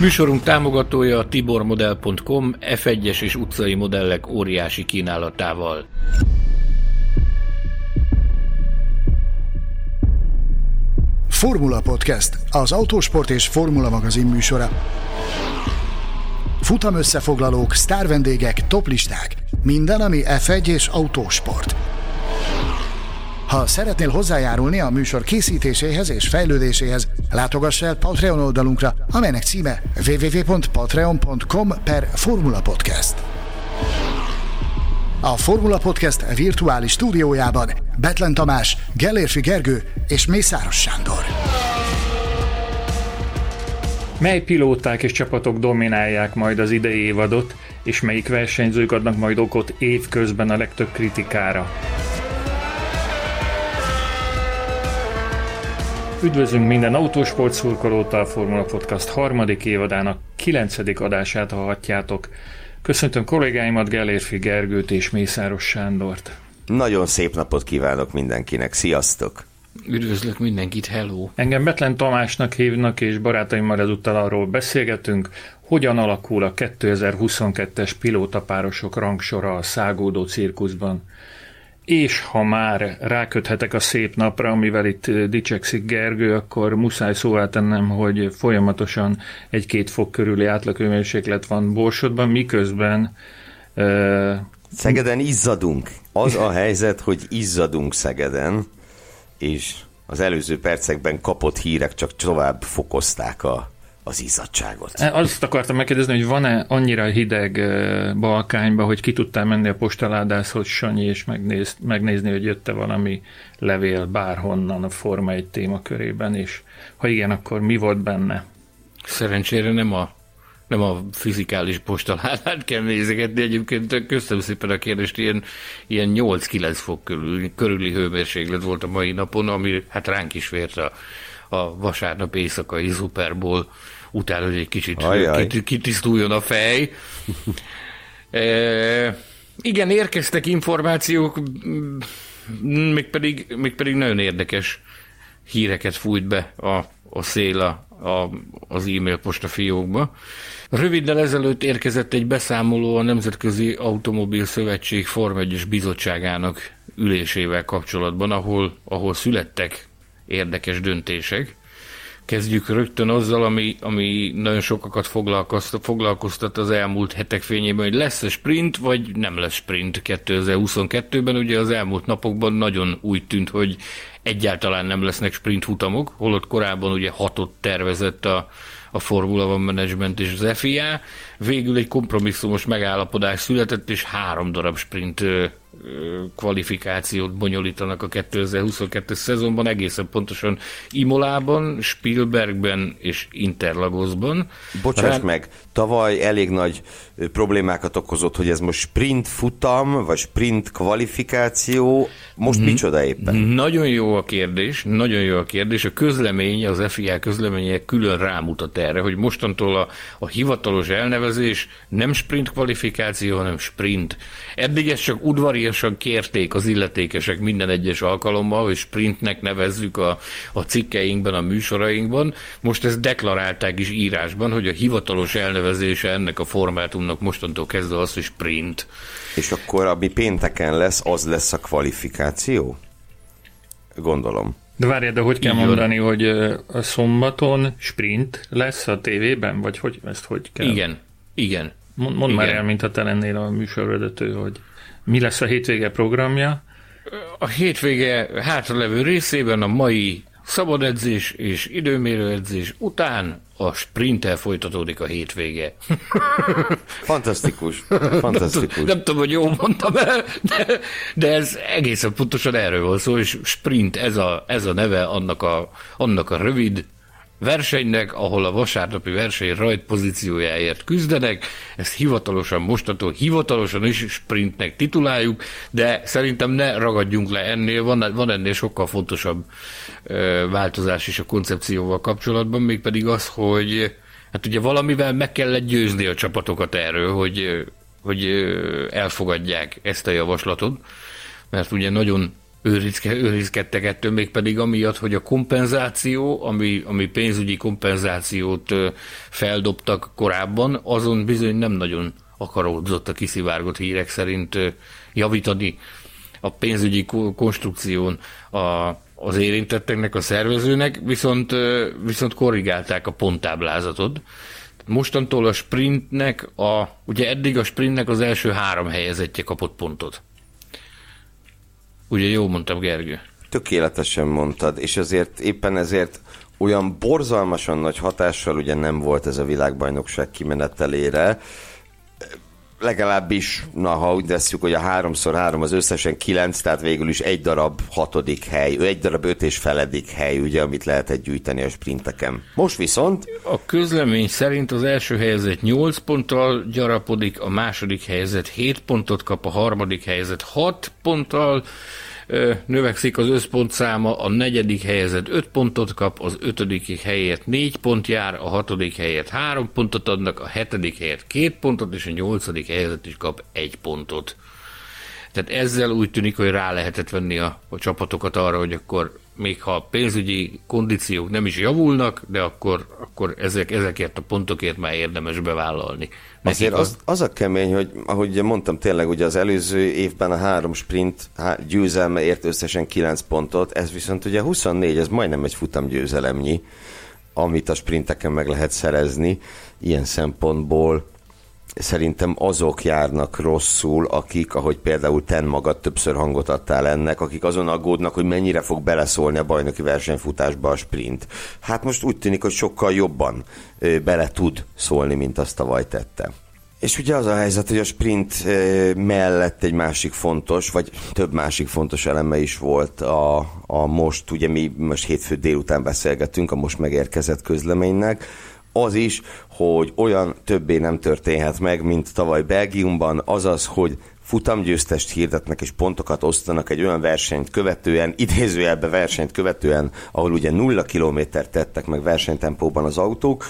Műsorunk támogatója a tibormodel.com F1-es és utcai modellek óriási kínálatával. Formula Podcast, az autósport és formula magazin műsora. Futam összefoglalók, sztárvendégek, toplisták. Minden, ami F1 és autósport. Ha szeretnél hozzájárulni a műsor készítéséhez és fejlődéséhez, látogass el Patreon oldalunkra, amelynek címe www.patreon.com per Formula Podcast. A Formula Podcast virtuális stúdiójában Betlen Tamás, Gellérfi Gergő és Mészáros Sándor. Mely pilóták és csapatok dominálják majd az idei évadot, és melyik versenyzők adnak majd okot évközben a legtöbb kritikára? Üdvözlünk minden autósport szurkolót a Formula Podcast harmadik évadának kilencedik adását hallhatjátok. Köszöntöm kollégáimat, Gellérfi Gergőt és Mészáros Sándort. Nagyon szép napot kívánok mindenkinek, sziasztok! Üdvözlök mindenkit, hello! Engem Betlen Tamásnak hívnak, és barátaimmal ezúttal arról beszélgetünk, hogyan alakul a 2022-es pilótapárosok rangsora a szágódó cirkuszban. És ha már ráköthetek a szép napra, amivel itt dicsekszik Gergő, akkor muszáj szóvá tennem, hogy folyamatosan egy-két fok körüli átlagőmérséklet van Borsodban, miközben uh, Szegeden izzadunk. Az a helyzet, hogy izzadunk Szegeden, és az előző percekben kapott hírek csak tovább fokozták a az izzadságot. E, azt akartam megkérdezni, hogy van-e annyira hideg e, Balkányba, hogy ki tudtál menni a postaládászhoz, Sanyi, és megnéz, megnézni, hogy jött-e valami levél bárhonnan a Forma 1 témakörében, és ha igen, akkor mi volt benne? Szerencsére nem a nem a fizikális postaládát kell nézegetni, egyébként köszönöm szépen a kérdést, ilyen, ilyen 8-9 fok körül, körüli hőmérséklet volt a mai napon, ami hát ránk is vért a, a vasárnap éjszakai Super Bowl után, hogy egy kicsit kit, kitisztuljon a fej. e, igen, érkeztek információk, mégpedig, mégpedig nagyon érdekes híreket fújt be a, a szél a, a, az e-mail postafiókba. Röviddel ezelőtt érkezett egy beszámoló a Nemzetközi Automobil Szövetség Form 1 bizottságának ülésével kapcsolatban, ahol, ahol születtek érdekes döntések. Kezdjük rögtön azzal, ami, ami nagyon sokakat foglalkoztat, az elmúlt hetek fényében, hogy lesz-e sprint, vagy nem lesz sprint 2022-ben. Ugye az elmúlt napokban nagyon úgy tűnt, hogy egyáltalán nem lesznek sprint futamok, holott korábban ugye hatot tervezett a, a Formula One Management és az FIA. Végül egy kompromisszumos megállapodás született, és három darab sprint kvalifikációt bonyolítanak a 2022 szezonban, egészen pontosan Imolában, Spielbergben és Interlagosban. Bocsáss Rá... meg, tavaly elég nagy problémákat okozott, hogy ez most sprint futam, vagy sprint kvalifikáció, most hmm. micsoda éppen? Nagyon jó a kérdés, nagyon jó a kérdés. A közlemény, az FIA közleménye külön rámutat erre, hogy mostantól a, a hivatalos elnevezés nem sprint kvalifikáció, hanem sprint. Eddig ez csak udvariasan kérték az illetékesek minden egyes alkalommal, hogy sprintnek nevezzük a, a cikkeinkben, a műsorainkban. Most ezt deklarálták is írásban, hogy a hivatalos elnevezése ennek a formátumnak mostantól kezdve az, hogy sprint. És akkor ami pénteken lesz, az lesz a kvalifikáció? Gondolom. De várjál, de hogy kell Igen. mondani, hogy a szombaton sprint lesz a tévében, vagy hogy ezt hogy kell? Igen, igen. Mond, mondd már el, mint te lennél a műsorvezető, hogy mi lesz a hétvége programja? A hétvége hátralevő részében a mai szabadedzés és időmérőedzés után a sprinttel folytatódik a hétvége. Fantasztikus. Fantasztikus. Nem tudom, hogy jól mondtam el, de, de ez egészen pontosan erről van szó, és sprint, ez a, ez a neve annak a, annak a rövid versenynek, ahol a vasárnapi verseny rajt pozíciójáért küzdenek. Ezt hivatalosan mostantól hivatalosan is sprintnek tituláljuk, de szerintem ne ragadjunk le ennél, van, van ennél sokkal fontosabb ö, változás is a koncepcióval kapcsolatban, mégpedig az, hogy hát ugye valamivel meg kellett győzni a csapatokat erről, hogy, hogy elfogadják ezt a javaslatot, mert ugye nagyon őrizke, őrizkedtek ettől, mégpedig amiatt, hogy a kompenzáció, ami, ami pénzügyi kompenzációt feldobtak korábban, azon bizony nem nagyon akaródzott a kiszivárgott hírek szerint javítani a pénzügyi konstrukción a, az érintetteknek, a szervezőnek, viszont, viszont korrigálták a ponttáblázatot. Mostantól a sprintnek, a, ugye eddig a sprintnek az első három helyezettje kapott pontot. Ugye jó mondtam, Gergő? Tökéletesen mondtad, és azért éppen ezért olyan borzalmasan nagy hatással ugye nem volt ez a világbajnokság kimenetelére, legalábbis, na ha úgy veszük, hogy a háromszor három az összesen kilenc, tehát végül is egy darab hatodik hely, egy darab öt és feledik hely, ugye, amit lehetett gyűjteni a sprinteken. Most viszont... A közlemény szerint az első helyzet 8 ponttal gyarapodik, a második helyzet 7 pontot kap, a harmadik helyzet 6 ponttal, növekszik az összpontszáma, a negyedik helyezett 5 pontot kap, az ötödik helyért 4 pont jár, a hatodik helyért 3 pontot adnak, a hetedik helyért 2 pontot, és a nyolcadik helyezett is kap 1 pontot. Tehát ezzel úgy tűnik, hogy rá lehetett venni a, a csapatokat arra, hogy akkor még ha a pénzügyi kondíciók nem is javulnak, de akkor, akkor ezek, ezekért a pontokért már érdemes bevállalni. Nekik Azért az, az a kemény, hogy ahogy mondtam, tényleg ugye az előző évben a három sprint győzelme ért összesen 9 pontot, ez viszont ugye 24, ez majdnem egy futam győzelemnyi, amit a sprinteken meg lehet szerezni. Ilyen szempontból szerintem azok járnak rosszul, akik, ahogy például ten magad többször hangot adtál ennek, akik azon aggódnak, hogy mennyire fog beleszólni a bajnoki versenyfutásba a sprint. Hát most úgy tűnik, hogy sokkal jobban bele tud szólni, mint azt tavaly tette. És ugye az a helyzet, hogy a sprint mellett egy másik fontos, vagy több másik fontos eleme is volt a, a most, ugye mi most hétfő délután beszélgetünk a most megérkezett közleménynek, az is, hogy olyan többé nem történhet meg, mint tavaly Belgiumban, azaz, hogy futamgyőztest hirdetnek és pontokat osztanak egy olyan versenyt követően, idézőjelbe versenyt követően, ahol ugye nulla kilométert tettek meg versenytempóban az autók.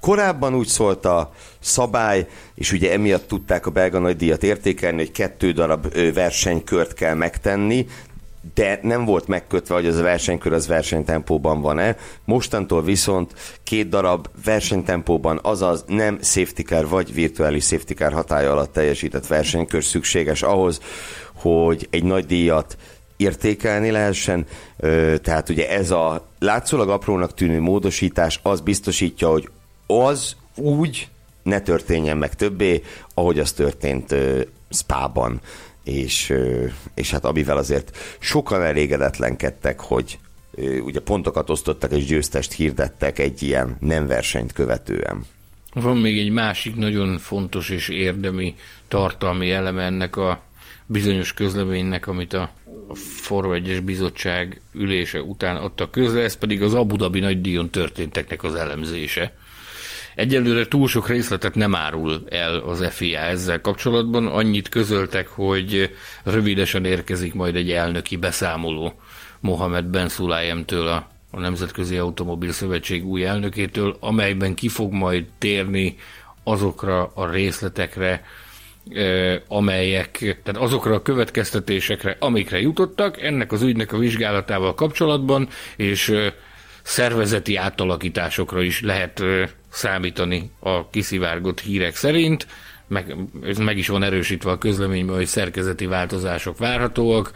Korábban úgy szólt a szabály, és ugye emiatt tudták a belga nagydíjat értékelni, hogy kettő darab versenykört kell megtenni, de nem volt megkötve, hogy az a versenykör az versenytempóban van-e. Mostantól viszont két darab versenytempóban, azaz nem safety car vagy virtuális safety car hatája alatt teljesített versenykör szükséges ahhoz, hogy egy nagy díjat értékelni lehessen. Tehát ugye ez a látszólag aprónak tűnő módosítás az biztosítja, hogy az úgy ne történjen meg többé, ahogy az történt Spában és, és hát amivel azért sokan elégedetlenkedtek, hogy ugye pontokat osztottak és győztest hirdettek egy ilyen nem versenyt követően. Van még egy másik nagyon fontos és érdemi tartalmi eleme ennek a bizonyos közleménynek, amit a Forma 1 bizottság ülése után adtak közle, ez pedig az Abu Dhabi nagydíjon történteknek az elemzése. Egyelőre túl sok részletet nem árul el az FIA ezzel kapcsolatban, annyit közöltek, hogy rövidesen érkezik majd egy elnöki beszámoló Mohamed Ben Sulayemtől a a Nemzetközi Automobil Szövetség új elnökétől, amelyben ki fog majd térni azokra a részletekre, amelyek, tehát azokra a következtetésekre, amikre jutottak ennek az ügynek a vizsgálatával kapcsolatban, és szervezeti átalakításokra is lehet számítani a kiszivárgott hírek szerint, meg, ez meg is van erősítve a közleményben, hogy szerkezeti változások várhatóak.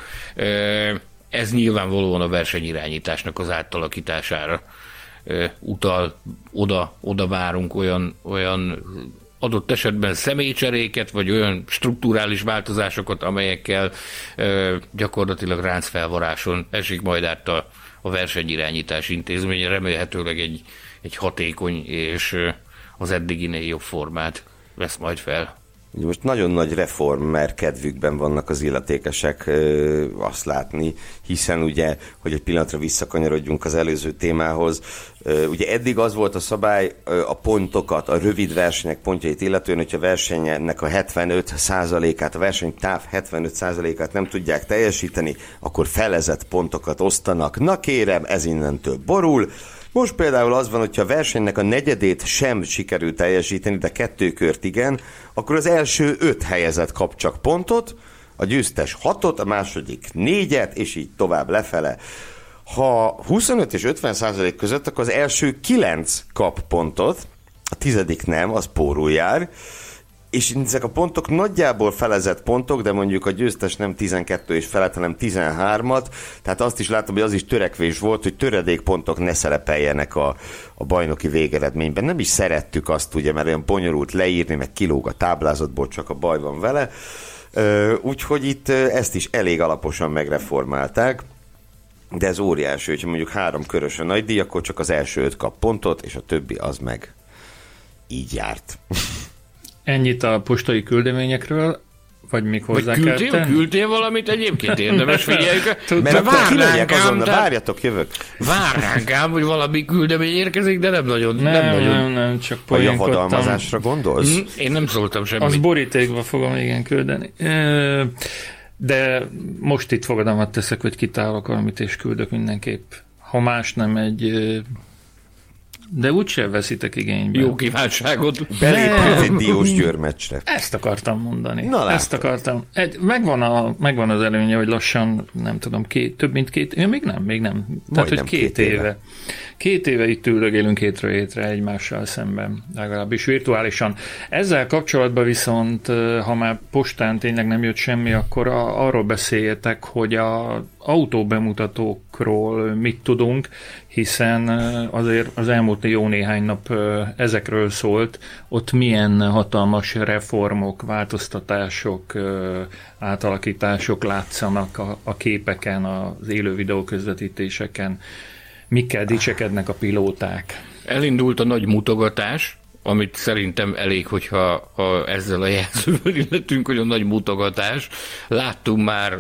Ez nyilvánvalóan a versenyirányításnak az átalakítására utal, oda, oda várunk olyan, olyan adott esetben személycseréket, vagy olyan strukturális változásokat, amelyekkel gyakorlatilag ráncfelvaráson esik majd át a, a versenyirányítás intézménye, remélhetőleg egy, egy hatékony és az eddiginél jobb formát vesz majd fel. Most nagyon nagy reformer kedvükben vannak az illetékesek azt látni, hiszen ugye, hogy egy pillanatra visszakanyarodjunk az előző témához, ugye eddig az volt a szabály, a pontokat, a rövid versenyek pontjait illetően, hogyha a versenynek a 75%-át, a versenytáv 75%-át nem tudják teljesíteni, akkor felezett pontokat osztanak. Na kérem, ez innentől borul, most például az van, hogyha a versenynek a negyedét sem sikerül teljesíteni, de kettő kört igen, akkor az első öt helyezett kap csak pontot, a győztes hatot, a második négyet, és így tovább lefele. Ha 25 és 50 százalék között, akkor az első kilenc kap pontot, a tizedik nem, az pórul jár, és ezek a pontok nagyjából felezett pontok, de mondjuk a győztes nem 12 és felett, hanem 13-at, tehát azt is látom, hogy az is törekvés volt, hogy töredékpontok ne szerepeljenek a, a bajnoki végeredményben. Nem is szerettük azt, ugye, mert olyan bonyolult leírni, meg kilóg a táblázatból, csak a baj van vele. Úgyhogy itt ezt is elég alaposan megreformálták de ez óriási, hogyha mondjuk három körös a nagy díj, akkor csak az első öt kap pontot, és a többi az meg így járt. Ennyit a postai küldeményekről, vagy még hozzá vagy küldtél, kell küldtél valamit egyébként érdemes figyeljük. Mert akkor ránk azon, várjatok, jövök. Vár ránk ám, hogy valami küldemény érkezik, de nem nagyon. Nem, nem, nagyon. nem, nem csak A javadalmazásra gondolsz? Mm, én nem szóltam semmit. Az borítékba fogom igen küldeni. De most itt fogadalmat teszek, hogy kitálok valamit és küldök mindenképp. Ha más nem egy de úgyse veszitek igénybe. Jó kívánságot. Belépünk egy diós győrmecsre. Ezt akartam mondani. Na, Ezt akartam. Egy, megvan, a, megvan az előnye, hogy lassan, nem tudom, két, több mint két, éve, még nem, még nem. Tehát, Majdnem hogy két, két éve. éve. Két éve itt üldögélünk hétről hétre egymással szemben, legalábbis virtuálisan. Ezzel kapcsolatban viszont, ha már postán tényleg nem jött semmi, akkor a, arról beszéljetek, hogy a autóbemutatókról mit tudunk, hiszen azért az elmúlt jó néhány nap ezekről szólt, ott milyen hatalmas reformok, változtatások, átalakítások látszanak a, a képeken, az élő videó közvetítéseken, mikkel dicsekednek a pilóták. Elindult a nagy mutogatás, amit szerintem elég, hogyha ha ezzel a jelzővel illetünk, hogy a nagy mutogatás. Láttunk már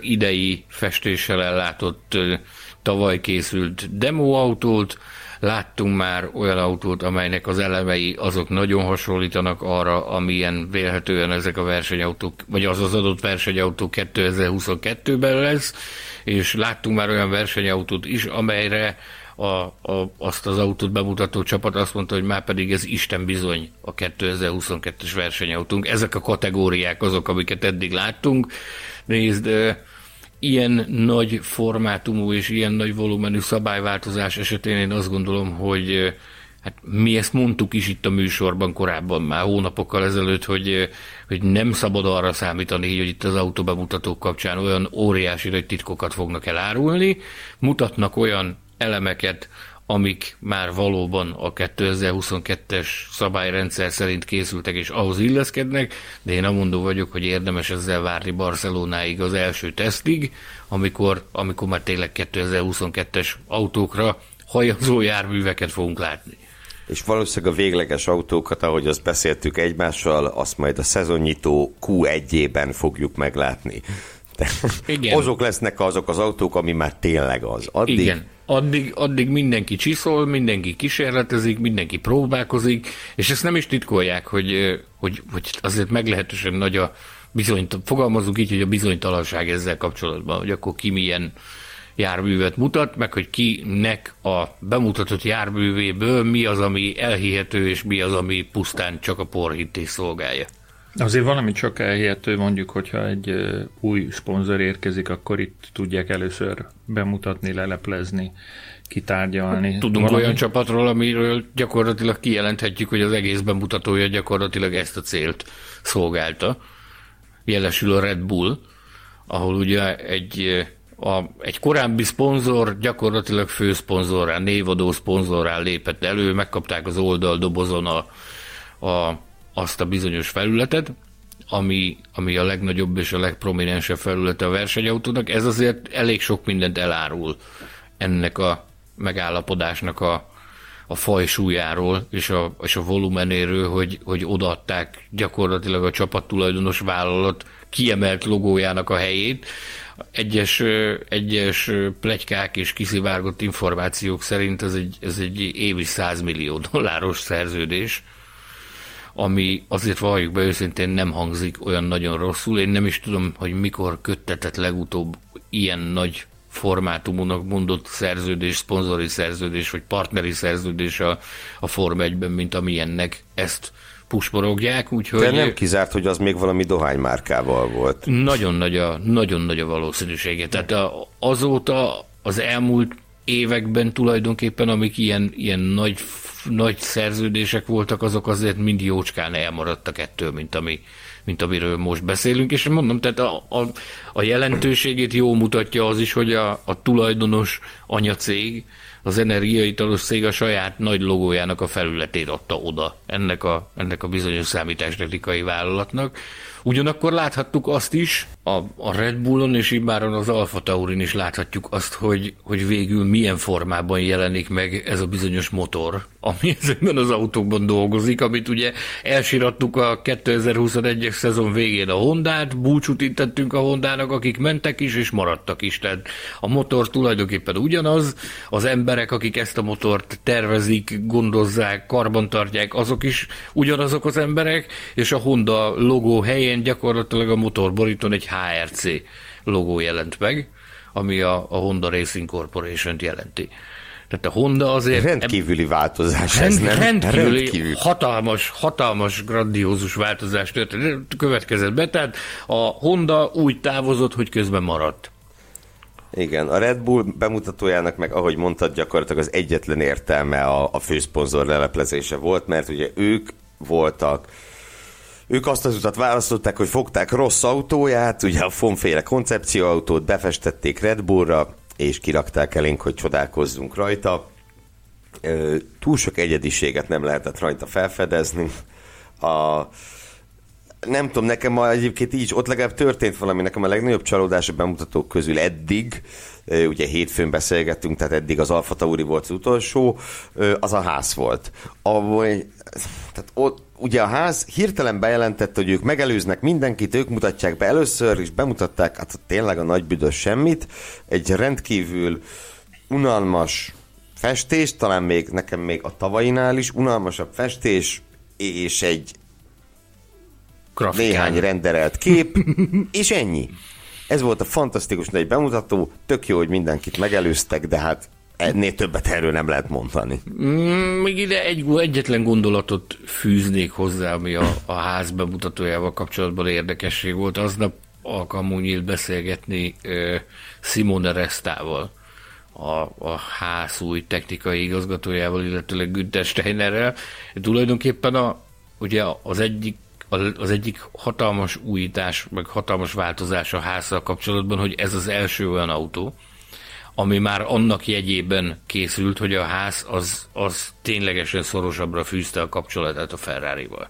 idei festéssel ellátott ö, tavaly készült demoautót, láttunk már olyan autót, amelynek az elemei azok nagyon hasonlítanak arra, amilyen vélhetően ezek a versenyautók, vagy az az adott versenyautó 2022-ben lesz, és láttunk már olyan versenyautót is, amelyre a, a, azt az autót bemutató csapat azt mondta, hogy már pedig ez Isten bizony a 2022-es versenyautónk. Ezek a kategóriák azok, amiket eddig láttunk. Nézd, ilyen nagy formátumú és ilyen nagy volumenű szabályváltozás esetén én azt gondolom, hogy hát mi ezt mondtuk is itt a műsorban korábban már hónapokkal ezelőtt, hogy, hogy nem szabad arra számítani, hogy itt az autóbemutatók kapcsán olyan óriási nagy titkokat fognak elárulni, mutatnak olyan elemeket, amik már valóban a 2022-es szabályrendszer szerint készültek és ahhoz illeszkednek, de én amondó vagyok, hogy érdemes ezzel várni Barcelonáig az első tesztig, amikor, amikor már tényleg 2022-es autókra hajazó járműveket fogunk látni. És valószínűleg a végleges autókat, ahogy azt beszéltük egymással, azt majd a szezonnyitó Q1-ében fogjuk meglátni. De Igen. azok lesznek azok az autók, ami már tényleg az. Addig Igen addig, addig mindenki csiszol, mindenki kísérletezik, mindenki próbálkozik, és ezt nem is titkolják, hogy, hogy, hogy azért meglehetősen nagy a bizonyt, fogalmazunk így, hogy a bizonytalanság ezzel kapcsolatban, hogy akkor ki milyen járművet mutat, meg hogy kinek a bemutatott járművéből mi az, ami elhihető, és mi az, ami pusztán csak a porhittés szolgálja. Azért valami csak elhihető, mondjuk, hogyha egy új szponzor érkezik, akkor itt tudják először bemutatni, leleplezni, kitárgyalni. Tudunk valami... olyan csapatról, amiről gyakorlatilag kijelenthetjük, hogy az egész bemutatója gyakorlatilag ezt a célt szolgálta. Jelesül a Red Bull, ahol ugye egy, a, egy korábbi szponzor gyakorlatilag főszponzorrá, névadó szponzorrá lépett elő, megkapták az oldaldobozon a, a azt a bizonyos felületet, ami, ami a legnagyobb és a legprominensebb felülete a versenyautónak, ez azért elég sok mindent elárul ennek a megállapodásnak a, a fajsúlyáról és a, és a volumenéről, hogy, hogy odaadták gyakorlatilag a csapattulajdonos vállalat kiemelt logójának a helyét. Egyes, egyes plegykák és kiszivárgott információk szerint ez egy, ez egy évi 100 millió dolláros szerződés, ami azért valljuk be őszintén nem hangzik olyan nagyon rosszul. Én nem is tudom, hogy mikor köttetett legutóbb ilyen nagy formátumúnak mondott szerződés, szponzori szerződés, vagy partneri szerződés a, a Form 1-ben, mint amilyennek ezt pusporogják, úgyhogy... De nem kizárt, hogy az még valami dohánymárkával volt. Nagyon nagy a, nagyon nagy a valószínűsége. Tehát a, azóta az elmúlt években tulajdonképpen, amik ilyen, ilyen nagy, nagy szerződések voltak, azok azért mind jócskán elmaradtak ettől, mint, ami, mint amiről most beszélünk, és mondom, tehát a, a, a jelentőségét jó mutatja az is, hogy a, a tulajdonos anyacég, az energiaitalos cég a saját nagy logójának a felületét adta oda ennek a, ennek a bizonyos számítástechnikai vállalatnak. Ugyanakkor láthattuk azt is, a, a Red Bullon és imáron az Alfa Taurin is láthatjuk azt, hogy, hogy végül milyen formában jelenik meg ez a bizonyos motor, ami ezekben az autókban dolgozik, amit ugye elsirattuk a 2021-es szezon végén a Hondát, búcsút intettünk a Hondának, akik mentek is és maradtak is. Tehát a motor tulajdonképpen ugyanaz, az emberek, akik ezt a motort tervezik, gondozzák, karbantartják, azok is ugyanazok az emberek, és a Honda logó helyén gyakorlatilag a motorborítón egy HRC logó jelent meg, ami a, a Honda Racing corporation jelenti. Tehát a Honda azért... Rendkívüli változás rend, ez, nem? Rendkívüli, rendkívüli, hatalmas, hatalmas, grandiózus változás történt, következett be, tehát a Honda úgy távozott, hogy közben maradt. Igen, a Red Bull bemutatójának meg, ahogy mondtad, gyakorlatilag az egyetlen értelme a, a főszponzor leleplezése volt, mert ugye ők voltak ők azt az utat választották, hogy fogták rossz autóját, ugye a Fonféle koncepcióautót befestették Red Bullra, és kirakták elénk, hogy csodálkozzunk rajta. Túl sok egyediséget nem lehetett rajta felfedezni. A, nem tudom, nekem ma egyébként így, ott legalább történt valami, nekem a legnagyobb csalódás a bemutatók közül eddig, ugye hétfőn beszélgettünk, tehát eddig az Alfa Tauri volt az utolsó, az a ház volt. Ahol, tehát ott, ugye a ház hirtelen bejelentette, hogy ők megelőznek mindenkit, ők mutatják be először, és bemutatták, hát tényleg a nagy büdös semmit, egy rendkívül unalmas festés, talán még nekem még a tavainál is unalmasabb festés, és egy Grafikán. néhány renderelt kép, és ennyi. Ez volt a fantasztikus nagy bemutató, tök jó, hogy mindenkit megelőztek, de hát ennél többet erről nem lehet mondani. Mm, még ide egy, egyetlen gondolatot fűznék hozzá, ami a, a ház bemutatójával kapcsolatban érdekesség volt. Aznap alkalmunk nyílt beszélgetni uh, Simone Restával, a, a ház új technikai igazgatójával, illetőleg Günther Steinerrel. Tulajdonképpen a, ugye az egyik az egyik hatalmas újítás, meg hatalmas változás a házzal kapcsolatban, hogy ez az első olyan autó, ami már annak jegyében készült, hogy a ház az, az ténylegesen szorosabbra fűzte a kapcsolatát a Ferrari-val.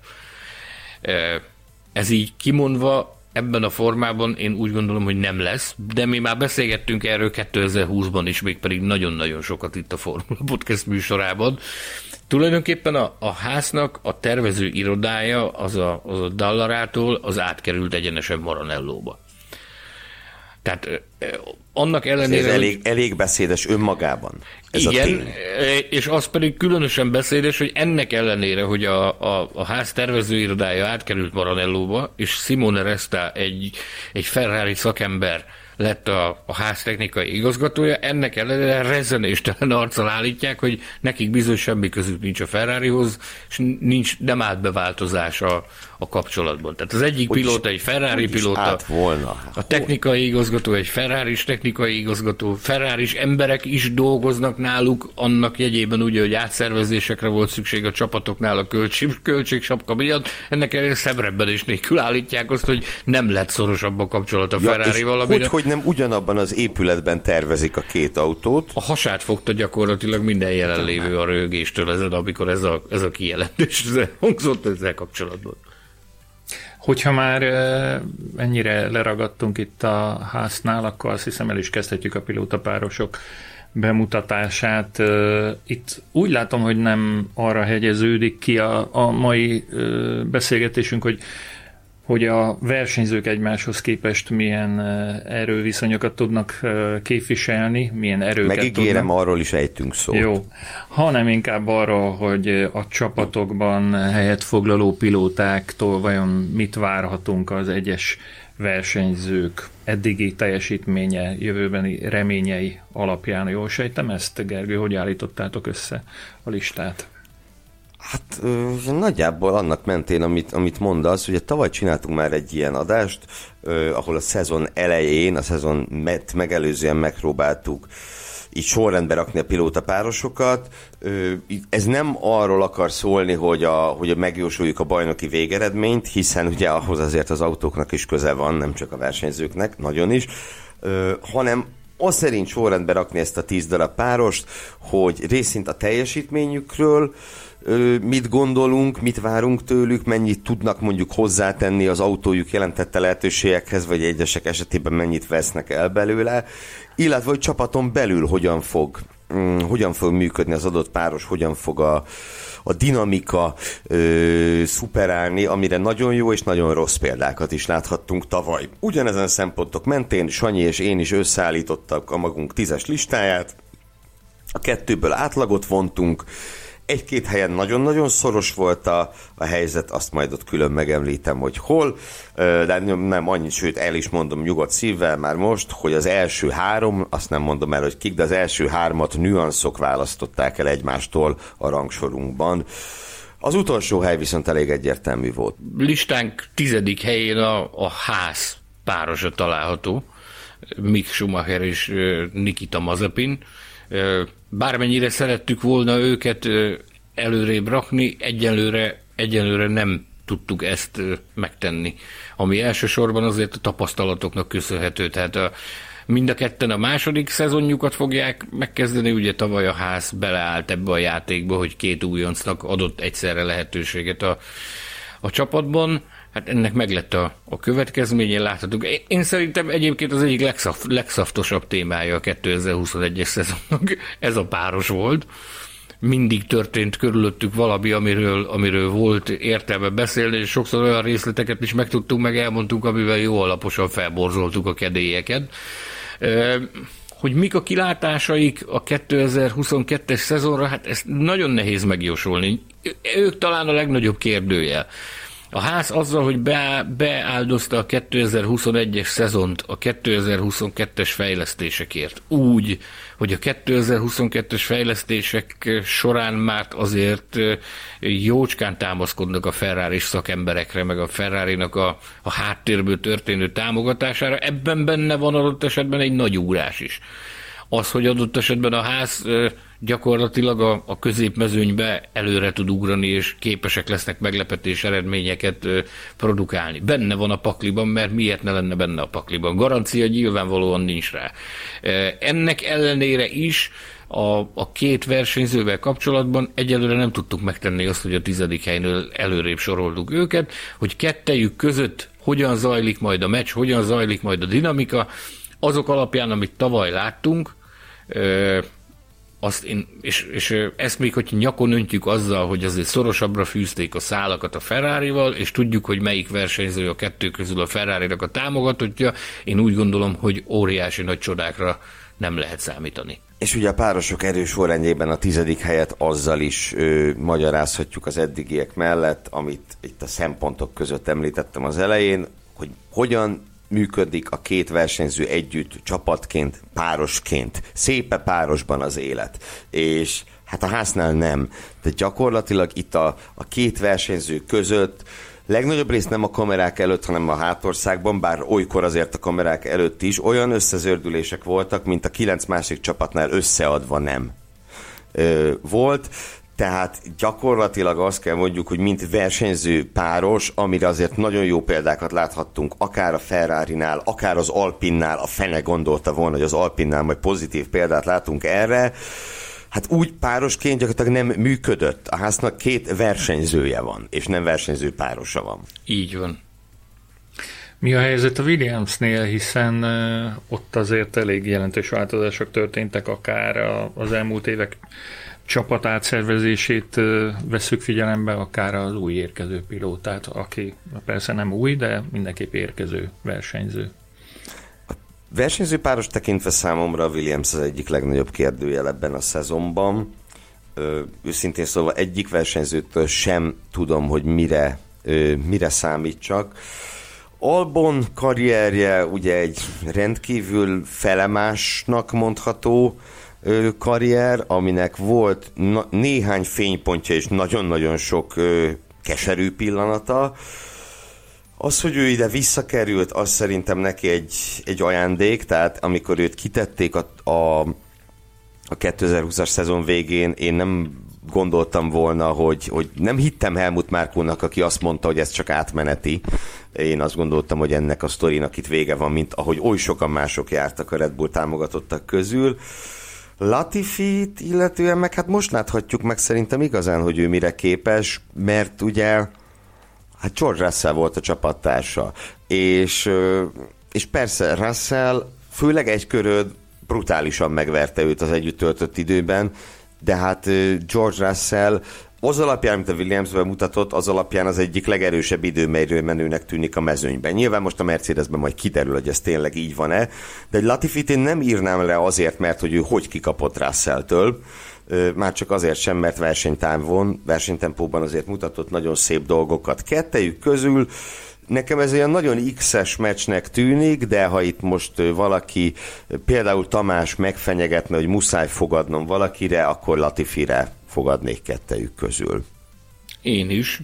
Ez így kimondva ebben a formában én úgy gondolom, hogy nem lesz, de mi már beszélgettünk erről 2020-ban is, még pedig nagyon-nagyon sokat itt a Formula Podcast műsorában. Tulajdonképpen a, a háznak a tervező irodája, az a, az a Dallarától, az átkerült egyenesen Maranellóba. Tehát annak ellenére... Ez elég, elég beszédes önmagában. Ez igen, a és az pedig különösen beszédes, hogy ennek ellenére, hogy a, a, a ház tervezőirodája átkerült Maranellóba, és Simone Resta egy, egy Ferrari szakember lett a, a ház technikai igazgatója, ennek ellenére rezzenéstelen arccal állítják, hogy nekik bizony semmi közük nincs a Ferrarihoz, és nincs, nem állt be változás a, a kapcsolatban. Tehát az egyik hogy pilóta egy Ferrari pilóta, volna. a technikai igazgató egy Ferrari technikai igazgató, Ferrari emberek is dolgoznak náluk, annak jegyében ugye, hogy átszervezésekre volt szükség a csapatoknál a költség, költségsapka miatt, ennek ellenére szebrebben is nélkül állítják azt, hogy nem lett szorosabb a kapcsolat a ja, Ferrari-val. Hogy, hogy nem ugyanabban az épületben tervezik a két autót? A hasát fogta gyakorlatilag minden jelenlévő a rögéstől ezen, amikor ez a, ez a kijelentés hangzott ezzel kapcsolatban. Hogyha már ennyire leragadtunk itt a háznál, akkor azt hiszem el is kezdhetjük a pilótapárosok bemutatását. Itt úgy látom, hogy nem arra hegyeződik ki a, a mai beszélgetésünk, hogy hogy a versenyzők egymáshoz képest milyen erőviszonyokat tudnak képviselni, milyen erőket Megígérem, tudnak. arról is ejtünk szót. Jó, hanem inkább arra, hogy a csapatokban helyet foglaló pilótáktól vajon mit várhatunk az egyes versenyzők eddigi teljesítménye, jövőbeni reményei alapján. Jól sejtem ezt, Gergő, hogy állítottátok össze a listát? Hát nagyjából annak mentén, amit, amit mondasz, ugye tavaly csináltunk már egy ilyen adást, ahol a szezon elején, a szezon met megelőzően megpróbáltuk így sorrendbe rakni a pilóta párosokat. Ez nem arról akar szólni, hogy, a, hogy megjósoljuk a bajnoki végeredményt, hiszen ugye ahhoz azért az autóknak is köze van, nem csak a versenyzőknek, nagyon is, hanem az szerint sorrendbe rakni ezt a tíz darab párost, hogy részint a teljesítményükről, mit gondolunk, mit várunk tőlük, mennyit tudnak mondjuk hozzátenni az autójuk jelentette lehetőségekhez, vagy egyesek esetében mennyit vesznek el belőle, illetve hogy csapaton belül hogyan fog, mm, hogyan fog működni az adott páros, hogyan fog a, a dinamika ö, szuperálni, amire nagyon jó és nagyon rossz példákat is láthattunk tavaly. Ugyanezen szempontok mentén Sanyi és én is összeállítottak a magunk tízes listáját, a kettőből átlagot vontunk, egy-két helyen nagyon-nagyon szoros volt a, a helyzet, azt majd ott külön megemlítem, hogy hol, de nem annyit, sőt el is mondom nyugodt szívvel már most, hogy az első három, azt nem mondom el, hogy kik, de az első hármat nüanszok választották el egymástól a rangsorunkban. Az utolsó hely viszont elég egyértelmű volt. Listánk tizedik helyén a, a ház párosa található. Mick Schumacher és Nikita Mazepin bármennyire szerettük volna őket előrébb rakni, egyelőre, egyelőre nem tudtuk ezt megtenni. Ami elsősorban azért a tapasztalatoknak köszönhető. Tehát a, mind a ketten a második szezonjukat fogják megkezdeni, ugye tavaly a ház beleállt ebbe a játékba, hogy két újoncnak adott egyszerre lehetőséget a, a csapatban. Hát ennek meg lett a, a következménye, láthatunk. Én szerintem egyébként az egyik legszaft, legszaftosabb témája a 2021-es szezonnak ez a páros volt. Mindig történt körülöttük valami, amiről, amiről volt értelme beszélni, és sokszor olyan részleteket is megtudtunk, meg elmondtuk, amivel jó alaposan felborzoltuk a kedélyeket. Hogy mik a kilátásaik a 2022-es szezonra, hát ezt nagyon nehéz megjósolni. Ők talán a legnagyobb kérdőjel. A ház azzal, hogy be, beáldozta a 2021-es szezont a 2022-es fejlesztésekért. Úgy, hogy a 2022-es fejlesztések során már azért jócskán támaszkodnak a ferrari szakemberekre, meg a ferrari a, a háttérből történő támogatására. Ebben benne van adott esetben egy nagy úrás is. Az, hogy adott esetben a ház gyakorlatilag a, a középmezőnybe előre tud ugrani, és képesek lesznek meglepetés eredményeket produkálni. Benne van a pakliban, mert miért ne lenne benne a pakliban? Garancia nyilvánvalóan nincs rá. Ennek ellenére is a, a két versenyzővel kapcsolatban egyelőre nem tudtuk megtenni azt, hogy a tizedik helynél előrébb soroltuk őket, hogy kettejük között hogyan zajlik majd a meccs, hogyan zajlik majd a dinamika, azok alapján, amit tavaly láttunk, azt én, és, és ezt még, hogy nyakon öntjük azzal, hogy azért szorosabbra fűzték a szálakat a Ferrari-val, és tudjuk, hogy melyik versenyző a kettő közül a ferrari a támogatottja, én úgy gondolom, hogy óriási nagy csodákra nem lehet számítani. És ugye a párosok erős sorrendjében a tizedik helyet azzal is ö, magyarázhatjuk az eddigiek mellett, amit itt a szempontok között említettem az elején, hogy hogyan működik a két versenyző együtt, csapatként, párosként. Szépe párosban az élet. És hát a háznál nem. De gyakorlatilag itt a, a két versenyző között legnagyobb részt nem a kamerák előtt, hanem a hátországban, bár olykor azért a kamerák előtt is olyan összezördülések voltak, mint a kilenc másik csapatnál összeadva nem ö, volt. Tehát gyakorlatilag azt kell mondjuk, hogy mint versenyző páros, amire azért nagyon jó példákat láthattunk, akár a Ferrari-nál, akár az Alpinnál, a fene gondolta volna, hogy az Alpinnál majd pozitív példát látunk erre, hát úgy párosként gyakorlatilag nem működött. A háznak két versenyzője van, és nem versenyző párosa van. Így van. Mi a helyzet a Williamsnél, hiszen ott azért elég jelentős változások történtek, akár az elmúlt évek csapat átszervezését veszük figyelembe, akár az új érkező pilótát, aki persze nem új, de mindenképp érkező versenyző. A versenyző páros tekintve számomra Williams az egyik legnagyobb kérdőjel ebben a szezonban. Ö, őszintén szóval egyik versenyzőtől sem tudom, hogy mire, ö, mire számítsak. Albon karrierje ugye egy rendkívül felemásnak mondható, karrier, aminek volt na- néhány fénypontja és nagyon-nagyon sok ö, keserű pillanata. Az, hogy ő ide visszakerült, az szerintem neki egy, egy ajándék, tehát amikor őt kitették a, a, a 2020-as szezon végén, én nem gondoltam volna, hogy, hogy nem hittem Helmut Márkónak, aki azt mondta, hogy ez csak átmeneti. Én azt gondoltam, hogy ennek a sztorinak itt vége van, mint ahogy oly sokan mások jártak a Red Bull támogatottak közül. Latifit illetően meg hát most láthatjuk meg szerintem igazán, hogy ő mire képes, mert ugye hát George Russell volt a csapattársa, és, és persze Russell főleg egy köröd brutálisan megverte őt az együtt töltött időben, de hát George Russell az alapján, amit a Williams mutatott, az alapján az egyik legerősebb időmérő menőnek tűnik a mezőnyben. Nyilván most a Mercedesben majd kiderül, hogy ez tényleg így van-e, de egy Latifit én nem írnám le azért, mert hogy ő hogy kikapott Russell-től, már csak azért sem, mert versenytávon, versenytempóban azért mutatott nagyon szép dolgokat. Kettejük közül Nekem ez olyan nagyon X-es meccsnek tűnik, de ha itt most valaki, például Tamás megfenyegetne, hogy muszáj fogadnom valakire, akkor Latifire fogadnék kettejük közül. Én is.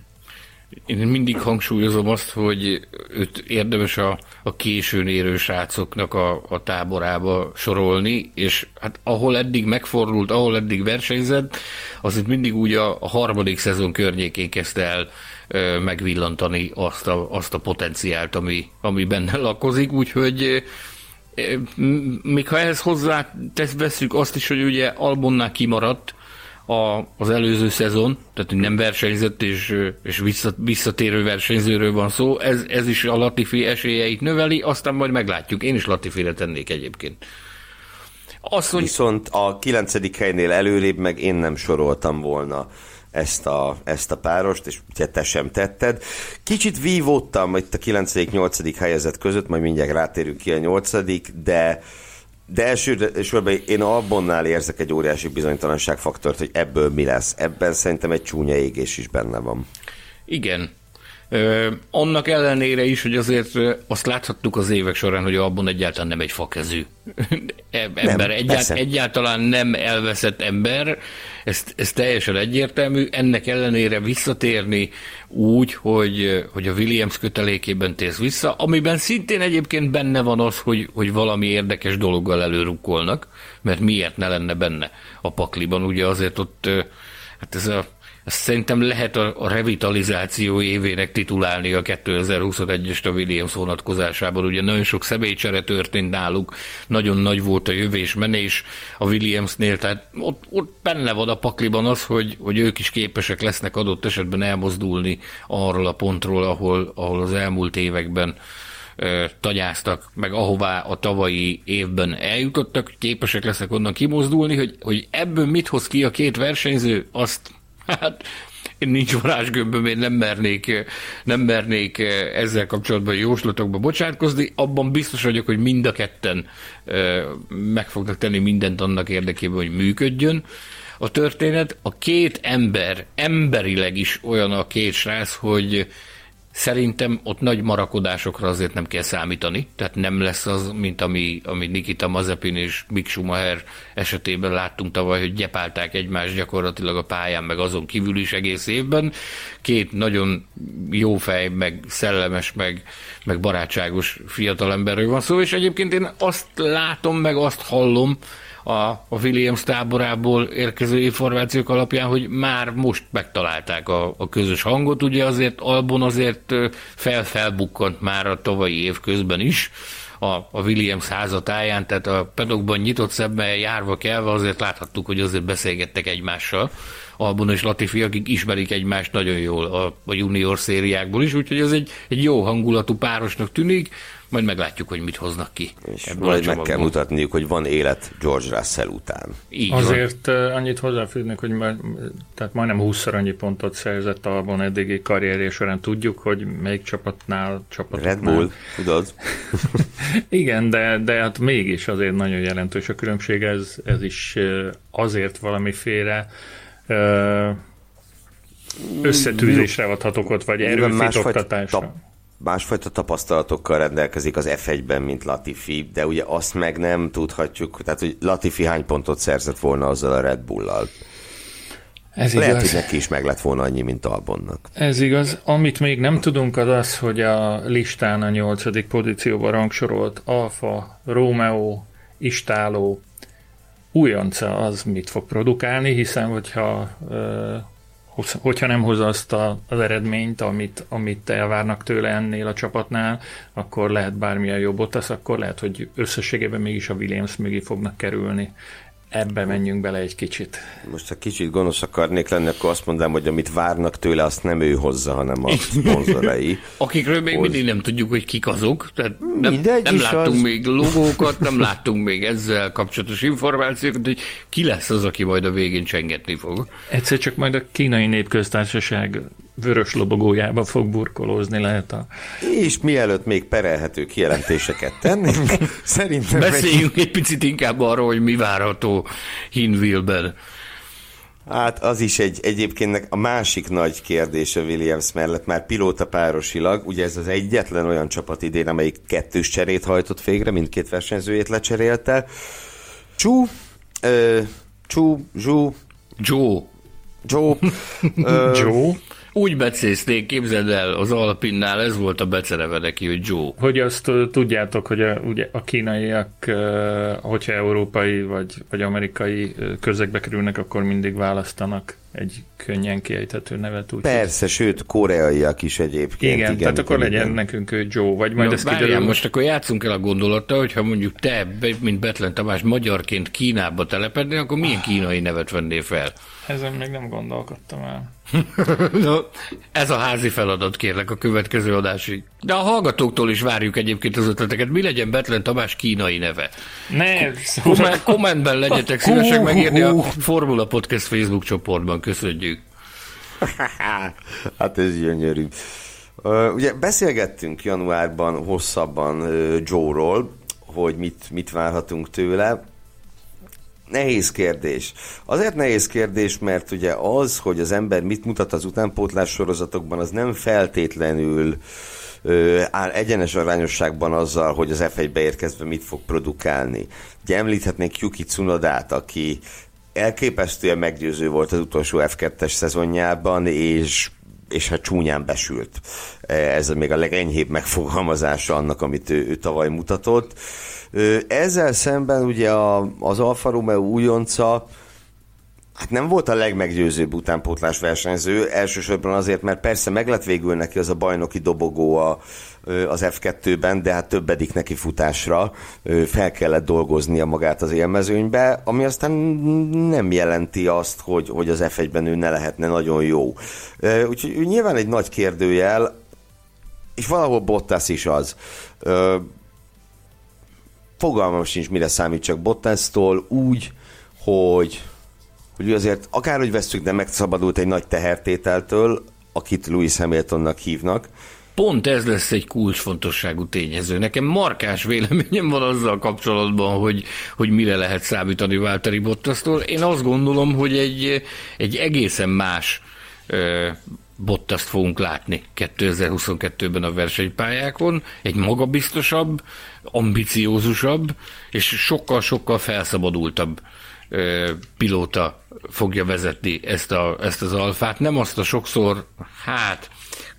Én mindig hangsúlyozom azt, hogy őt érdemes a, a későn érő srácoknak a, a táborába sorolni, és hát ahol eddig megfordult, ahol eddig versenyzett, az itt mindig úgy a, a harmadik szezon környékén kezdte el ö, megvillantani azt a, azt a potenciált, ami, ami benne lakozik, úgyhogy még ha ehhez hozzá tesz, veszük azt is, hogy ugye Albonnál kimaradt, a, az előző szezon, tehát nem versenyzett és, és visszatérő versenyzőről van szó, ez, ez is a Latifi esélyeit növeli, aztán majd meglátjuk. Én is Latifire tennék egyébként. Azt, hogy... Viszont a kilencedik helynél előrébb meg én nem soroltam volna ezt a, ezt a párost, és ugye te sem tetted. Kicsit vívódtam itt a 9.-8. helyezett között, majd mindjárt rátérünk ki a 8. de de elsősorban én Albonnál érzek egy óriási bizonytalanságfaktort, hogy ebből mi lesz. Ebben szerintem egy csúnya égés is benne van. Igen. Annak ellenére is, hogy azért azt láthattuk az évek során, hogy Albon egyáltalán nem egy fakezű. Ember, nem, egyált, egyáltalán nem elveszett ember, ez, ez teljesen egyértelmű, ennek ellenére visszatérni úgy, hogy, hogy a Williams kötelékében térsz vissza, amiben szintén egyébként benne van az, hogy, hogy valami érdekes dologgal előrukkolnak, mert miért ne lenne benne a pakliban, ugye azért ott hát ez a ezt szerintem lehet a, a revitalizáció évének titulálni a 2021-es a Williams vonatkozásában. Ugye nagyon sok személycsere történt náluk, nagyon nagy volt a jövés menés a Williamsnél, tehát ott, ott benne van a pakliban az, hogy, hogy ők is képesek lesznek adott esetben elmozdulni arról a pontról, ahol, ahol az elmúlt években tagyáztak, meg ahová a tavalyi évben eljutottak, képesek lesznek onnan kimozdulni, hogy, hogy ebből mit hoz ki a két versenyző, azt Hát én nincs varázsgömböm, én nem mernék, nem mernék ezzel kapcsolatban jóslatokba bocsátkozni. Abban biztos vagyok, hogy mind a ketten meg fognak tenni mindent annak érdekében, hogy működjön a történet. A két ember, emberileg is olyan a két srác, hogy Szerintem ott nagy marakodásokra azért nem kell számítani, tehát nem lesz az, mint ami, ami Nikita Mazepin és Mick Schumacher esetében láttunk tavaly, hogy gyepálták egymást gyakorlatilag a pályán, meg azon kívül is egész évben. Két nagyon jó fej, meg szellemes, meg, meg barátságos fiatalemberről van szó, és egyébként én azt látom, meg azt hallom, a, a Williams táborából érkező információk alapján, hogy már most megtalálták a, a közös hangot. Ugye azért Albon azért felfelbukkant már a tavalyi év közben is, a, a Williams házatáján, tehát a pedokban nyitott szemmel járva kelve azért láthattuk, hogy azért beszélgettek egymással. Albon és Latifi, akik ismerik egymást nagyon jól a, a junior szériákból is, úgyhogy ez egy, egy jó hangulatú párosnak tűnik majd meglátjuk, hogy mit hoznak ki. És majd meg kell mutatniuk, hogy van élet George Russell után. Így Azért van. annyit hozzáfűznek, hogy már, tehát majdnem 20 annyi pontot szerzett Albon eddigi karrierje során. Tudjuk, hogy melyik csapatnál, csapatoknál. Red Bull, tudod? Igen, de, de hát mégis azért nagyon jelentős a különbség. Ez, ez is azért valamiféle összetűzésre adhatok ott, vagy erőfitoktatásra másfajta tapasztalatokkal rendelkezik az F1-ben, mint Latifi, de ugye azt meg nem tudhatjuk, tehát hogy Latifi hány pontot szerzett volna azzal a Red Bull-al. Ez Lehet, igaz. hogy neki is meg lett volna annyi, mint Albonnak. Ez igaz. Amit még nem tudunk az az, hogy a listán a nyolcadik pozícióban rangsorolt Alfa, Romeo, Istáló, újonca az mit fog produkálni, hiszen hogyha hogyha nem hoz azt a, az eredményt, amit, amit elvárnak tőle ennél a csapatnál, akkor lehet bármilyen jobbot tesz, akkor lehet, hogy összességében mégis a Williams mögé fognak kerülni ebbe menjünk bele egy kicsit. Most ha kicsit gonosz akarnék lenni, akkor azt mondanám, hogy amit várnak tőle, azt nem ő hozza, hanem a szponzorai. Akikről még hoz. mindig nem tudjuk, hogy kik azok. Tehát nem, Mindegy nem láttunk az... még logókat, nem láttunk még ezzel kapcsolatos információkat, hogy ki lesz az, aki majd a végén csengetni fog. Egyszer csak majd a kínai népköztársaság vörös lobogójába fog burkolózni lehet a... És mielőtt még perelhető kijelentéseket tenni, szerintem... Beszéljünk egy... egy picit inkább arról, hogy mi várható Hinwilben. Hát az is egy, egyébként a másik nagy kérdés a Williams mellett, már pilóta párosilag, ugye ez az egyetlen olyan csapat idén, amelyik kettős cserét hajtott végre, mindkét versenyzőjét lecserélte. Csú, ö, Csú, Zsú, Joe. Joe. Ö, Joe. Úgy becézték, képzeld el, az Alpinnál ez volt a becereve neki, hogy Joe. Hogy azt tudjátok, hogy a, ugye a kínaiak, hogyha európai vagy, vagy amerikai közegbe kerülnek, akkor mindig választanak egy könnyen kiejthető nevet. Úgy Persze, hogy... sőt, koreaiak is egyébként. Igen, igen tehát akkor legyen igen. nekünk Joe, vagy majd no, ez kiderül. most akkor játszunk el a gondolattal, hogyha mondjuk te, mint Betlen Tamás, magyarként Kínába telepednél, akkor milyen kínai nevet vennél fel? Ezen még nem gondolkodtam el. no, ez a házi feladat, kérlek, a következő adásig. De a hallgatóktól is várjuk egyébként az ötleteket. Mi legyen Betlen Tamás kínai neve? Ne, Komment, kommentben legyetek szívesek megírni a Formula Podcast Facebook csoportban. Köszönjük. hát ez gyönyörű. Ugye beszélgettünk januárban hosszabban Joe-ról, hogy mit, mit várhatunk tőle. Nehéz kérdés. Azért nehéz kérdés, mert ugye az, hogy az ember mit mutat az utánpótlás sorozatokban, az nem feltétlenül ö, áll egyenes arányosságban azzal, hogy az F1-be érkezve mit fog produkálni. Ugye említhetnénk Yuki Tsunodát, aki elképesztően meggyőző volt az utolsó F2-es szezonjában, és és hát csúnyán besült. Ez még a legenyhébb megfogalmazása annak, amit ő, ő tavaly mutatott. Ezzel szemben ugye a, az Alfa Romeo újonca Hát nem volt a legmeggyőzőbb utánpótlás versenyző, elsősorban azért, mert persze meg végül neki az a bajnoki dobogó a, az F2-ben, de hát többedik neki futásra fel kellett dolgoznia magát az élmezőnybe, ami aztán nem jelenti azt, hogy, hogy az F1-ben ő ne lehetne nagyon jó. Úgyhogy nyilván egy nagy kérdőjel, és valahol Bottas is az. Fogalmam sincs, mire számít Bottas-tól, úgy, hogy hogy azért akárhogy veszük, de megszabadult egy nagy tehertételtől, akit Louis Hamiltonnak hívnak. Pont ez lesz egy kulcsfontosságú tényező. Nekem markás véleményem van azzal kapcsolatban, hogy, hogy mire lehet számítani Válteri Bottasztól. Én azt gondolom, hogy egy, egy egészen más ö, Bottaszt fogunk látni 2022-ben a versenypályákon. Egy magabiztosabb, ambiciózusabb és sokkal-sokkal felszabadultabb pilóta fogja vezetni ezt, a, ezt az alfát. Nem azt a sokszor, hát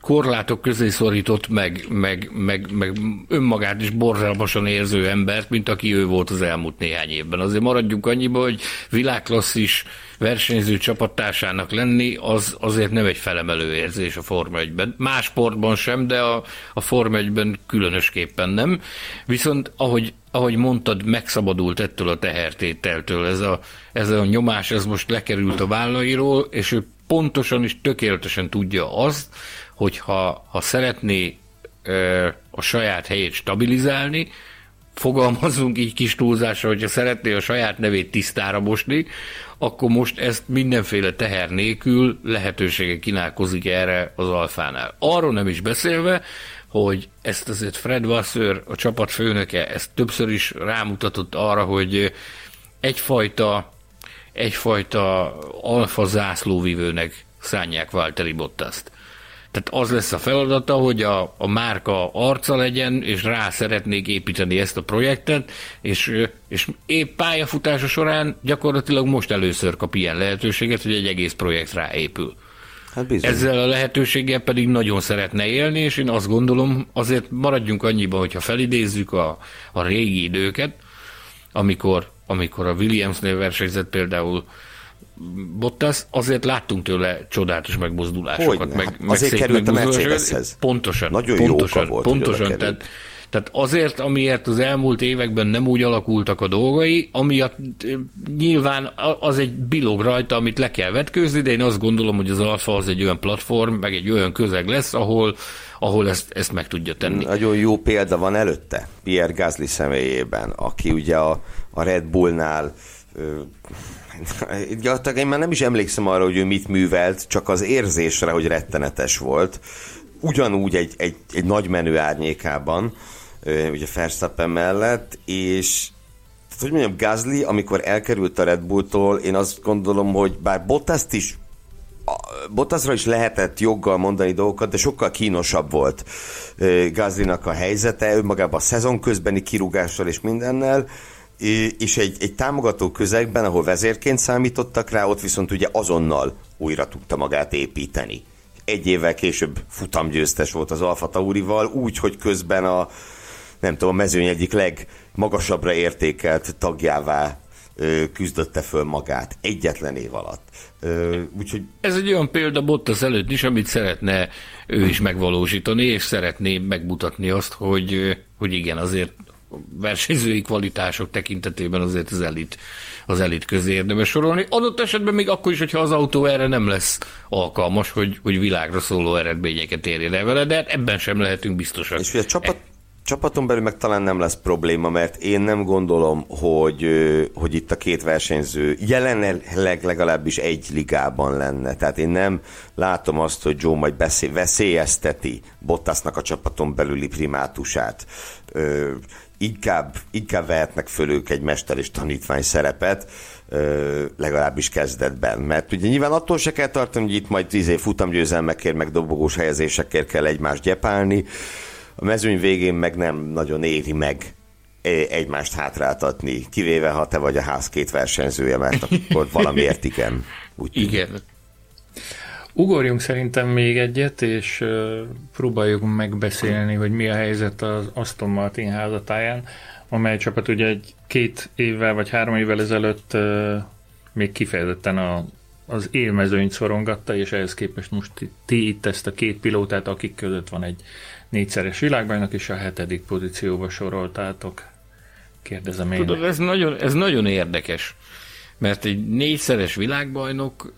korlátok közé szorított, meg, meg, meg, meg önmagát is borzalmasan érző embert, mint aki ő volt az elmúlt néhány évben. Azért maradjunk annyiba, hogy világklasszis versenyző csapattársának lenni, az azért nem egy felemelő érzés a Forma 1-ben. Más sportban sem, de a, a Forma 1-ben különösképpen nem. Viszont ahogy ahogy mondtad, megszabadult ettől a tehertételtől. Ez a, ez a nyomás, ez most lekerült a vállairól, és ő pontosan és tökéletesen tudja azt, hogy ha, ha szeretné ö, a saját helyét stabilizálni, fogalmazunk így kis túlzásra, hogyha szeretné a saját nevét tisztára mosni, akkor most ezt mindenféle teher nélkül lehetősége kínálkozik erre az alfánál. Arról nem is beszélve, hogy ezt azért Fred Wasser, a csapat főnöke, ezt többször is rámutatott arra, hogy egyfajta, egyfajta alfa zászlóvivőnek szánják Valtteri Bottaszt. Tehát az lesz a feladata, hogy a, a márka arca legyen, és rá szeretnék építeni ezt a projektet, és, és épp pályafutása során gyakorlatilag most először kap ilyen lehetőséget, hogy egy egész projekt ráépül. Hát bizony. Ezzel a lehetőséggel pedig nagyon szeretne élni, és én azt gondolom, azért maradjunk annyiba, hogyha felidézzük a, a régi időket, amikor, amikor a Williamsnél versenyzett például Bottas, azért láttunk tőle csodálatos megmozdulásokat. Hogyne, meg, hát meg azért került a Mercedeshez. Pontosan. Nagyon pontosan, volt, pontosan. Tehát, tehát azért, amiért az elmúlt években nem úgy alakultak a dolgai, amiatt nyilván az egy bilog rajta, amit le kell vetkőzni, de én azt gondolom, hogy az Alfa az egy olyan platform, meg egy olyan közeg lesz, ahol, ahol ezt, ezt meg tudja tenni. Nagyon jó példa van előtte, Pierre Gasly személyében, aki ugye a, a Red Bullnál Gyakorlatilag én már nem is emlékszem arra, hogy ő mit művelt, csak az érzésre, hogy rettenetes volt. Ugyanúgy egy, egy, egy nagy menő árnyékában, ugye Verstappen mellett, és hogy mondjam, Gasly, amikor elkerült a Red Bulltól, én azt gondolom, hogy bár Bottaszt is Bottasra is lehetett joggal mondani dolgokat, de sokkal kínosabb volt Gazlinak a helyzete, önmagában a szezon közbeni kirúgással és mindennel, és egy, egy támogató közegben, ahol vezérként számítottak rá, ott viszont ugye azonnal újra tudta magát építeni. Egy évvel később futamgyőztes volt az Alfa Taurival, úgy, hogy közben a nem tudom, a mezőny egyik legmagasabbra értékelt tagjává küzdötte föl magát egyetlen év alatt. Úgyhogy... Ez egy olyan példa Bottas előtt is, amit szeretne ő is megvalósítani, és szeretné megmutatni azt, hogy, hogy igen, azért versenyzői kvalitások tekintetében azért az elit, az elit közé érdemes sorolni. Adott esetben még akkor is, hogyha az autó erre nem lesz alkalmas, hogy, hogy világra szóló eredményeket érjen el vele, de ebben sem lehetünk biztosak. És a csapat, csapaton belül meg talán nem lesz probléma, mert én nem gondolom, hogy, hogy itt a két versenyző jelenleg legalábbis egy ligában lenne. Tehát én nem látom azt, hogy Joe majd beszél, veszélyezteti Bottasnak a csapaton belüli primátusát inkább, inkább vehetnek föl ők egy mester és tanítvány szerepet, legalábbis kezdetben. Mert ugye nyilván attól se kell tartani, hogy itt majd tíz év futamgyőzelmekért, meg dobogós helyezésekért kell egymást gyepálni. A mezőny végén meg nem nagyon éri meg egymást hátráltatni, kivéve ha te vagy a ház két versenyzője, mert akkor valamiért igen. Úgy igen. Ugorjunk szerintem még egyet, és próbáljuk megbeszélni, hogy mi a helyzet az Aston Martin házatáján, amely csapat ugye egy két évvel vagy három évvel ezelőtt még kifejezetten a, az élmezőnyt szorongatta, és ehhez képest most ti itt ezt a két pilótát, akik között van egy négyszeres világbajnok, és a hetedik pozícióba soroltátok. Kérdezem én. Tudod, ez nagyon, ez nagyon érdekes, mert egy négyszeres világbajnok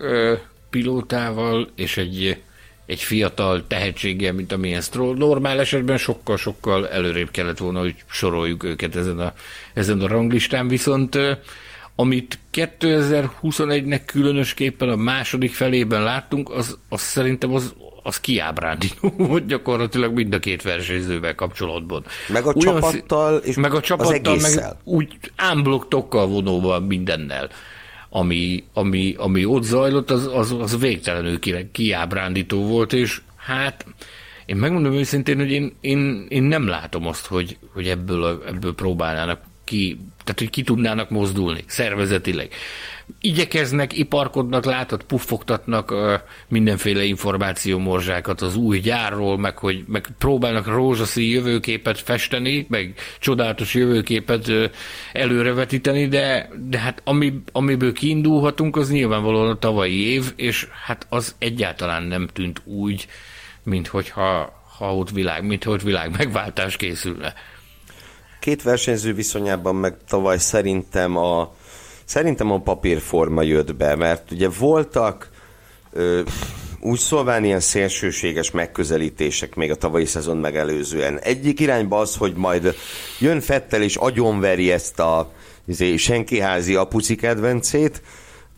pilótával és egy, egy fiatal tehetséggel, mint amilyen Stroll. Normál esetben sokkal-sokkal előrébb kellett volna, hogy soroljuk őket ezen a, ezen a ranglistán, viszont amit 2021-nek különösképpen a második felében láttunk, az, az szerintem az, az kiábrándító volt gyakorlatilag mind a két versenyzővel kapcsolatban. Meg a Olyan csapattal, és meg a csapattal, meg úgy ámblok tokkal vonóval mindennel ami, ami, ami ott zajlott, az, az, az végtelenül kiábrándító volt, és hát én megmondom őszintén, hogy én, én, én nem látom azt, hogy, hogy ebből, ebből próbálnának ki, tehát hogy ki tudnának mozdulni szervezetileg igyekeznek, iparkodnak, látod, puffogtatnak mindenféle információmorzsákat az új gyárról, meg hogy meg próbálnak rózsaszín jövőképet festeni, meg csodálatos jövőképet előrevetíteni, de, de hát ami, amiből kiindulhatunk, az nyilvánvalóan a tavalyi év, és hát az egyáltalán nem tűnt úgy, mint hogyha ha ott világ, mint hogy világ megváltás készülne. Két versenyző viszonyában meg tavaly szerintem a Szerintem a papírforma jött be, mert ugye voltak ö, úgy szóval ilyen szélsőséges megközelítések még a tavalyi szezon megelőzően. Egyik irányba az, hogy majd jön Fettel és agyonveri ezt a izé, senkiházi apuci kedvencét,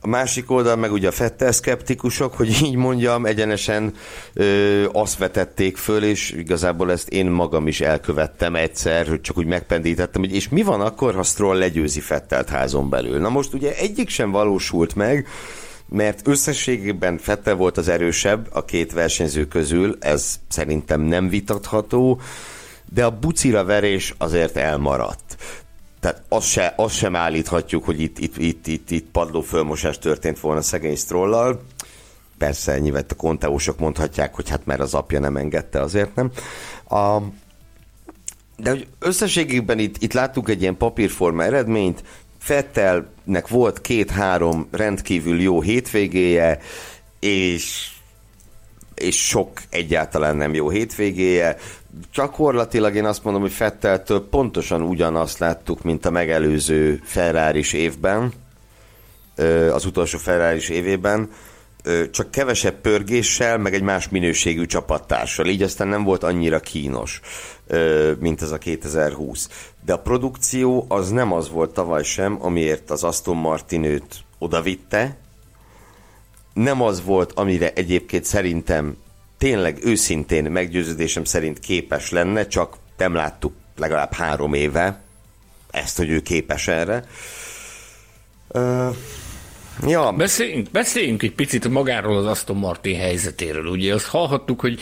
a másik oldal meg ugye a Fettel szkeptikusok, hogy így mondjam, egyenesen ö, azt vetették föl, és igazából ezt én magam is elkövettem egyszer, hogy csak úgy megpendítettem, hogy és mi van akkor, ha Stroll legyőzi Fettelt házon belül. Na most ugye egyik sem valósult meg, mert összességében Fettel volt az erősebb a két versenyző közül, ez szerintem nem vitatható, de a bucira verés azért elmaradt. Tehát azt, se, azt sem állíthatjuk, hogy itt, itt, itt, itt, itt padlófölmosás történt volna szegény Strollal. Persze nyilván a konteósok mondhatják, hogy hát mert az apja nem engedte, azért nem. A, de hogy összességében itt, itt láttuk egy ilyen papírforma eredményt, Fettelnek volt két-három rendkívül jó hétvégéje, és és sok egyáltalán nem jó hétvégéje. Gyakorlatilag én azt mondom, hogy Fetteltől pontosan ugyanazt láttuk, mint a megelőző ferrari évben, az utolsó ferrari évében, csak kevesebb pörgéssel, meg egy más minőségű csapattársal, így aztán nem volt annyira kínos, mint ez a 2020. De a produkció az nem az volt tavaly sem, amiért az Aston Martin őt odavitte, nem az volt, amire egyébként szerintem tényleg őszintén meggyőződésem szerint képes lenne, csak nem láttuk legalább három éve ezt, hogy ő képes erre. Uh, Ja. Beszéljünk, beszéljünk egy picit magáról az Aston Martin helyzetéről. Ugye azt hallhattuk, hogy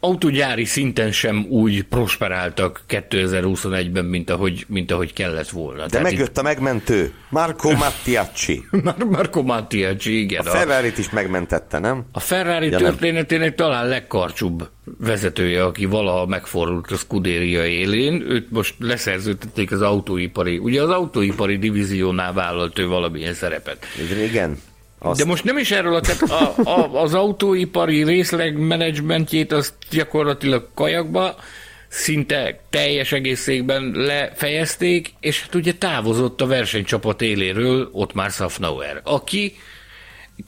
autógyári szinten sem úgy prosperáltak 2021-ben, mint ahogy, mint ahogy kellett volna. De Tehát megjött itt... a megmentő, Marco Mattiacci. Marco Mattiacci, igen. A ferrari is megmentette, nem? A Ferrari ja, történetének talán legkarcsúbb vezetője, aki valaha megfordult a Scuderia élén, őt most leszerződtették az autóipari, ugye az autóipari divíziónál vállalt ő valamilyen szerepet. Régen? Azt... De most nem is erről, a, tehát a, a, az autóipari részleg menedzsmentjét azt gyakorlatilag kajakba szinte teljes egészében lefejezték, és hát ugye távozott a versenycsapat éléről ott már Safnauer, aki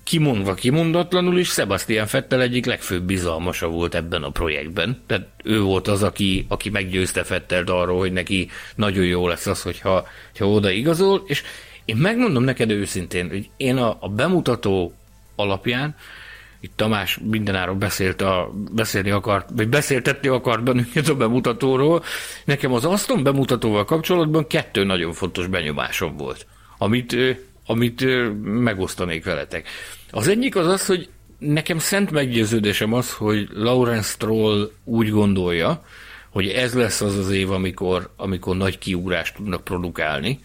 kimondva kimondatlanul is Sebastian Fettel egyik legfőbb bizalmasa volt ebben a projektben. Tehát ő volt az, aki, aki meggyőzte Fettelt arról, hogy neki nagyon jó lesz az, hogyha, hogyha oda igazol, és én megmondom neked őszintén, hogy én a, a bemutató alapján, itt Tamás mindenáról beszélt a, beszélni akart, vagy beszéltetni akart bennünket a bemutatóról. Nekem az Aston bemutatóval kapcsolatban kettő nagyon fontos benyomásom volt, amit, amit megosztanék veletek. Az egyik az az, hogy nekem szent meggyőződésem az, hogy Lawrence Stroll úgy gondolja, hogy ez lesz az az év, amikor, amikor nagy kiugrást tudnak produkálni,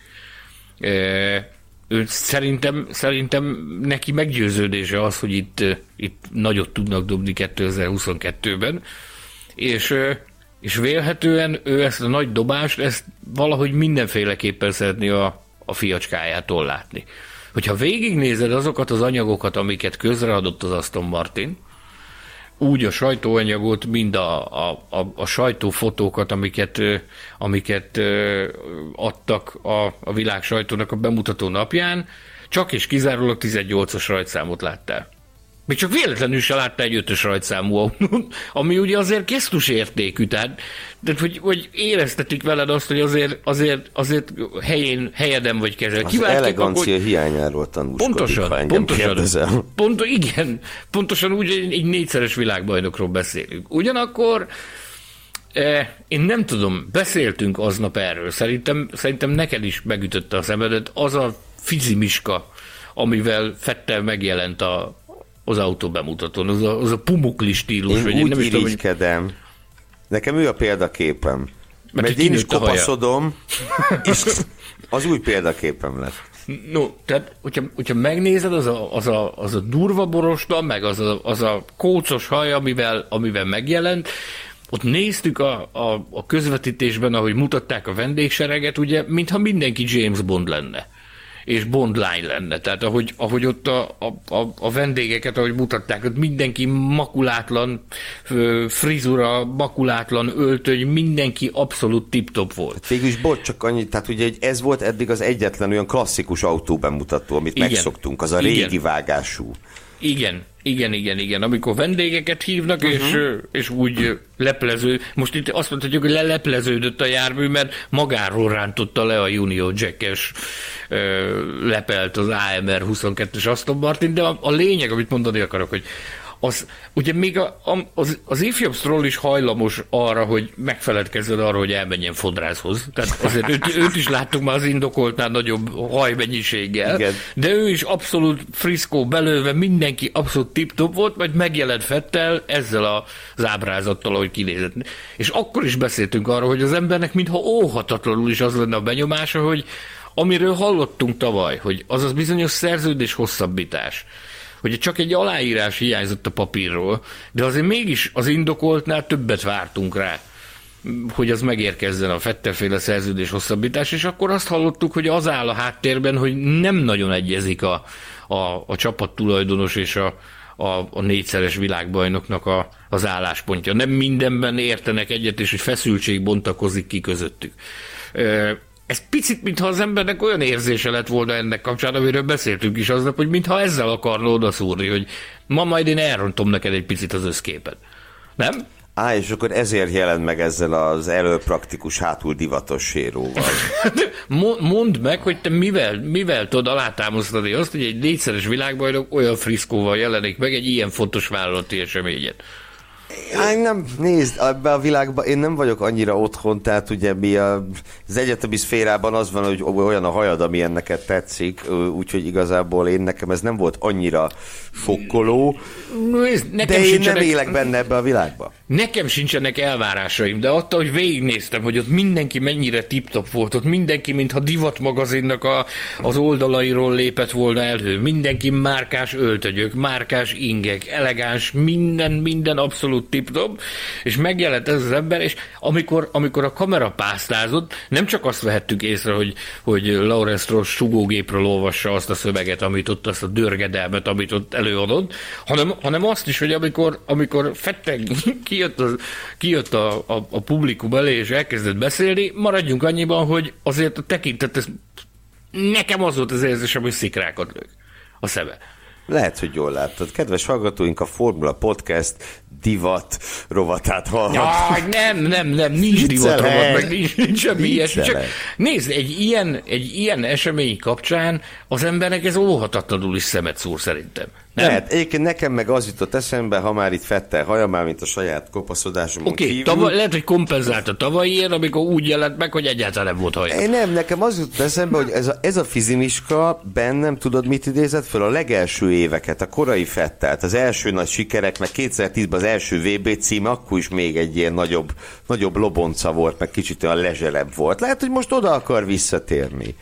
ő szerintem, szerintem neki meggyőződése az, hogy itt, itt nagyot tudnak dobni 2022-ben, és, és vélhetően ő ezt a nagy dobást, ezt valahogy mindenféleképpen szeretné a, a fiacskájától látni. Hogyha végignézed azokat az anyagokat, amiket közreadott az Aston Martin, úgy a sajtóanyagot, mind a, a, a, a sajtófotókat, amiket, amiket adtak a, a világ sajtónak a bemutató napján, csak és kizárólag 18-as rajtszámot láttál. Még csak véletlenül se látta egy ötös rajtszámú autót, ami ugye azért kesztus értékű, tehát, tehát hogy, hogy éreztetik veled azt, hogy azért, azért, azért helyén, helyeden vagy kezel. Az Kiváltképp, elegancia akkor, hiányáról tanúskodik, pontosan, ha pontosan, pont, igen, pontosan úgy egy, egy négyszeres világbajnokról beszélünk. Ugyanakkor eh, én nem tudom, beszéltünk aznap erről, szerintem, szerintem neked is megütötte a szemedet az a fizimiska, amivel Fettel megjelent a, az autó bemutatón, az a, az a pumukli stílus. Én úgy nem is. Tudom, hogy... Nekem ő a példaképem. Mert, mert én is kopaszodom, és az új példaképem lett. No, tehát, hogyha, hogyha megnézed, az a, az, a, az a durva borosta, meg az a, az a kócos haj, amivel, amivel megjelent, ott néztük a, a, a közvetítésben, ahogy mutatták a vendégsereget, ugye, mintha mindenki James Bond lenne és bondlány lenne. Tehát ahogy, ahogy ott a, a, a, a vendégeket, ahogy mutatták, ott mindenki makulátlan frizura, makulátlan öltöny, mindenki abszolút tip-top volt. Hát végül is bocs, csak annyi, tehát ugye ez volt eddig az egyetlen olyan klasszikus autó bemutató, amit Igen. megszoktunk, az a régi Igen. vágású. Igen, igen, igen, igen. Amikor vendégeket hívnak, uh-huh. és, és úgy leplező, most itt azt mondhatjuk, hogy lelepleződött a jármű, mert magáról rántotta le a Junior Jackes lepelt az AMR 22-es Aston Martin, de a, a lényeg, amit mondani akarok, hogy az, ugye még a, az, az ifjabb stroll is hajlamos arra, hogy megfeledkezzen arra, hogy elmenjen fodrászhoz. Tehát azért őt, őt is láttuk már az indokoltnál nagyobb hajmennyiséggel, Igen. de ő is abszolút friszkó belőve, mindenki abszolút tip-top volt, majd megjelent Fettel ezzel a, az ábrázattal, ahogy kinézett. És akkor is beszéltünk arról, hogy az embernek mintha óhatatlanul is az lenne a benyomása, hogy amiről hallottunk tavaly, hogy az az bizonyos szerződés hosszabbítás, hogy csak egy aláírás hiányzott a papírról, de azért mégis az indokoltnál többet vártunk rá hogy az megérkezzen a Fetterféle szerződés hosszabbítás, és akkor azt hallottuk, hogy az áll a háttérben, hogy nem nagyon egyezik a, a, a csapat tulajdonos és a, a, a négyszeres világbajnoknak a, az álláspontja. Nem mindenben értenek egyet, és hogy feszültség bontakozik ki közöttük. Ez picit, mintha az embernek olyan érzése lett volna ennek kapcsán, amiről beszéltünk is aznap, hogy mintha ezzel akarna odaszúrni, hogy ma majd én elrontom neked egy picit az összképet. Nem? Á, és akkor ezért jelent meg ezzel az előpraktikus hátul divatos séróval. Mondd meg, hogy te mivel, mivel tudod alátámasztani azt, hogy egy négyszeres világbajnok olyan friszkóval jelenik meg egy ilyen fontos vállalati eseményet. Én nem, nézd, ebbe a világban én nem vagyok annyira otthon, tehát ugye mi a, az egyetemi szférában az van, hogy olyan a hajad, ami ennek tetszik, úgyhogy igazából én nekem ez nem volt annyira sokkoló, nézd, nekem de én nem élek benne ebbe a világba. Nekem sincsenek elvárásaim, de attól, hogy végignéztem, hogy ott mindenki mennyire tip-top volt, ott mindenki, mintha divat magazinnak a, az oldalairól lépett volna elő, mindenki márkás öltögyök, márkás ingek, elegáns, minden, minden abszolút tip-top, és megjelent ez az ember, és amikor, amikor a kamera pásztázott, nem csak azt vehettük észre, hogy, hogy Lawrence Ross sugógépről olvassa azt a szöveget, amit ott, azt a dörgedelmet, amit ott előadott, hanem, hanem azt is, hogy amikor, amikor Fetteg kijött, az, kijött a, a, a publikum elé, és elkezdett beszélni, maradjunk annyiban, hogy azért a tekintet, ez, nekem az volt az érzésem, hogy szikrákat lők a szeme. Lehet, hogy jól láttad. Kedves hallgatóink, a Formula Podcast divat rovatát hallhat. Ja, nem, nem, nem, nincs divat rovat, meg nincs, nincs semmi ilyesmi. Csak nézd, egy ilyen, egy ilyen esemény kapcsán az embernek ez óhatatlanul is szemet szúr szerintem. Nem? Lehet. Egyébként nekem meg az jutott eszembe, ha már itt Fettel haja, már mint a saját kopaszodásomon Oké, okay, tava- lehet, hogy kompenzált a tavalyiért, amikor úgy jelent meg, hogy egyáltalán nem volt haja. Én nem, nekem az jutott eszembe, hogy ez a, ez a fizimiska bennem, tudod, mit idézett föl? A legelső éveket, a korai Fettelt, az első nagy sikerek, meg 2010-ben az első VB cím, akkor is még egy ilyen nagyobb, nagyobb lobonca volt, meg kicsit olyan lezselebb volt. Lehet, hogy most oda akar visszatérni.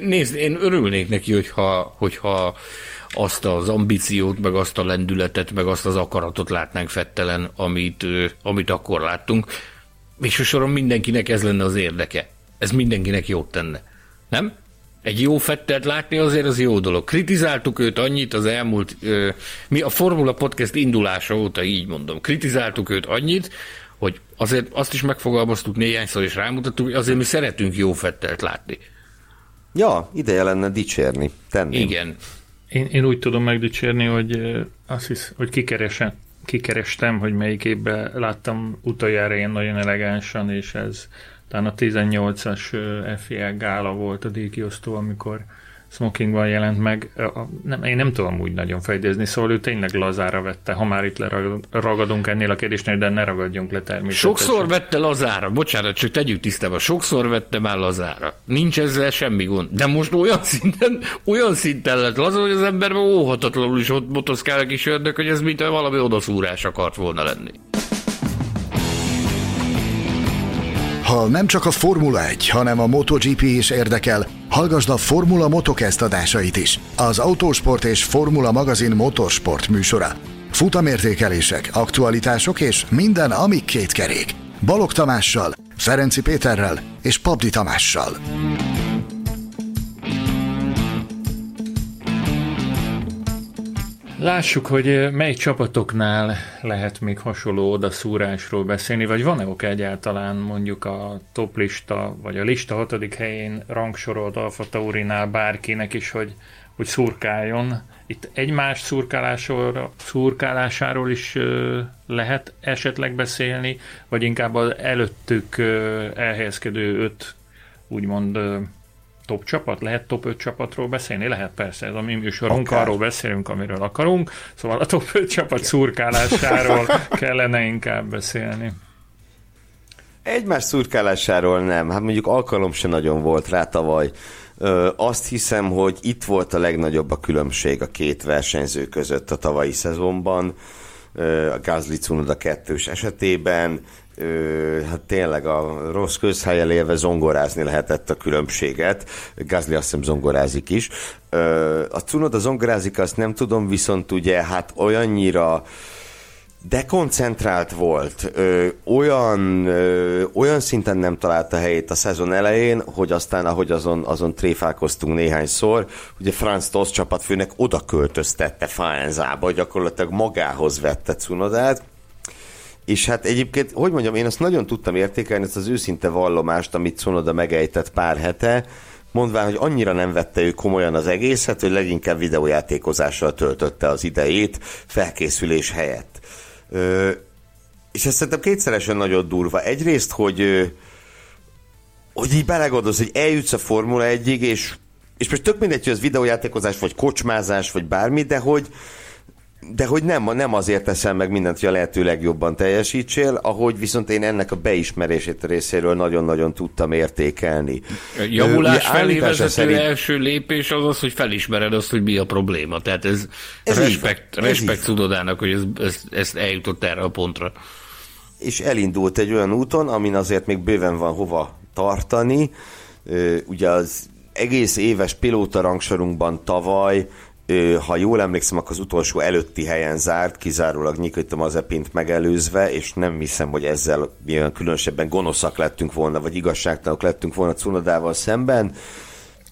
Nézd, én örülnék neki, hogyha, hogyha azt az ambíciót, meg azt a lendületet, meg azt az akaratot látnánk fettelen, amit, amit akkor láttunk. És soron mindenkinek ez lenne az érdeke. Ez mindenkinek jót tenne. Nem? Egy jó fettelt látni azért az jó dolog. Kritizáltuk őt annyit az elmúlt, mi a Formula Podcast indulása óta így mondom, kritizáltuk őt annyit, hogy azért azt is megfogalmaztuk néhányszor, és rámutattuk, hogy azért mi szeretünk jó fettelt látni. Ja, ideje lenne dicsérni, tenni. Igen. Én, én úgy tudom megdicsérni, hogy azt hisz, hogy kikeresem, kikerestem, hogy melyik évben láttam utoljára ilyen nagyon elegánsan, és ez talán a 18-as FIA gála volt a díjkiosztó, amikor smokingban jelent meg. Nem, én nem tudom úgy nagyon fejdezni, szóval ő tényleg lazára vette, ha már itt leragadunk ennél a kérdésnél, de ne ragadjunk le természetesen. Sokszor vette lazára, bocsánat, csak tegyük tisztába, sokszor vette már lazára. Nincs ezzel semmi gond. De most olyan szinten, olyan szinten lett laza, hogy az emberben óhatatlanul is ott motoszkál a kis ördög, hogy ez mint valami odaszúrás akart volna lenni. Ha nem csak a Formula 1, hanem a MotoGP is érdekel, hallgasd a Formula Motocast adásait is. Az Autósport és Formula magazin motorsport műsora. Futamértékelések, aktualitások és minden, ami két kerék. Balog Tamással, Ferenci Péterrel és Pabdi Tamással. Lássuk, hogy mely csapatoknál lehet még hasonló odaszúrásról beszélni, vagy van-e ok egyáltalán mondjuk a toplista, vagy a lista hatodik helyén rangsorolt Alfa Taurinál bárkinek is, hogy, hogy szurkáljon. Itt egymás szurkálásáról, szurkálásáról is lehet esetleg beszélni, vagy inkább az előttük elhelyezkedő öt úgymond top csapat? Lehet top 5 csapatról beszélni? Lehet persze, ez a mi műsorunk, Akár. arról beszélünk, amiről akarunk, szóval a top 5 csapat szurkálásáról kellene inkább beszélni. Egymás szurkálásáról nem, hát mondjuk alkalom se nagyon volt rá tavaly. Ö, azt hiszem, hogy itt volt a legnagyobb a különbség a két versenyző között a tavalyi szezonban. Ö, a Gazli Cunoda kettős esetében ö, hát tényleg a rossz közhelyen élve zongorázni lehetett a különbséget. Gazli azt hiszem zongorázik is. Ö, a Cunoda zongorázik, azt nem tudom, viszont ugye hát olyannyira dekoncentrált volt, ö, olyan, ö, olyan szinten nem találta helyét a szezon elején, hogy aztán, ahogy azon, azon tréfálkoztunk néhányszor, ugye Franz Tosz csapatfőnek oda költöztette Faenzába, gyakorlatilag magához vette Cunodát, és hát egyébként, hogy mondjam, én azt nagyon tudtam értékelni, ezt az őszinte vallomást, amit Cunoda megejtett pár hete, mondván, hogy annyira nem vette ő komolyan az egészet, hogy leginkább videójátékozással töltötte az idejét felkészülés helyett. Ö, és ez szerintem kétszeresen nagyon durva. Egyrészt, hogy hogy így belegondolsz, hogy eljutsz a Formula 1 és, és most tök mindegy, hogy az videójátékozás, vagy kocsmázás, vagy bármi, de hogy, de hogy nem, nem azért teszem meg mindent, hogy a lehető legjobban teljesítsél, ahogy viszont én ennek a beismerését a részéről nagyon-nagyon tudtam értékelni. Javulás felé vezető szerint... első lépés az az, hogy felismered azt, hogy mi a probléma. Tehát ez, ez respekt, van, respekt tudodának, hogy ez, ez, ez eljutott erre a pontra. És elindult egy olyan úton, amin azért még bőven van hova tartani. Ugye az egész éves pilóta rangsorunkban tavaly ha jól emlékszem, akkor az utolsó előtti helyen zárt, kizárólag Nikita Mazepint megelőzve, és nem hiszem, hogy ezzel milyen különösebben gonoszak lettünk volna, vagy igazságtalanok lettünk volna Cunodával szemben.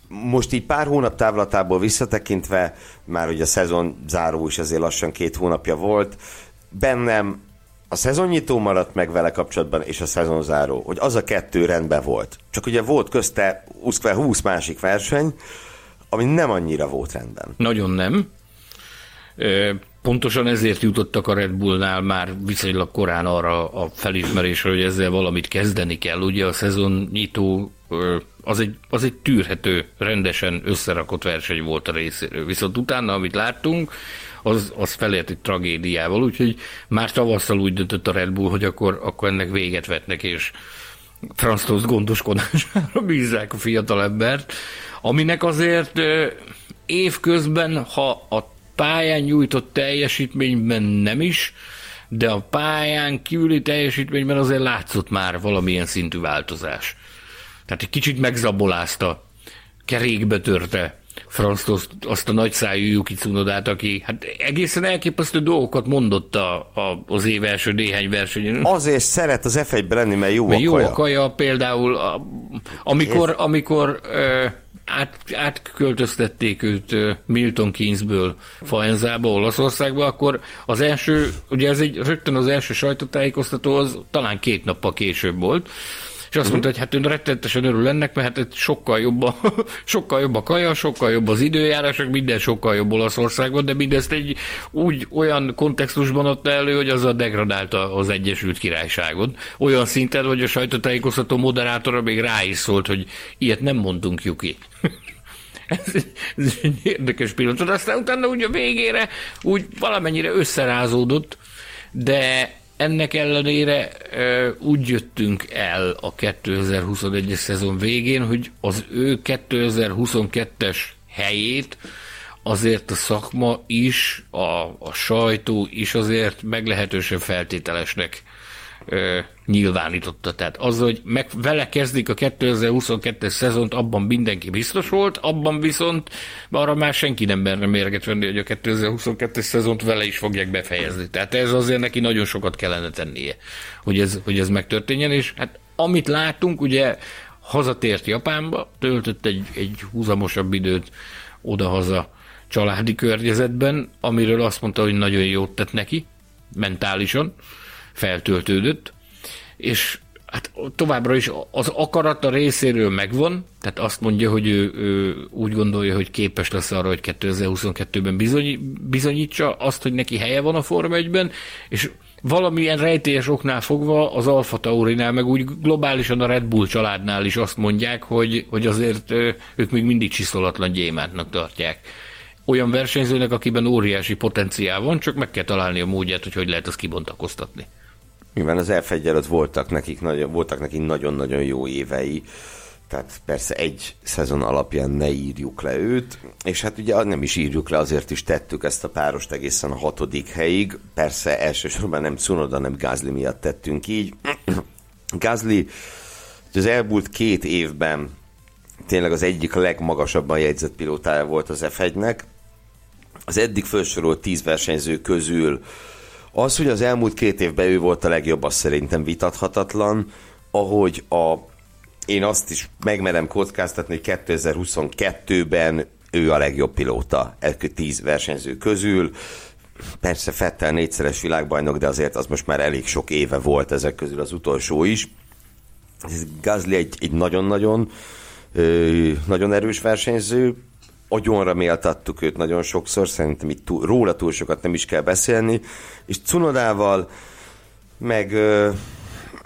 Most így pár hónap távlatából visszatekintve, már ugye a szezon záró is azért lassan két hónapja volt, bennem a szezonnyitó maradt meg vele kapcsolatban, és a szezonzáró, hogy az a kettő rendben volt. Csak ugye volt közte 20 másik verseny, ami nem annyira volt rendben. Nagyon nem. Pontosan ezért jutottak a Red Bullnál már viszonylag korán arra a felismerésre, hogy ezzel valamit kezdeni kell. Ugye a szezon nyitó az egy, az egy tűrhető, rendesen összerakott verseny volt a részéről. Viszont utána, amit láttunk, az, az felért egy tragédiával, úgyhogy már tavasszal úgy döntött a Red Bull, hogy akkor, akkor ennek véget vetnek, és Franz gondoskodására bízzák a fiatalembert, aminek azért évközben, ha a pályán nyújtott teljesítményben nem is, de a pályán kívüli teljesítményben azért látszott már valamilyen szintű változás. Tehát egy kicsit megzabolázta, kerékbe törte Franz azt a nagyszájú Yuki Tsunodát, aki hát egészen elképesztő dolgokat mondott a, a, az év első néhány versenyen. Azért szeret az f lenni, mert jó mert a jó kaja. a kaja például, a, amikor, amikor ö, át, átköltöztették őt Milton Keynesből Faenzába, Olaszországba, akkor az első, ugye ez egy rögtön az első sajtótájékoztató, az talán két nappal később volt, és azt mondta, hogy hát ön rettenetesen örül ennek, mert hát sokkal jobb, a, sokkal jobb a kaja, sokkal jobb az időjárás, minden sokkal jobb Olaszországban, de mindezt egy úgy olyan kontextusban adta elő, hogy azzal degradálta az Egyesült Királyságot. Olyan szinten, hogy a sajtótájékoztató moderátora még rá is szólt, hogy ilyet nem mondunk, Juki. ez, ez egy érdekes pillanat. Aztán utána úgy a végére úgy valamennyire összerázódott, de ennek ellenére úgy jöttünk el a 2021-es szezon végén, hogy az ő 2022-es helyét azért a szakma is, a, a sajtó is azért meglehetősen feltételesnek nyilvánította. Tehát az, hogy meg, vele kezdik a 2022-es szezont, abban mindenki biztos volt, abban viszont arra már senki nem benne mérget venni, hogy a 2022-es szezont vele is fogják befejezni. Tehát ez azért neki nagyon sokat kellene tennie, hogy ez, hogy ez megtörténjen, és hát amit látunk, ugye hazatért Japánba, töltött egy, egy húzamosabb időt oda-haza családi környezetben, amiről azt mondta, hogy nagyon jót tett neki, mentálisan, feltöltődött, és hát továbbra is az akarata részéről megvan, tehát azt mondja, hogy ő, ő úgy gondolja, hogy képes lesz arra, hogy 2022-ben bizony, bizonyítsa azt, hogy neki helye van a Forma 1-ben, és valamilyen rejtélyes oknál fogva az Alfa Taurinál, meg úgy globálisan a Red Bull családnál is azt mondják, hogy, hogy azért ők még mindig csiszolatlan gyémántnak tartják. Olyan versenyzőnek, akiben óriási potenciál van, csak meg kell találni a módját, hogy hogy lehet azt kibontakoztatni. Mivel az f voltak nekik, nagyon, voltak nekik nagyon-nagyon jó évei, tehát persze egy szezon alapján ne írjuk le őt, és hát ugye nem is írjuk le, azért is tettük ezt a párost egészen a hatodik helyig. Persze elsősorban nem Cunoda, nem Gázli miatt tettünk így. Gázli az elmúlt két évben tényleg az egyik legmagasabban jegyzett pilótája volt az F1-nek. Az eddig felsorolt tíz versenyző közül az, hogy az elmúlt két évben ő volt a legjobb, az szerintem vitathatatlan. Ahogy a én azt is megmerem kockáztatni, hogy 2022-ben ő a legjobb pilóta tíz versenyző közül. Persze Fettel négyszeres világbajnok, de azért az most már elég sok éve volt ezek közül az utolsó is. Gazli egy, egy nagyon-nagyon nagyon erős versenyző, agyonra méltattuk őt nagyon sokszor, szerintem itt túl, róla túl sokat nem is kell beszélni, és Cunodával meg,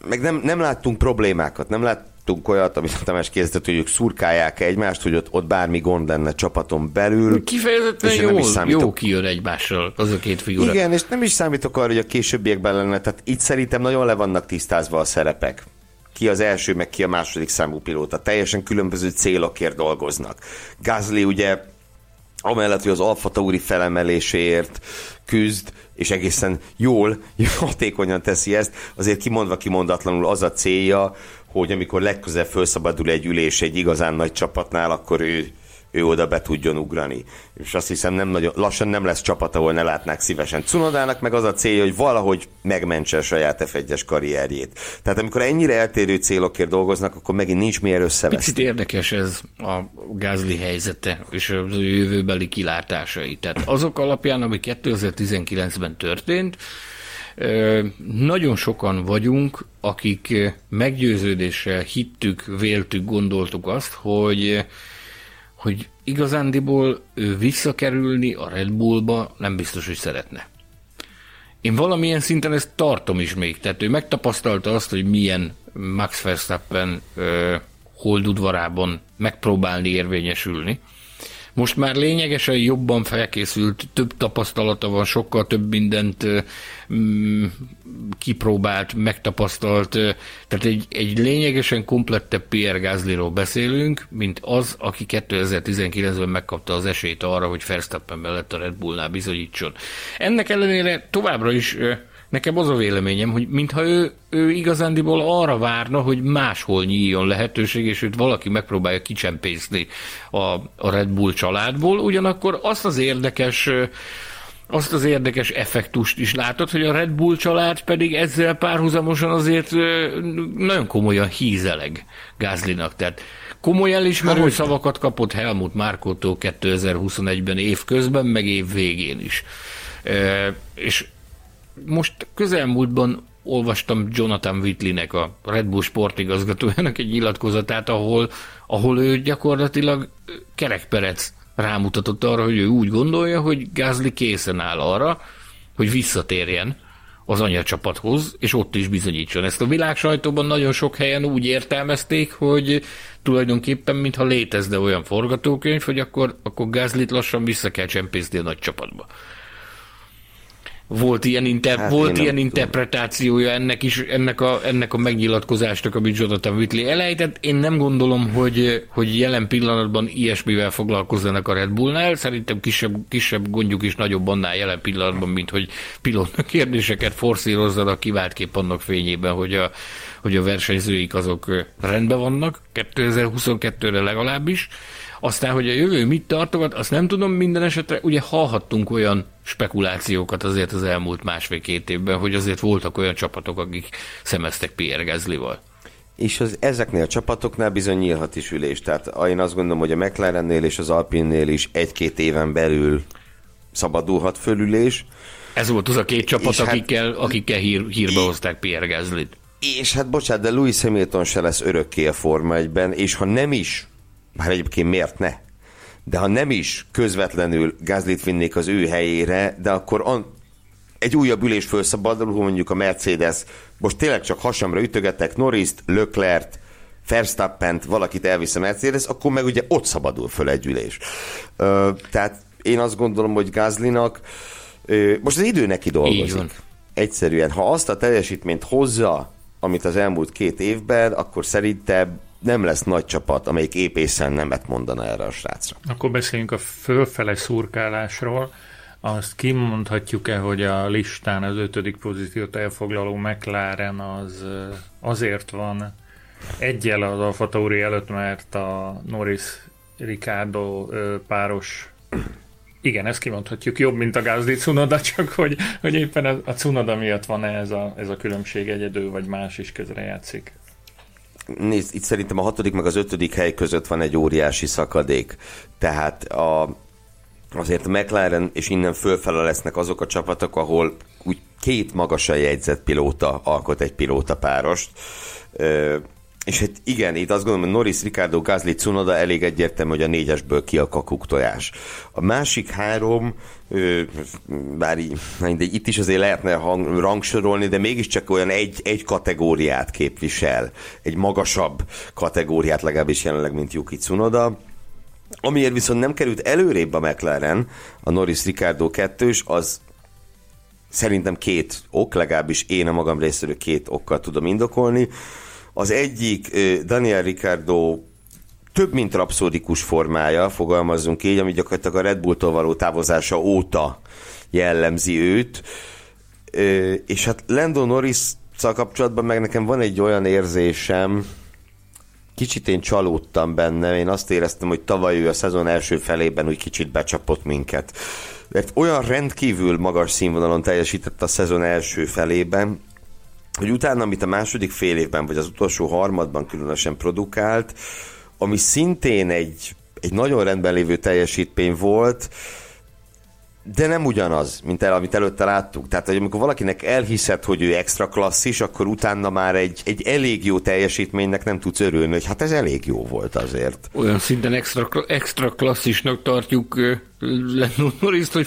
meg nem, nem láttunk problémákat, nem lát, láttunk olyat, amit a Tamás kérdezett, hogy ők szurkálják egymást, hogy ott, ott bármi gond lenne csapaton belül. Kifejezetten jól, nem is számítok... jó kijön egymással az a két figura. Igen, és nem is számítok arra, hogy a későbbiekben lenne. Tehát itt szerintem nagyon le vannak tisztázva a szerepek ki az első, meg ki a második számú pilóta. Teljesen különböző célokért dolgoznak. Gázli ugye amellett, hogy az Alfa Tauri felemeléséért küzd, és egészen jól, hatékonyan teszi ezt, azért kimondva kimondatlanul az a célja, hogy amikor legközelebb felszabadul egy ülés egy igazán nagy csapatnál, akkor ő, ő oda be tudjon ugrani. És azt hiszem, nem nagyon, lassan nem lesz csapat, ahol ne látnák szívesen. Cunodának meg az a célja, hogy valahogy megmentse a saját f karrierjét. Tehát amikor ennyire eltérő célokért dolgoznak, akkor megint nincs miért összeveszni. Picit érdekes ez a Gázli helyzete és a jövőbeli kilátásai. Tehát azok alapján, ami 2019-ben történt, nagyon sokan vagyunk, akik meggyőződéssel hittük, véltük, gondoltuk azt, hogy, hogy igazándiból ő visszakerülni a Red Bullba nem biztos, hogy szeretne. Én valamilyen szinten ezt tartom is még, tehát ő megtapasztalta azt, hogy milyen Max Verstappen holdudvarában megpróbálni érvényesülni, most már lényegesen jobban felkészült, több tapasztalata van, sokkal több mindent mm, kipróbált, megtapasztalt. Tehát egy, egy lényegesen komplettebb Pierre Gaslyról beszélünk, mint az, aki 2019-ben megkapta az esélyt arra, hogy Verstappen mellett a Red Bullnál bizonyítson. Ennek ellenére továbbra is Nekem az a véleményem, hogy mintha ő, ő igazándiból arra várna, hogy máshol nyíljon lehetőség, és őt valaki megpróbálja kicsempészni a, a Red Bull családból, ugyanakkor azt az érdekes azt az érdekes effektust is látod, hogy a Red Bull család pedig ezzel párhuzamosan azért nagyon komolyan hízeleg Gázlinak. Tehát komoly elismerő Há, szavakat kapott Helmut Márkótól 2021-ben évközben, meg év végén is. És most közelmúltban olvastam Jonathan Whitleynek, a Red Bull sportigazgatójának egy nyilatkozatát, ahol, ahol ő gyakorlatilag kerekperec rámutatott arra, hogy ő úgy gondolja, hogy Gázli készen áll arra, hogy visszatérjen az anyacsapathoz, és ott is bizonyítson. Ezt a világ sajtóban nagyon sok helyen úgy értelmezték, hogy tulajdonképpen mintha létezne olyan forgatókönyv, hogy akkor, akkor Gázlit lassan vissza kell csempészni a nagy csapatba. Volt ilyen, inter- hát volt ilyen interpretációja ennek is, ennek a, ennek a megnyilatkozásnak, amit Jonathan Whitley elejtett. Én nem gondolom, hogy, hogy jelen pillanatban ilyesmivel foglalkozzanak a Red Bullnál. Szerintem kisebb, kisebb gondjuk is nagyobb annál jelen pillanatban, mint hogy pilotnak kérdéseket forszírozzanak kiváltképp annak fényében, hogy a, hogy a versenyzőik azok rendben vannak, 2022-re legalábbis. Aztán, hogy a jövő mit tartogat, azt nem tudom, minden esetre ugye hallhattunk olyan spekulációkat azért az elmúlt másfél-két évben, hogy azért voltak olyan csapatok, akik szemeztek Pierre Gasly-val. És az, ezeknél a csapatoknál bizony nyílhat is ülés. Tehát én azt gondolom, hogy a McLarennél és az Alpinnél is egy-két éven belül szabadulhat fölülés. Ez volt az a két csapat, és hát- akikkel, hát, akikkel hír, hírbe hozták Pierre Gasly-t. És hát bocsánat, de Louis Hamilton se lesz örökké a Forma 1-ben, és ha nem is már egyébként miért ne? De ha nem is közvetlenül Gázlit vinnék az ő helyére, de akkor an, egy újabb ülés felszabadul, mondjuk a Mercedes, most tényleg csak hasamra ütögetek Norris-t, Leclerc, Verstappent, valakit elvisz a Mercedes, akkor meg ugye ott szabadul föl egy ülés. Ö, tehát én azt gondolom, hogy Gázlinak ö, most az idő neki dolgozik. Egyszerűen, ha azt a teljesítményt hozza, amit az elmúlt két évben, akkor szerintem nem lesz nagy csapat, amelyik épészen nemet mondana erre a srácra. Akkor beszéljünk a fölfele szurkálásról. Azt kimondhatjuk-e, hogy a listán az ötödik pozíciót elfoglaló McLaren az azért van egyel az Alfa Tauri előtt, mert a Norris Ricardo páros igen, ezt kimondhatjuk jobb, mint a Gázdi Cunoda, csak hogy, hogy éppen a Cunoda miatt van -e ez a, ez a különbség egyedül, vagy más is közrejátszik. Nézd, itt szerintem a hatodik meg az ötödik hely között van egy óriási szakadék. Tehát a, azért a McLaren és innen fölfele lesznek azok a csapatok, ahol úgy két magasan jegyzett pilóta alkot egy pilóta párost. És hát igen, itt azt gondolom, hogy Norris, Ricardo, Gasly, Cunoda elég egyértelmű, hogy a négyesből ki a kakuk tojás. A másik három, bár így, itt is azért lehetne hang, rangsorolni, de mégiscsak olyan egy, egy kategóriát képvisel, egy magasabb kategóriát legalábbis jelenleg, mint Yuki Cunoda. Amiért viszont nem került előrébb a McLaren, a Norris Ricardo kettős, az szerintem két ok, legalábbis én a magam részéről két okkal tudom indokolni. Az egyik Daniel Ricardo több mint rapszódikus formája, fogalmazzunk így, ami gyakorlatilag a Red Bulltól való távozása óta jellemzi őt. És hát Lando norris kapcsolatban meg nekem van egy olyan érzésem, kicsit én csalódtam benne, én azt éreztem, hogy tavaly ő a szezon első felében úgy kicsit becsapott minket. Mert olyan rendkívül magas színvonalon teljesített a szezon első felében, hogy utána, amit a második fél évben, vagy az utolsó harmadban különösen produkált, ami szintén egy, egy nagyon rendben lévő teljesítmény volt, de nem ugyanaz, mint el, amit előtte láttuk. Tehát, hogy amikor valakinek elhiszed, hogy ő extra klasszis, akkor utána már egy, egy elég jó teljesítménynek nem tudsz örülni, hogy hát ez elég jó volt azért. Olyan szinten extra, extra klasszisnak tartjuk Lennon Norris, hogy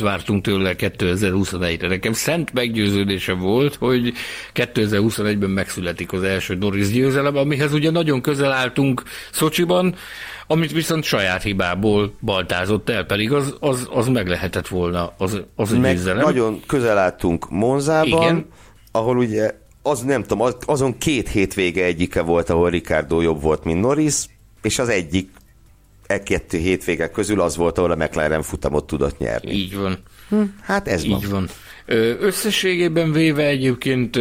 vártunk tőle 2021-re. Nekem szent meggyőződése volt, hogy 2021-ben megszületik az első Norris győzelem, amihez ugye nagyon közel álltunk Szocsiban, amit viszont saját hibából baltázott el, pedig az, az, az meg lehetett volna az, az meg győzelem. nagyon közel álltunk Monzában, Igen. ahol ugye az nem tudom, azon két hétvége egyike volt, ahol Ricardo jobb volt, mint Norris, és az egyik e kettő hétvége közül az volt, ahol a McLaren futamot tudott nyerni. Így van. Hm, hát ez Így van. Összességében véve egyébként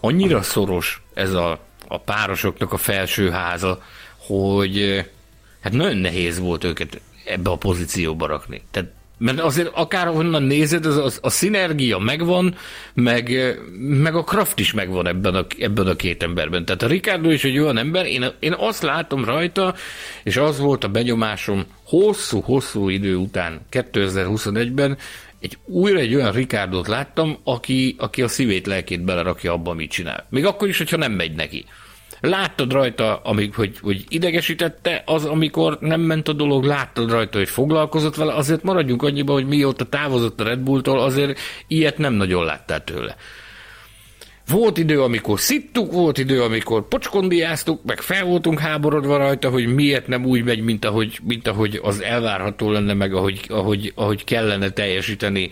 annyira szoros ez a, a párosoknak a felső háza, hogy hát nagyon nehéz volt őket ebbe a pozícióba rakni. Tehát mert azért akárhonnan nézed, az, az, a szinergia megvan, meg, meg a kraft is megvan ebben a, ebben a két emberben. Tehát a Ricardo is egy olyan ember, én, én azt látom rajta, és az volt a benyomásom hosszú-hosszú idő után, 2021-ben, egy, újra egy olyan Ricardot láttam, aki, aki a szívét, lelkét belerakja abba, amit csinál. Még akkor is, hogyha nem megy neki. Láttad rajta, amíg, hogy, hogy idegesítette, az, amikor nem ment a dolog, láttad rajta, hogy foglalkozott vele, azért maradjunk annyiba, hogy mióta távozott a Red Bulltól, azért ilyet nem nagyon láttál tőle. Volt idő, amikor szittuk, volt idő, amikor pocskondiáztuk, meg fel voltunk háborodva rajta, hogy miért nem úgy megy, mint ahogy, mint ahogy az elvárható lenne, meg ahogy, ahogy, ahogy kellene teljesíteni,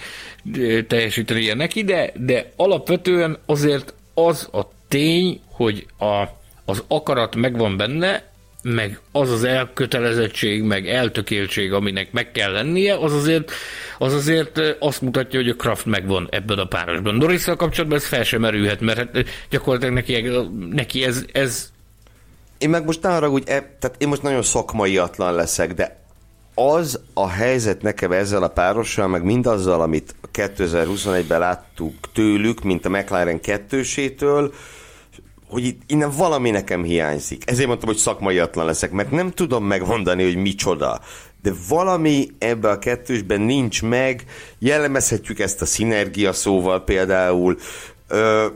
teljesíteni neki, de, de alapvetően azért az a tény, hogy a, az akarat megvan benne, meg az az elkötelezettség, meg eltökéltség, aminek meg kell lennie, az azért, az azért azt mutatja, hogy a Kraft megvan ebben a párosban. norris kapcsolatban ez fel sem merülhet, mert hát gyakorlatilag neki, neki ez, ez én meg most ne hogy e, tehát én most nagyon szakmaiatlan leszek, de az a helyzet nekem ezzel a párossal, meg mindazzal, amit 2021-ben láttuk tőlük, mint a McLaren kettősétől, hogy itt innen valami nekem hiányzik. Ezért mondtam, hogy szakmaiatlan leszek, mert nem tudom megmondani, hogy micsoda. De valami ebbe a kettősben nincs meg, jellemezhetjük ezt a szinergia szóval például,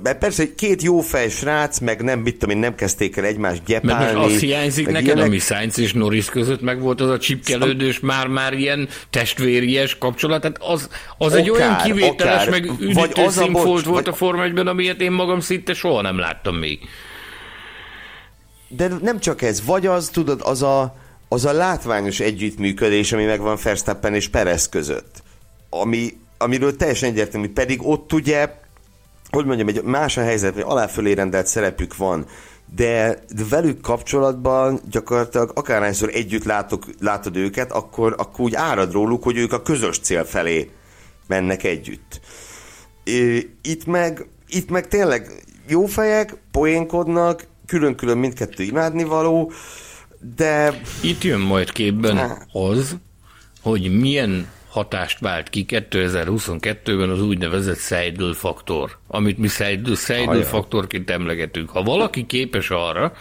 mert persze két jó fej srác, meg nem, mit tudom én, nem kezdték el egymást gyepálni. Mert most azt hiányzik neked, ilyenek... ami Sainz és Norris között meg volt az a csipkelődős, már-már ilyen testvéries kapcsolat, tehát az, az akár, egy olyan kivételes, akár. meg üdítő színfolt volt vagy... a Forma 1 amilyet én magam szinte soha nem láttam még. De nem csak ez, vagy az, tudod, az a, az a látványos együttműködés, ami megvan Verstappen és Perez között, ami, amiről teljesen egyértelmű, pedig ott ugye hogy mondjam, egy más a helyzet, hogy aláfölé rendelt szerepük van, de, de velük kapcsolatban gyakorlatilag akárhányszor együtt látok, látod őket, akkor, akkor úgy árad róluk, hogy ők a közös cél felé mennek együtt. Itt meg, itt meg tényleg jó fejek, poénkodnak, külön-külön mindkettő imádnivaló, de... Itt jön majd képben az, hogy milyen hatást vált ki 2022-ben az úgynevezett Seidel faktor, amit mi Seidel, Seidel faktorként emlegetünk. Ha valaki képes arra,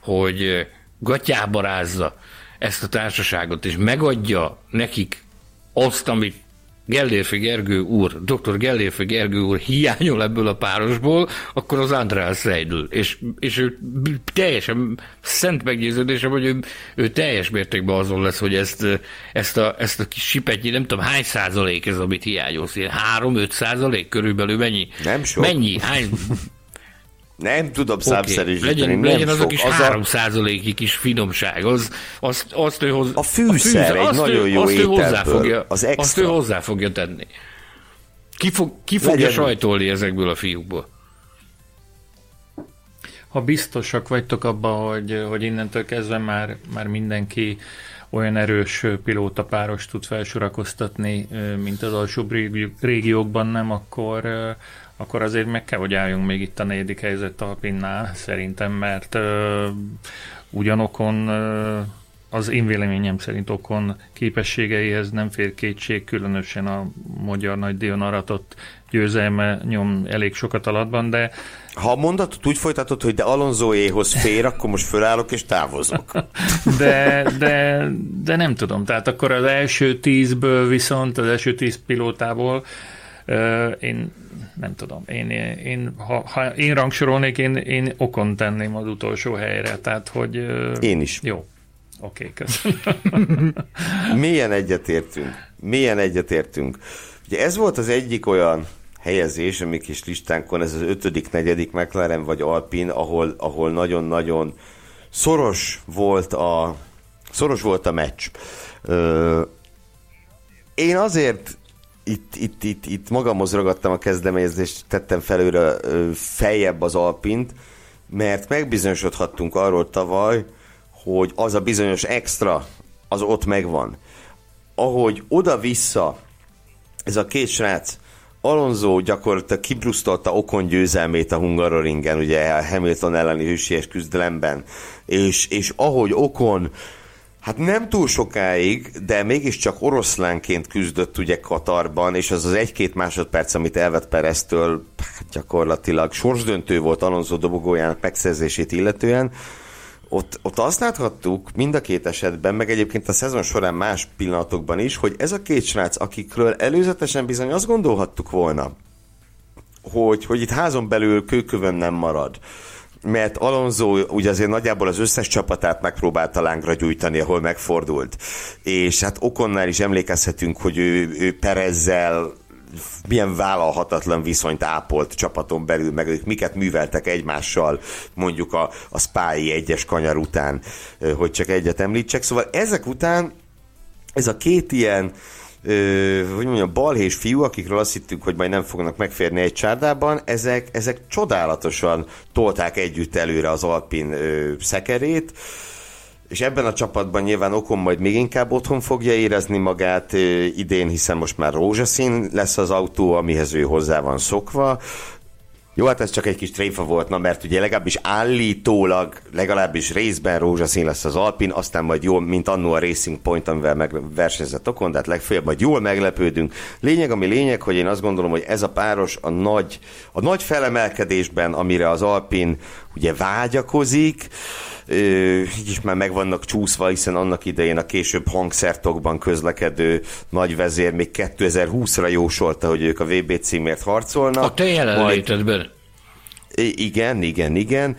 hogy gatyába rázza ezt a társaságot, és megadja nekik azt, amit Gellérfi Gergő úr, dr. Gellérfi Gergő úr hiányol ebből a párosból, akkor az András Seidel. És, és ő teljesen szent meggyőződésem, hogy ő, ő teljes mértékben azon lesz, hogy ezt, ezt, a, ezt a kis sipetnyi, nem tudom, hány százalék ez, amit hiányolsz? 3-5 százalék körülbelül mennyi? Nem sok. Mennyi? Hány, nem tudom okay. számszerűsíteni. Legyen, nem legyen az a kis az 3 százaléki kis finomság. Az, azt, azt ő hoz, a fűszer, a fűszer egy azt nagyon ő, jó azt ő hozzá fogja, az extra. Azt ő hozzá fogja tenni. Ki, fog, ki fogja legyen. sajtolni ezekből a fiúkból? Ha biztosak vagytok abban, hogy, hogy innentől kezdve már, már mindenki olyan erős pilóta páros tud felsorakoztatni, mint az alsóbb régiókban nem, akkor, akkor azért meg kell, hogy álljunk még itt a negyedik helyzet Alpinnál, szerintem, mert ö, ugyanokon ö, az én véleményem szerint okon képességeihez nem fér kétség, különösen a magyar nagy Dion Aratot győzelme nyom elég sokat alatban, de... Ha a mondatot úgy folytatod, hogy de Alonsoéhoz fér, akkor most fölállok és távozok. De, de, de nem tudom. Tehát akkor az első tízből viszont, az első tíz pilótából én nem tudom, én, én ha, ha én rangsorolnék, én, én okon tenném az utolsó helyre, tehát hogy... Én is. Jó, oké, okay, köszönöm. Milyen egyetértünk, milyen egyetértünk. Ugye ez volt az egyik olyan helyezés, a mi kis listánkon, ez az ötödik, negyedik McLaren vagy Alpin, ahol, ahol nagyon-nagyon szoros volt a szoros volt a meccs. Ö, én azért itt, itt, itt, itt magamhoz ragadtam a kezdeményezést, tettem felőre feljebb az Alpint, mert megbizonyosodhattunk arról tavaly, hogy az a bizonyos extra, az ott megvan. Ahogy oda-vissza ez a két srác, Alonso gyakorlatilag kibrusztolta Okon győzelmét a Hungaroringen, ugye a Hamilton elleni hősies küzdelemben, és, és ahogy Okon Hát nem túl sokáig, de mégiscsak oroszlánként küzdött ugye Katarban, és az az egy-két másodperc, amit elvett Pereztől, hát gyakorlatilag sorsdöntő volt Alonso dobogójának megszerzését illetően. Ott, ott azt láthattuk mind a két esetben, meg egyébként a szezon során más pillanatokban is, hogy ez a két srác, akikről előzetesen bizony azt gondolhattuk volna, hogy, hogy itt házon belül kőkövön nem marad mert Alonso ugye azért nagyjából az összes csapatát megpróbálta lángra gyújtani, ahol megfordult. És hát Okonnál is emlékezhetünk, hogy ő, ő Perezzel milyen vállalhatatlan viszonyt ápolt csapaton belül, meg ők miket műveltek egymással, mondjuk a, a Spái egyes kanyar után, hogy csak egyet említsek. Szóval ezek után ez a két ilyen ö, hogy mondjam, balhés fiú, akikről azt hittük, hogy majd nem fognak megférni egy csárdában, ezek, ezek csodálatosan tolták együtt előre az Alpin ö, szekerét, és ebben a csapatban nyilván Okon majd még inkább otthon fogja érezni magát idén, hiszen most már rózsaszín lesz az autó, amihez ő hozzá van szokva, Jó, hát ez csak egy kis tréfa volt, na, mert ugye legalábbis állítólag, legalábbis részben rózsaszín lesz az Alpin, aztán majd jól, mint annó a Racing Point, amivel megversenyzett Okon, tehát legfeljebb majd jól meglepődünk. Lényeg, ami lényeg, hogy én azt gondolom, hogy ez a páros a nagy, a nagy felemelkedésben, amire az Alpin ugye vágyakozik, így is már meg vannak csúszva, hiszen annak idején a később hangszertokban közlekedő nagyvezér még 2020-ra jósolta, hogy ők a VB címért harcolnak. A te jelenlétedben. Majd... Igen, igen, igen.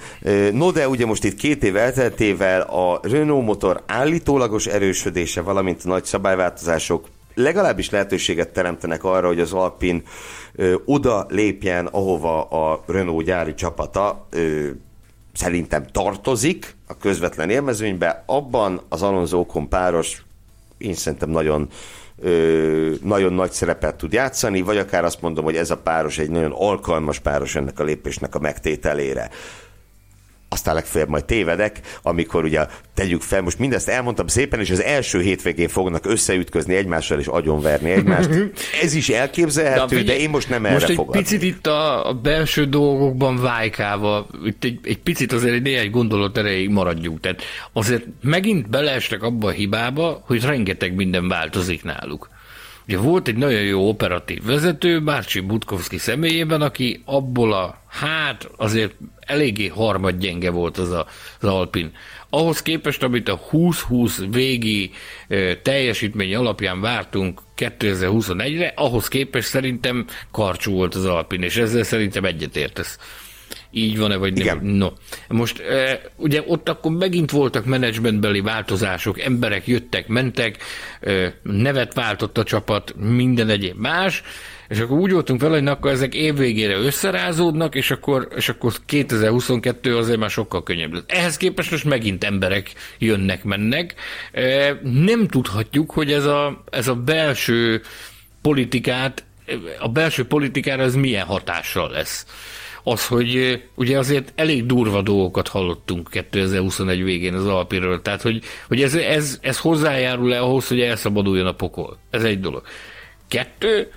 No, de ugye most itt két év elteltével a Renault motor állítólagos erősödése, valamint a nagy szabályváltozások legalábbis lehetőséget teremtenek arra, hogy az Alpin ö, oda lépjen, ahova a Renault gyári csapata ö, szerintem tartozik a közvetlen élmezőnybe, abban az Alonso páros én szerintem nagyon ö, nagyon nagy szerepet tud játszani, vagy akár azt mondom, hogy ez a páros egy nagyon alkalmas páros ennek a lépésnek a megtételére aztán legfeljebb majd tévedek, amikor ugye tegyük fel, most mindezt elmondtam szépen, és az első hétvégén fognak összeütközni egymással és agyonverni egymást. Ez is elképzelhető, de, de én most nem most erre egy fogadom. picit itt a, a belső dolgokban vájkálva, itt egy, egy picit azért egy néhány gondolat erejéig maradjunk. Tehát azért megint beleestek abba a hibába, hogy rengeteg minden változik náluk. Ugye volt egy nagyon jó operatív vezető, Bárcsi Butkovski személyében, aki abból a, hát azért eléggé harmad gyenge volt az a, az Alpin. Ahhoz képest, amit a 20-20 végi teljesítmény alapján vártunk 2021-re, ahhoz képest szerintem karcsú volt az Alpin, és ezzel szerintem egyetértesz. Így van-e, vagy nem? Igen. No. Most ugye ott akkor megint voltak menedzsmentbeli változások, emberek jöttek, mentek, nevet váltott a csapat, minden egyéb más, és akkor úgy voltunk vele, hogy akkor ezek évvégére összerázódnak, és akkor, és akkor 2022 azért már sokkal könnyebb lesz. Ehhez képest most megint emberek jönnek, mennek. Nem tudhatjuk, hogy ez a, ez a belső politikát, a belső politikára ez milyen hatással lesz az, hogy ugye azért elég durva dolgokat hallottunk 2021 végén az Alpiről, tehát hogy, hogy ez, ez, ez hozzájárul-e ahhoz, hogy elszabaduljon a pokol. Ez egy dolog. Kettő,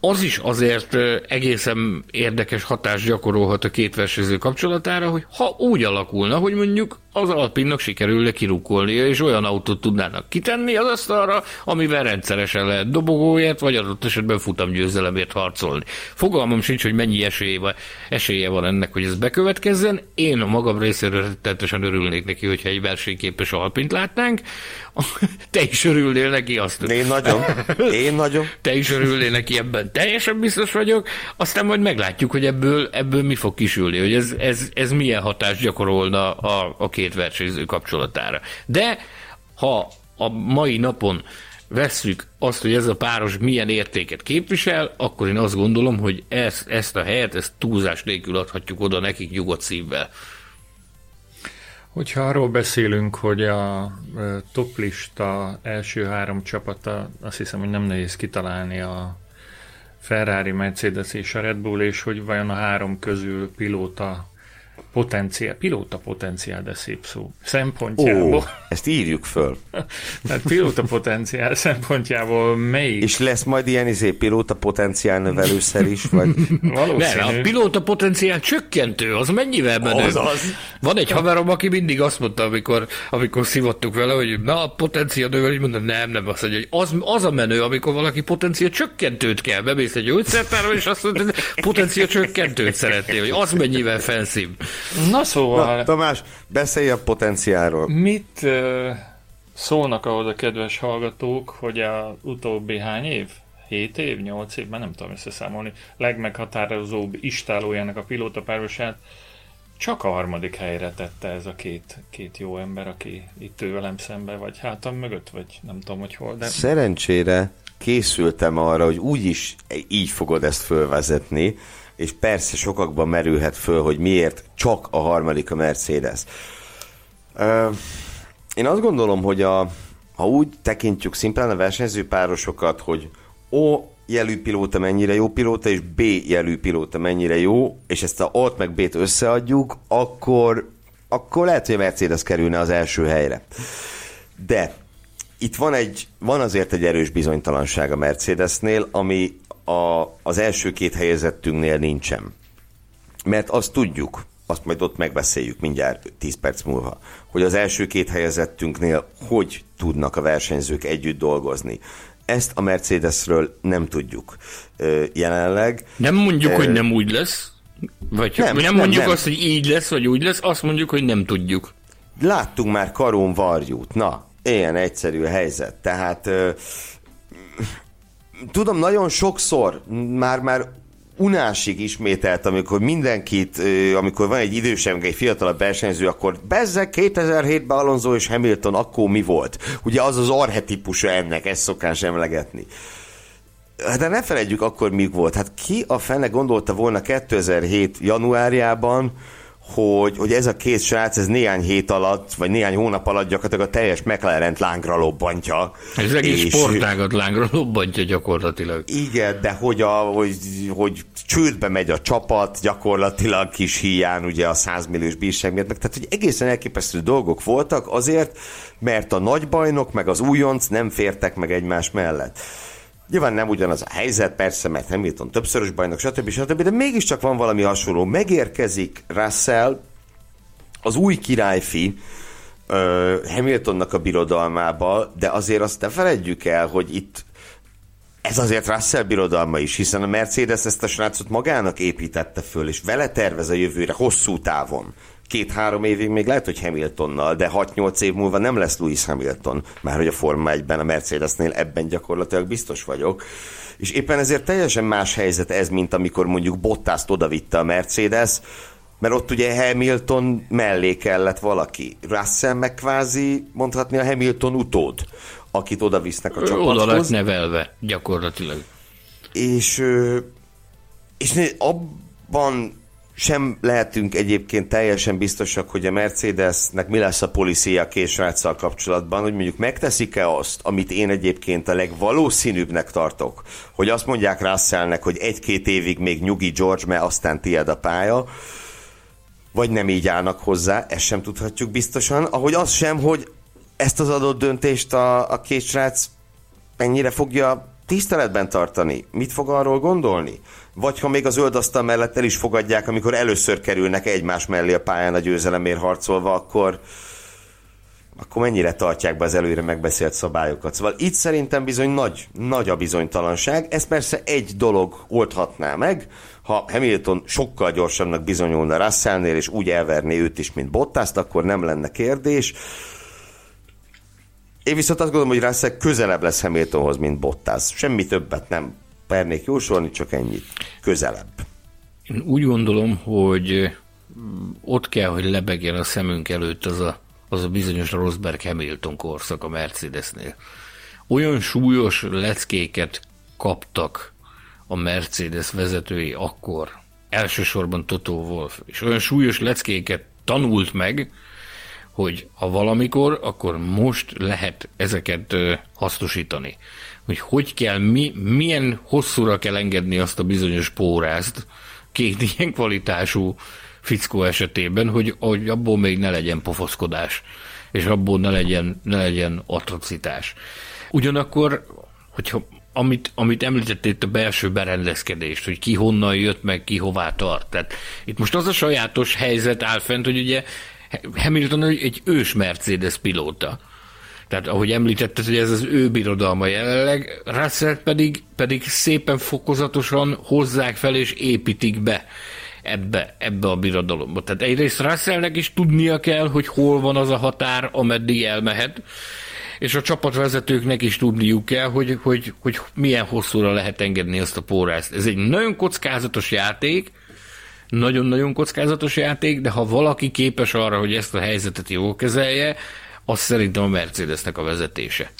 az is azért egészen érdekes hatást gyakorolhat a két versenyző kapcsolatára, hogy ha úgy alakulna, hogy mondjuk az Alpinnak sikerülne kirúkolnia, és olyan autót tudnának kitenni az asztalra, amivel rendszeresen lehet dobogóért, vagy adott esetben futamgyőzelemért harcolni. Fogalmam sincs, hogy mennyi esélye, esélye van ennek, hogy ez bekövetkezzen. Én a magam részéről teljesen örülnék neki, hogyha egy versenyképes Alpint látnánk. Te is örülnél neki azt. Én nagyon. Én nagyon. Te is örülnél neki ebben. Teljesen biztos vagyok. Aztán majd meglátjuk, hogy ebből, ebből mi fog kisülni, hogy ez, ez, ez milyen hatást gyakorolna a, a két versenyző kapcsolatára. De ha a mai napon vesszük azt, hogy ez a páros milyen értéket képvisel, akkor én azt gondolom, hogy ezt, ezt a helyet, ezt túlzás nélkül adhatjuk oda nekik nyugodt szívvel. Hogyha arról beszélünk, hogy a toplista első három csapata, azt hiszem, hogy nem nehéz kitalálni a Ferrari, Mercedes és a Red Bull, és hogy vajon a három közül pilóta potenciál, pilóta potenciál, de szép szó, szempontjából. Ó, ezt írjuk föl. Tehát pilóta potenciál szempontjából melyik? És lesz majd ilyen izé pilóta potenciál növelőszer is, vagy? Valószínű. Ne, a pilóta potenciál csökkentő, az mennyivel menő? Az az. Van egy haverom, aki mindig azt mondta, amikor, amikor szívottuk vele, hogy na, a potenciál növelés, mondta, nem, nem, azt mondja, hogy az, az a menő, amikor valaki potenciál csökkentőt kell, bemész egy gyógyszertárba, és azt mondja, hogy potenciál csökkentőt szeretnél, hogy az mennyivel felszív. Na szóval... Na, Tamás, beszélj a potenciálról. Mit uh, szólnak ahhoz a kedves hallgatók, hogy a utóbbi hány év? 7 év, 8 év, már nem tudom összeszámolni, legmeghatározóbb istálójának a pilóta párosát csak a harmadik helyre tette ez a két, két jó ember, aki itt ő velem szembe, vagy hátam mögött, vagy nem tudom, hogy hol. De... Szerencsére készültem arra, hogy úgyis így fogod ezt fölvezetni, és persze sokakban merülhet föl, hogy miért csak a harmadik a Mercedes. Én azt gondolom, hogy a, ha úgy tekintjük szimplán a versenyzőpárosokat, hogy O jelű pilóta mennyire jó pilóta, és B jelű pilóta mennyire jó, és ezt a A-t meg B-t összeadjuk, akkor, akkor lehet, hogy a Mercedes kerülne az első helyre. De itt van, egy, van azért egy erős bizonytalanság a Mercedesnél, ami a, az első két helyezettünknél nincsen. mert azt tudjuk, azt majd ott megbeszéljük mindjárt 10 perc múlva, hogy az első két helyezettünknél hogy tudnak a versenyzők együtt dolgozni. Ezt a Mercedesről nem tudjuk jelenleg. Nem mondjuk, hogy nem úgy lesz, vagy nem, nem mondjuk nem. azt, hogy így lesz, vagy úgy lesz, azt mondjuk, hogy nem tudjuk. Láttunk már Karón Varjút, na, ilyen egyszerű a helyzet. Tehát tudom, nagyon sokszor már, már unásig ismételt, amikor mindenkit, amikor van egy idősebb, egy fiatalabb versenyző, akkor bezzek 2007-ben Alonso és Hamilton, akkor mi volt? Ugye az az arhetipusa ennek, ezt szokás emlegetni. De ne felejtjük akkor mi volt. Hát ki a fene gondolta volna 2007 januárjában, hogy, hogy ez a két srác, ez néhány hét alatt, vagy néhány hónap alatt gyakorlatilag a teljes mclaren lángra lobbantja. Ez egész és, sportágat lángra lobbantja gyakorlatilag. Igen, de hogy, a, hogy, hogy csődbe megy a csapat, gyakorlatilag kis hiány ugye a 100 milliós bírság miatt, meg, tehát hogy egészen elképesztő dolgok voltak azért, mert a nagybajnok meg az újonc nem fértek meg egymás mellett. Nyilván nem ugyanaz a helyzet, persze, mert Hamilton többszörös bajnok, stb. stb., de mégiscsak van valami hasonló. Megérkezik Russell, az új királyfi, Hamiltonnak a birodalmába, de azért azt ne feledjük el, hogy itt ez azért Russell birodalma is, hiszen a Mercedes ezt a srácot magának építette föl, és vele tervez a jövőre hosszú távon két-három évig még lehet, hogy Hamiltonnal, de 6-8 év múlva nem lesz Lewis Hamilton, már hogy a Forma 1-ben, a Mercedesnél ebben gyakorlatilag biztos vagyok. És éppen ezért teljesen más helyzet ez, mint amikor mondjuk Bottaszt odavitte a Mercedes, mert ott ugye Hamilton mellé kellett valaki. Russell meg kvázi mondhatni a Hamilton utód, akit oda visznek a csapathoz. Oda lett nevelve, gyakorlatilag. És, és abban sem lehetünk egyébként teljesen biztosak, hogy a Mercedesnek mi lesz a policia késráccal kapcsolatban, hogy mondjuk megteszik-e azt, amit én egyébként a legvalószínűbbnek tartok, hogy azt mondják Russellnek, hogy egy-két évig még nyugi George, mert aztán tied a pálya, vagy nem így állnak hozzá, ezt sem tudhatjuk biztosan, ahogy az sem, hogy ezt az adott döntést a, a késrác mennyire fogja tiszteletben tartani, mit fog arról gondolni? Vagy ha még az asztal mellett el is fogadják, amikor először kerülnek egymás mellé a pályán a győzelemért harcolva, akkor akkor mennyire tartják be az előre megbeszélt szabályokat. Szóval itt szerintem bizony nagy, nagy a bizonytalanság. Ez persze egy dolog oldhatná meg, ha Hamilton sokkal gyorsabbnak bizonyulna Russellnél, és úgy elverné őt is, mint Bottaszt, akkor nem lenne kérdés. Én viszont azt gondolom, hogy Russell közelebb lesz Hamiltonhoz, mint Bottas. Semmi többet nem mernék jósolni, csak ennyit. Közelebb. Én úgy gondolom, hogy ott kell, hogy lebegjen a szemünk előtt az a, az a bizonyos Rosberg Hamilton korszak a Mercedesnél. Olyan súlyos leckéket kaptak a Mercedes vezetői akkor, elsősorban Toto Wolf, és olyan súlyos leckéket tanult meg, hogy ha valamikor, akkor most lehet ezeket hasznosítani hogy hogy kell, mi, milyen hosszúra kell engedni azt a bizonyos pórázt két ilyen kvalitású fickó esetében, hogy, hogy abból még ne legyen pofoszkodás, és abból ne legyen, ne legyen atrocitás. Ugyanakkor, hogyha amit, amit említettél itt a belső berendezkedést, hogy ki honnan jött, meg ki hová tart. Tehát itt most az a sajátos helyzet áll fent, hogy ugye Hamilton egy ős Mercedes pilóta. Tehát ahogy említetted, hogy ez az ő birodalma jelenleg, Russell pedig, pedig szépen fokozatosan hozzák fel és építik be ebbe, ebbe a birodalomba. Tehát egyrészt Russellnek is tudnia kell, hogy hol van az a határ, ameddig elmehet, és a csapatvezetőknek is tudniuk kell, hogy, hogy, hogy milyen hosszúra lehet engedni azt a pórást. Ez egy nagyon kockázatos játék, nagyon-nagyon kockázatos játék, de ha valaki képes arra, hogy ezt a helyzetet jól kezelje, az szerintem a Mercedesnek a vezetése.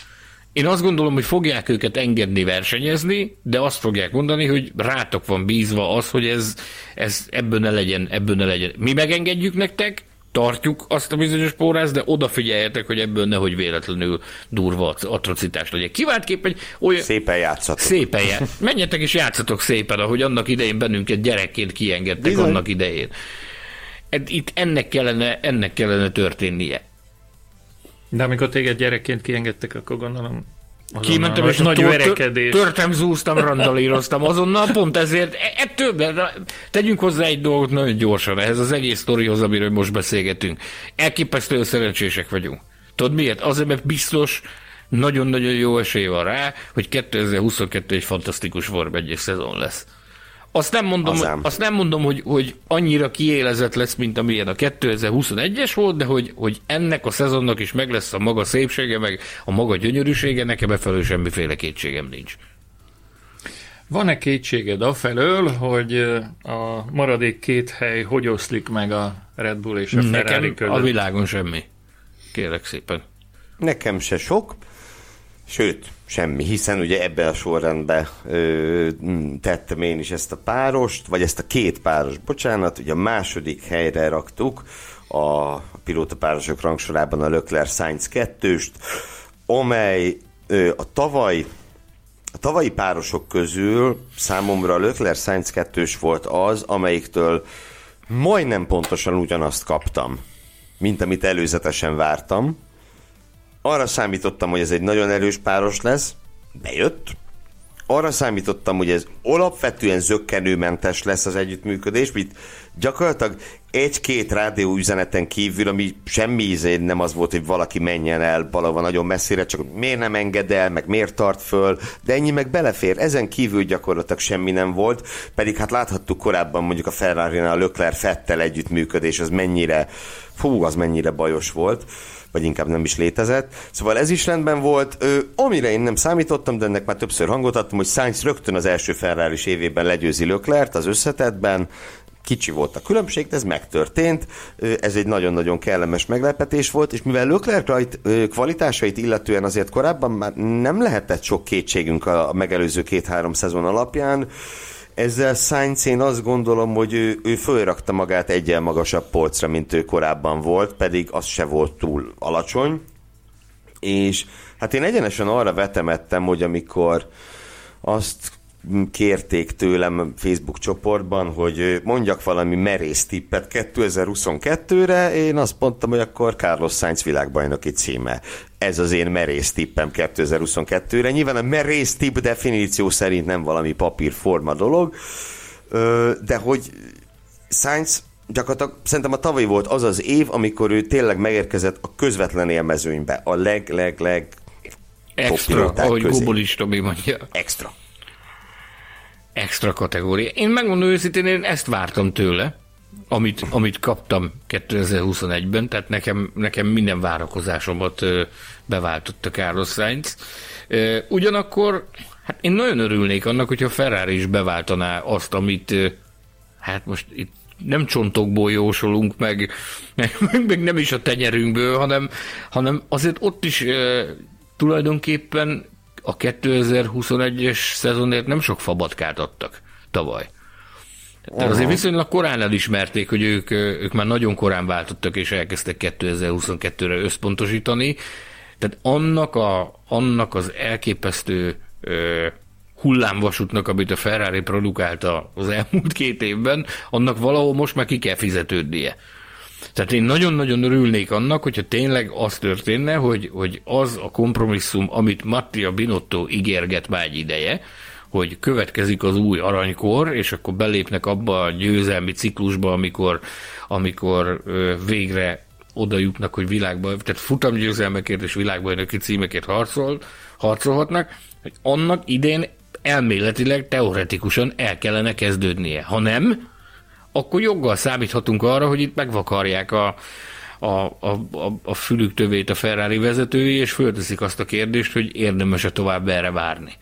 Én azt gondolom, hogy fogják őket engedni versenyezni, de azt fogják mondani, hogy rátok van bízva az, hogy ez, ez ebből ne legyen, ebből ne legyen. Mi megengedjük nektek, tartjuk azt a bizonyos pórázt, de odafigyeljetek, hogy ebből nehogy véletlenül durva atrocitás legyen. Kiváltképp egy olyan... Szépen játszatok. Szépen ját. Menjetek és játszatok szépen, ahogy annak idején bennünket gyerekként kiengedtek Bizony. annak idején. Itt ennek kellene, ennek kellene történnie. De amikor téged gyerekként kiengedtek, akkor gondolom Kimentem, és nagy verekedés. Törtem, zúztam, randalíroztam azonnal, pont ezért ettől, tegyünk hozzá egy dolgot nagyon gyorsan ehhez az egész sztorihoz, amiről most beszélgetünk. Elképesztően szerencsések vagyunk. Tudod miért? Azért, mert biztos nagyon-nagyon jó esély van rá, hogy 2022 egy fantasztikus Form 1 szezon lesz. Azt nem mondom, hogy, azt nem mondom hogy, hogy annyira kiélezett lesz, mint amilyen a 2021-es volt, de hogy, hogy ennek a szezonnak is meg lesz a maga szépsége, meg a maga gyönyörűsége, nekem befelől semmiféle kétségem nincs. Van-e kétséged afelől, hogy a maradék két hely hogy oszlik meg a Red Bull és a Ferrari Nekem között? a világon semmi. Kérlek szépen. Nekem se sok. Sőt, semmi, hiszen ugye ebbe a sorrendbe ö, tettem én is ezt a párost, vagy ezt a két páros, bocsánat, ugye a második helyre raktuk a pilótapárosok rangsorában a Leclerc Sainz 2-st, amely ö, a tavaly a tavalyi párosok közül számomra a Leclerc Sainz 2 volt az, amelyiktől majdnem pontosan ugyanazt kaptam, mint amit előzetesen vártam, arra számítottam, hogy ez egy nagyon erős páros lesz, bejött. Arra számítottam, hogy ez alapvetően zöggenőmentes lesz az együttműködés, mint gyakorlatilag egy-két rádió üzeneten kívül, ami semmi íze nem az volt, hogy valaki menjen el valahol nagyon messzire, csak miért nem enged el, meg miért tart föl, de ennyi meg belefér. Ezen kívül gyakorlatilag semmi nem volt, pedig hát láthattuk korábban mondjuk a Ferrari-nál a Leclerc Fettel együttműködés, az mennyire, fú, az mennyire bajos volt vagy inkább nem is létezett. Szóval ez is rendben volt. Ö, amire én nem számítottam, de ennek már többször hangot adtam, hogy Sainz rögtön az első ferrari évében legyőzi Löklert az összetetben, kicsi volt a különbség, de ez megtörtént. Ez egy nagyon-nagyon kellemes meglepetés volt, és mivel Leclerc kvalitásait illetően azért korábban már nem lehetett sok kétségünk a megelőző két-három szezon alapján, ezzel Sainz én azt gondolom, hogy ő, ő fölrakta magát egyen magasabb polcra, mint ő korábban volt, pedig az se volt túl alacsony. És hát én egyenesen arra vetemettem, hogy amikor azt kérték tőlem Facebook csoportban, hogy mondjak valami merész tippet 2022-re, én azt mondtam, hogy akkor Carlos Sainz világbajnoki címe. Ez az én merész tippem 2022-re. Nyilván a merész tipp definíció szerint nem valami papírforma dolog, de hogy Sainz gyakorlatilag szerintem a tavaly volt az az év, amikor ő tényleg megérkezett a közvetlen élmezőnybe, a leg-leg-leg Extra, ahogy Gubolis Tobi mondja. Extra extra kategória. Én megmondom őszintén, én ezt vártam tőle, amit, amit kaptam 2021-ben, tehát nekem, nekem minden várakozásomat beváltotta Carlos Sainz. Ugyanakkor hát én nagyon örülnék annak, hogyha Ferrari is beváltaná azt, amit hát most itt nem csontokból jósolunk, meg, meg, meg nem is a tenyerünkből, hanem, hanem azért ott is e, tulajdonképpen a 2021-es szezonért nem sok fabatkát adtak tavaly. Tehát azért viszonylag korán elismerték, hogy ők, ők már nagyon korán váltottak, és elkezdtek 2022-re összpontosítani. Tehát annak, a, annak az elképesztő ö, hullámvasútnak, amit a Ferrari produkálta az elmúlt két évben, annak valahol most már ki kell fizetődnie. Tehát én nagyon-nagyon örülnék annak, hogyha tényleg az történne, hogy, hogy az a kompromisszum, amit Mattia Binotto ígérget már egy ideje, hogy következik az új aranykor, és akkor belépnek abba a győzelmi ciklusba, amikor, amikor végre oda jutnak, hogy világban, tehát futamgyőzelmekért és világbajnoki címekért harcol, harcolhatnak, hogy annak idén elméletileg, teoretikusan el kellene kezdődnie. Ha nem, akkor joggal számíthatunk arra, hogy itt megvakarják a, a, a, a, a fülük tövét a Ferrari vezetői, és fölteszik azt a kérdést, hogy érdemes-e tovább erre várni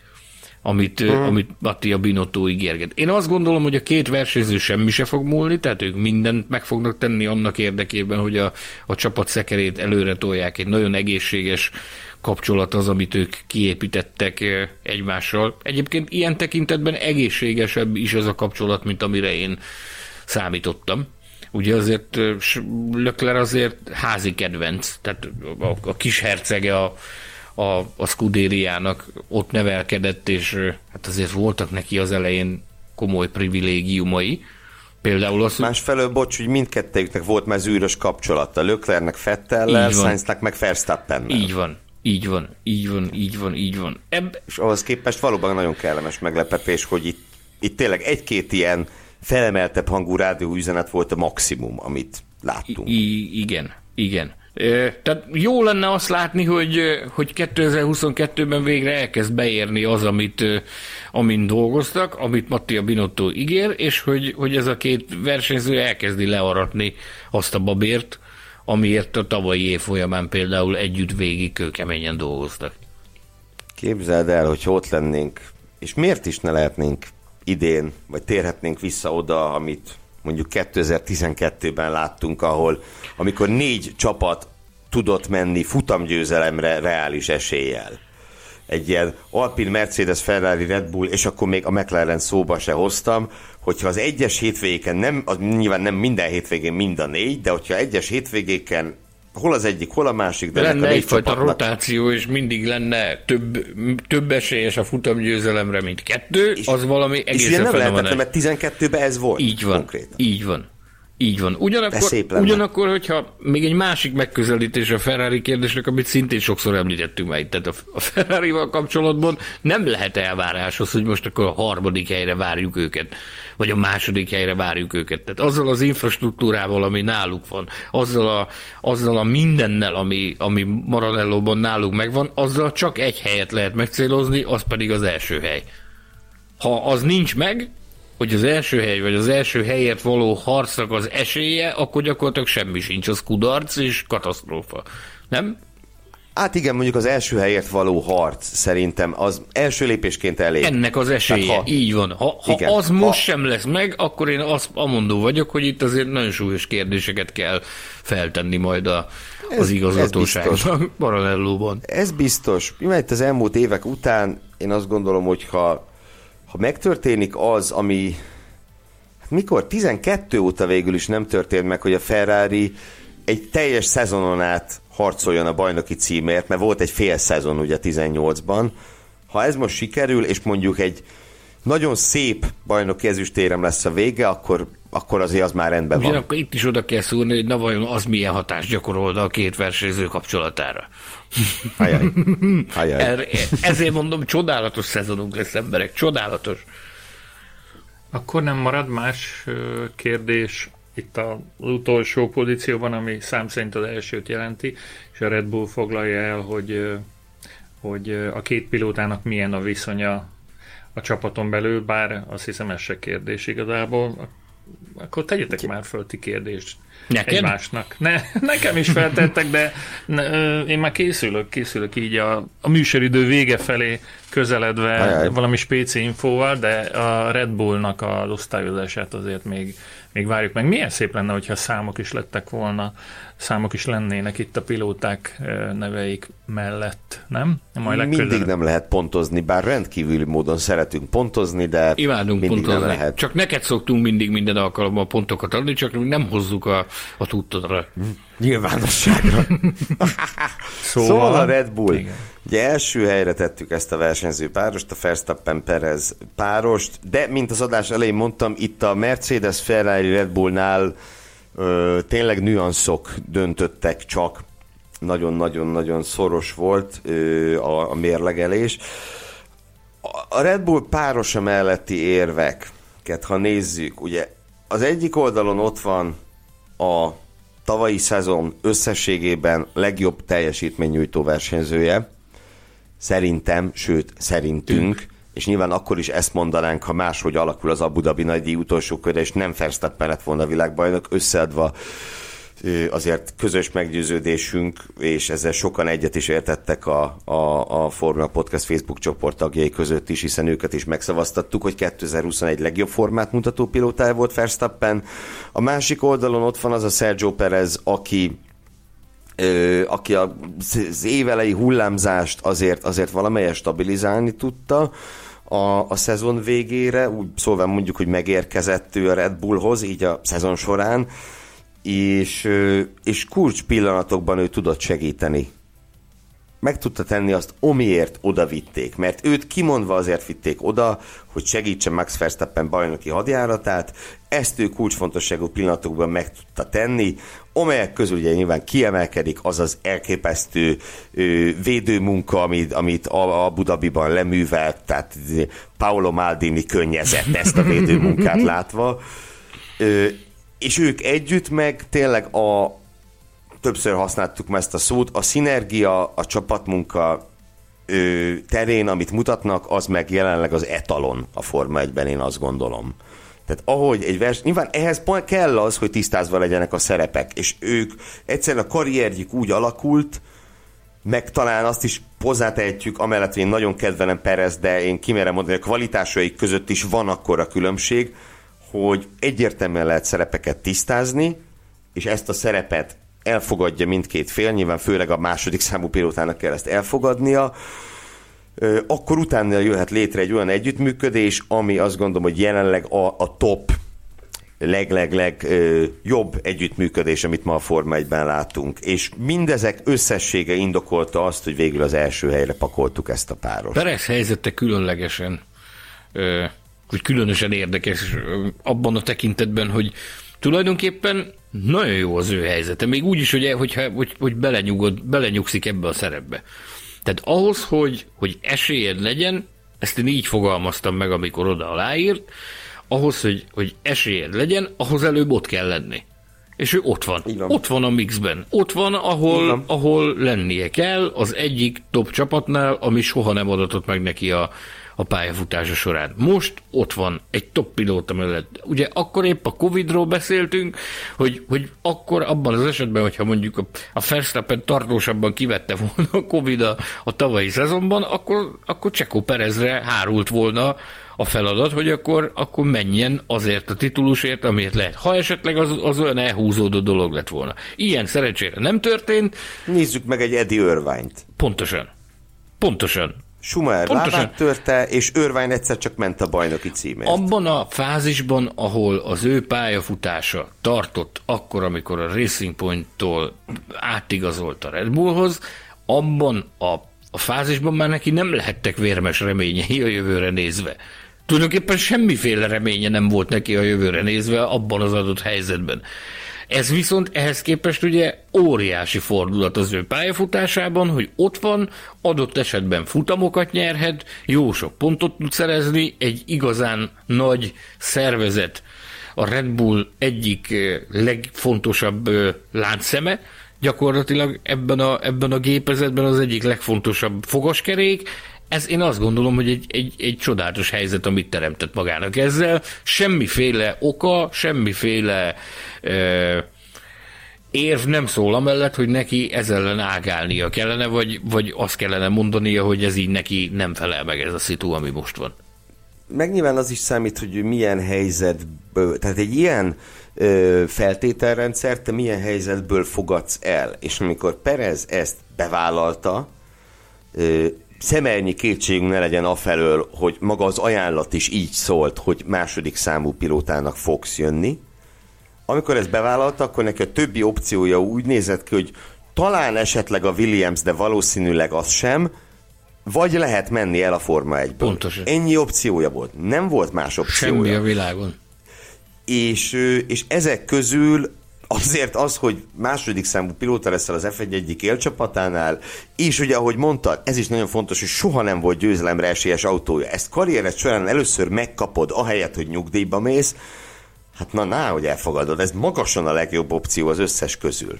amit, uh-huh. amit Mattia Binotto ígérget. Én azt gondolom, hogy a két versenyző semmi se fog múlni, tehát ők mindent meg fognak tenni annak érdekében, hogy a, a csapat szekerét előre tolják. Egy nagyon egészséges kapcsolat az, amit ők kiépítettek egymással. Egyébként ilyen tekintetben egészségesebb is az a kapcsolat, mint amire én számítottam. Ugye azért Lökler azért házi kedvenc, tehát a, a kis hercege a, a, a Scudériának ott nevelkedett, és hát azért voltak neki az elején komoly privilégiumai. Például az, Másfelől, bocs, hogy mindkettőjüknek volt már zűrös kapcsolata. Löklernek Fettellel, Sainznak meg Verstappennel. Így van. Így van, így van, így van, így van. Ebb... És ahhoz képest valóban nagyon kellemes meglepetés, hogy itt, itt tényleg egy-két ilyen felemeltebb hangú rádióüzenet volt a maximum, amit láttunk. I- igen, igen. Tehát jó lenne azt látni, hogy, hogy 2022-ben végre elkezd beérni az, amit, amin dolgoztak, amit Mattia Binotto ígér, és hogy, hogy ez a két versenyző elkezdi learatni azt a babért, amiért a tavalyi év folyamán például együtt végig kőkeményen dolgoztak. Képzeld el, hogy ott lennénk, és miért is ne lehetnénk idén, vagy térhetnénk vissza oda, amit mondjuk 2012-ben láttunk, ahol amikor négy csapat tudott menni futamgyőzelemre reális eséllyel. Egy ilyen Alpine, Mercedes, Ferrari, Red Bull, és akkor még a McLaren szóba se hoztam, hogyha az egyes hétvégéken nem, az nyilván nem minden hétvégén mind a négy, de hogyha egyes hétvégéken hol az egyik, hol a másik. De lenne egyfajta csapatnak... rotáció, és mindig lenne több, több esélyes a futamgyőzelemre, mint kettő, és, az valami egészen És nem lehetett, mert 12-ben ez volt. Így van, konkrétan. így van. Így van. Ugyanakkor, ugyanakkor, hogyha még egy másik megközelítés a Ferrari kérdésnek, amit szintén sokszor említettünk már itt, tehát a Ferrari-val kapcsolatban nem lehet elvárás az, hogy most akkor a harmadik helyre várjuk őket, vagy a második helyre várjuk őket. Tehát azzal az infrastruktúrával, ami náluk van, azzal a, azzal a mindennel, ami, ami Maranellóban náluk megvan, azzal csak egy helyet lehet megcélozni, az pedig az első hely. Ha az nincs meg, hogy az első hely, vagy az első helyért való harcnak az esélye, akkor gyakorlatilag semmi sincs, az kudarc és katasztrófa. Nem? Hát igen, mondjuk az első helyért való harc szerintem az első lépésként elég. Ennek az esélye, ha, így van. Ha, ha igen, az most ha, sem lesz meg, akkor én azt amondó vagyok, hogy itt azért nagyon súlyos kérdéseket kell feltenni majd a, ez, az igazgatóságban, Maranellóban. Ez biztos. Mert az elmúlt évek után én azt gondolom, hogy ha ha megtörténik az, ami hát mikor? 12 óta végül is nem történt meg, hogy a Ferrari egy teljes szezonon át harcoljon a bajnoki címért, mert volt egy fél szezon ugye 18-ban. Ha ez most sikerül, és mondjuk egy nagyon szép bajnoki ezüstérem lesz a vége, akkor, akkor azért az már rendben van. Ugyanakkor itt is oda kell szúrni, hogy na vajon az milyen hatást gyakorol a két versenyző kapcsolatára. Ajaj. Ajaj. Er, ezért mondom, csodálatos szezonunk lesz emberek, csodálatos. Akkor nem marad más kérdés itt az utolsó pozícióban, ami szám szerint az elsőt jelenti, és a Red Bull foglalja el, hogy, hogy a két pilótának milyen a viszonya a csapaton belül, bár azt hiszem ez se kérdés igazából. Akkor tegyetek már föl ti kérdést Neked? egymásnak. Ne, nekem is feltettek, de ne, én már készülök, készülök így a, a műsoridő vége felé közeledve Ajaj. valami spéci infóval, de a Red Bullnak az osztályozását azért még, még várjuk meg. Milyen szép lenne, hogyha számok is lettek volna számok is lennének itt a pilóták neveik mellett, nem? Majd mindig nem lehet pontozni, bár rendkívüli módon szeretünk pontozni, de Imádunk mindig pontozni. nem lehet. Csak neked szoktunk mindig minden alkalommal pontokat adni, csak nem hozzuk a, a tudtodra. Nyilvánosságra. szóval, szóval a Red Bull. Igen. Ugye első helyre tettük ezt a versenyző párost, a Verstappen Perez párost, de mint az adás elején mondtam, itt a Mercedes Ferrari Red Bullnál tényleg nüanszok döntöttek csak, nagyon-nagyon-nagyon szoros volt a, a mérlegelés. A Red Bull párosa melletti érveket, ha nézzük, ugye az egyik oldalon ott van a tavalyi szezon összességében legjobb teljesítménynyújtó versenyzője, szerintem, sőt, szerintünk, és nyilván akkor is ezt mondanánk, ha máshogy alakul az Abu Dhabi nagydíj utolsó köre, és nem Verstappen lett volna a világbajnok, összeadva azért közös meggyőződésünk, és ezzel sokan egyet is értettek a, a, a Formula Podcast Facebook csoport tagjai között is, hiszen őket is megszavaztattuk, hogy 2021 legjobb formát mutató pilótája volt Verstappen. A másik oldalon ott van az a Sergio Perez, aki aki az évelei hullámzást azért, azért valamelyest stabilizálni tudta, a, a szezon végére, úgy szóval mondjuk, hogy megérkezett ő a Red Bullhoz, így a szezon során, és, és kulcs pillanatokban ő tudott segíteni. Meg tudta tenni azt, omiért oda vitték, mert őt kimondva azért vitték oda, hogy segítse Max Verstappen bajnoki hadjáratát, ezt ő kulcsfontosságú pillanatokban meg tudta tenni, amelyek közül ugye nyilván kiemelkedik az az elképesztő ö, védőmunka, amit, amit a, a Budabiban leművelt, tehát Paolo Maldini könnyezett ezt a védőmunkát látva, ö, és ők együtt meg tényleg a, többször használtuk ezt a szót, a szinergia, a csapatmunka ö, terén, amit mutatnak, az meg jelenleg az etalon a Forma 1-ben, én azt gondolom. Tehát ahogy egy vers, nyilván ehhez kell az, hogy tisztázva legyenek a szerepek, és ők egyszerűen a karrierjük úgy alakult, meg talán azt is hozzátehetjük, amellett, hogy én nagyon kedvelem Perez, de én kimerem mondani, hogy a kvalitásaik között is van akkor a különbség, hogy egyértelműen lehet szerepeket tisztázni, és ezt a szerepet elfogadja mindkét fél, nyilván főleg a második számú pilótának kell ezt elfogadnia, akkor utána jöhet létre egy olyan együttműködés, ami azt gondolom, hogy jelenleg a, a top leg-leg-leg jobb együttműködés, amit ma a Forma 1-ben látunk. És mindezek összessége indokolta azt, hogy végül az első helyre pakoltuk ezt a páros. Perez helyzete különlegesen, hogy különösen érdekes abban a tekintetben, hogy tulajdonképpen nagyon jó az ő helyzete, még úgy is, hogy, hogy, hogy, hogy belenyugod, belenyugszik ebbe a szerepbe. Tehát ahhoz, hogy, hogy esélyed legyen, ezt én így fogalmaztam meg, amikor oda aláírt, ahhoz, hogy, hogy esélyed legyen, ahhoz előbb ott kell lenni. És ő ott van. van. Ott van a mixben. Ott van, ahol, ahol lennie kell, az egyik top csapatnál, ami soha nem adatott meg neki a, a pályafutása során. Most ott van egy top pilóta mellett. Ugye akkor épp a Covid-ról beszéltünk, hogy, hogy akkor abban az esetben, hogyha mondjuk a, a Verstappen tartósabban kivette volna a Covid a, a tavalyi szezonban, akkor, akkor Csekó Perezre hárult volna a feladat, hogy akkor, akkor menjen azért a titulusért, amiért lehet. Ha esetleg az, az olyan elhúzódó dolog lett volna. Ilyen szerencsére nem történt. Nézzük meg egy Eddie Irvine-t. Pontosan. Pontosan. Schumacher lábát törte, és Irvine egyszer csak ment a bajnoki címért. Abban a fázisban, ahol az ő pályafutása tartott akkor, amikor a Racing Point-tól átigazolt a Red Bullhoz, abban a, a fázisban már neki nem lehettek vérmes reményei a jövőre nézve. Tulajdonképpen semmiféle reménye nem volt neki a jövőre nézve abban az adott helyzetben. Ez viszont ehhez képest ugye óriási fordulat az ő pályafutásában, hogy ott van, adott esetben futamokat nyerhet, jó sok pontot tud szerezni, egy igazán nagy szervezet, a Red Bull egyik eh, legfontosabb eh, láncszeme, gyakorlatilag ebben a, ebben a gépezetben az egyik legfontosabb fogaskerék, ez én azt gondolom, hogy egy, egy, egy csodálatos helyzet, amit teremtett magának ezzel. Semmiféle oka, semmiféle érv nem szól amellett, hogy neki ez ellen ágálnia kellene, vagy, vagy azt kellene mondania, hogy ez így neki nem felel meg ez a szitu, ami most van. Meg nyilván az is számít, hogy milyen helyzetből, tehát egy ilyen ö, feltételrendszert te milyen helyzetből fogadsz el. És amikor Perez ezt bevállalta, ö, szemelnyi kétségünk ne legyen afelől, hogy maga az ajánlat is így szólt, hogy második számú pilótának fogsz jönni. Amikor ezt bevállalta, akkor neki a többi opciója úgy nézett ki, hogy talán esetleg a Williams, de valószínűleg az sem, vagy lehet menni el a Forma 1 Pontosan. Ennyi opciója volt. Nem volt más opciója. Semmi a világon. És, és ezek közül azért az, hogy második számú pilóta leszel az F1 egyik élcsapatánál, és ugye, ahogy mondtad, ez is nagyon fontos, hogy soha nem volt győzelemre esélyes autója. Ezt karriered során először megkapod, ahelyett, hogy nyugdíjba mész, hát na, na, hogy elfogadod, ez magasan a legjobb opció az összes közül.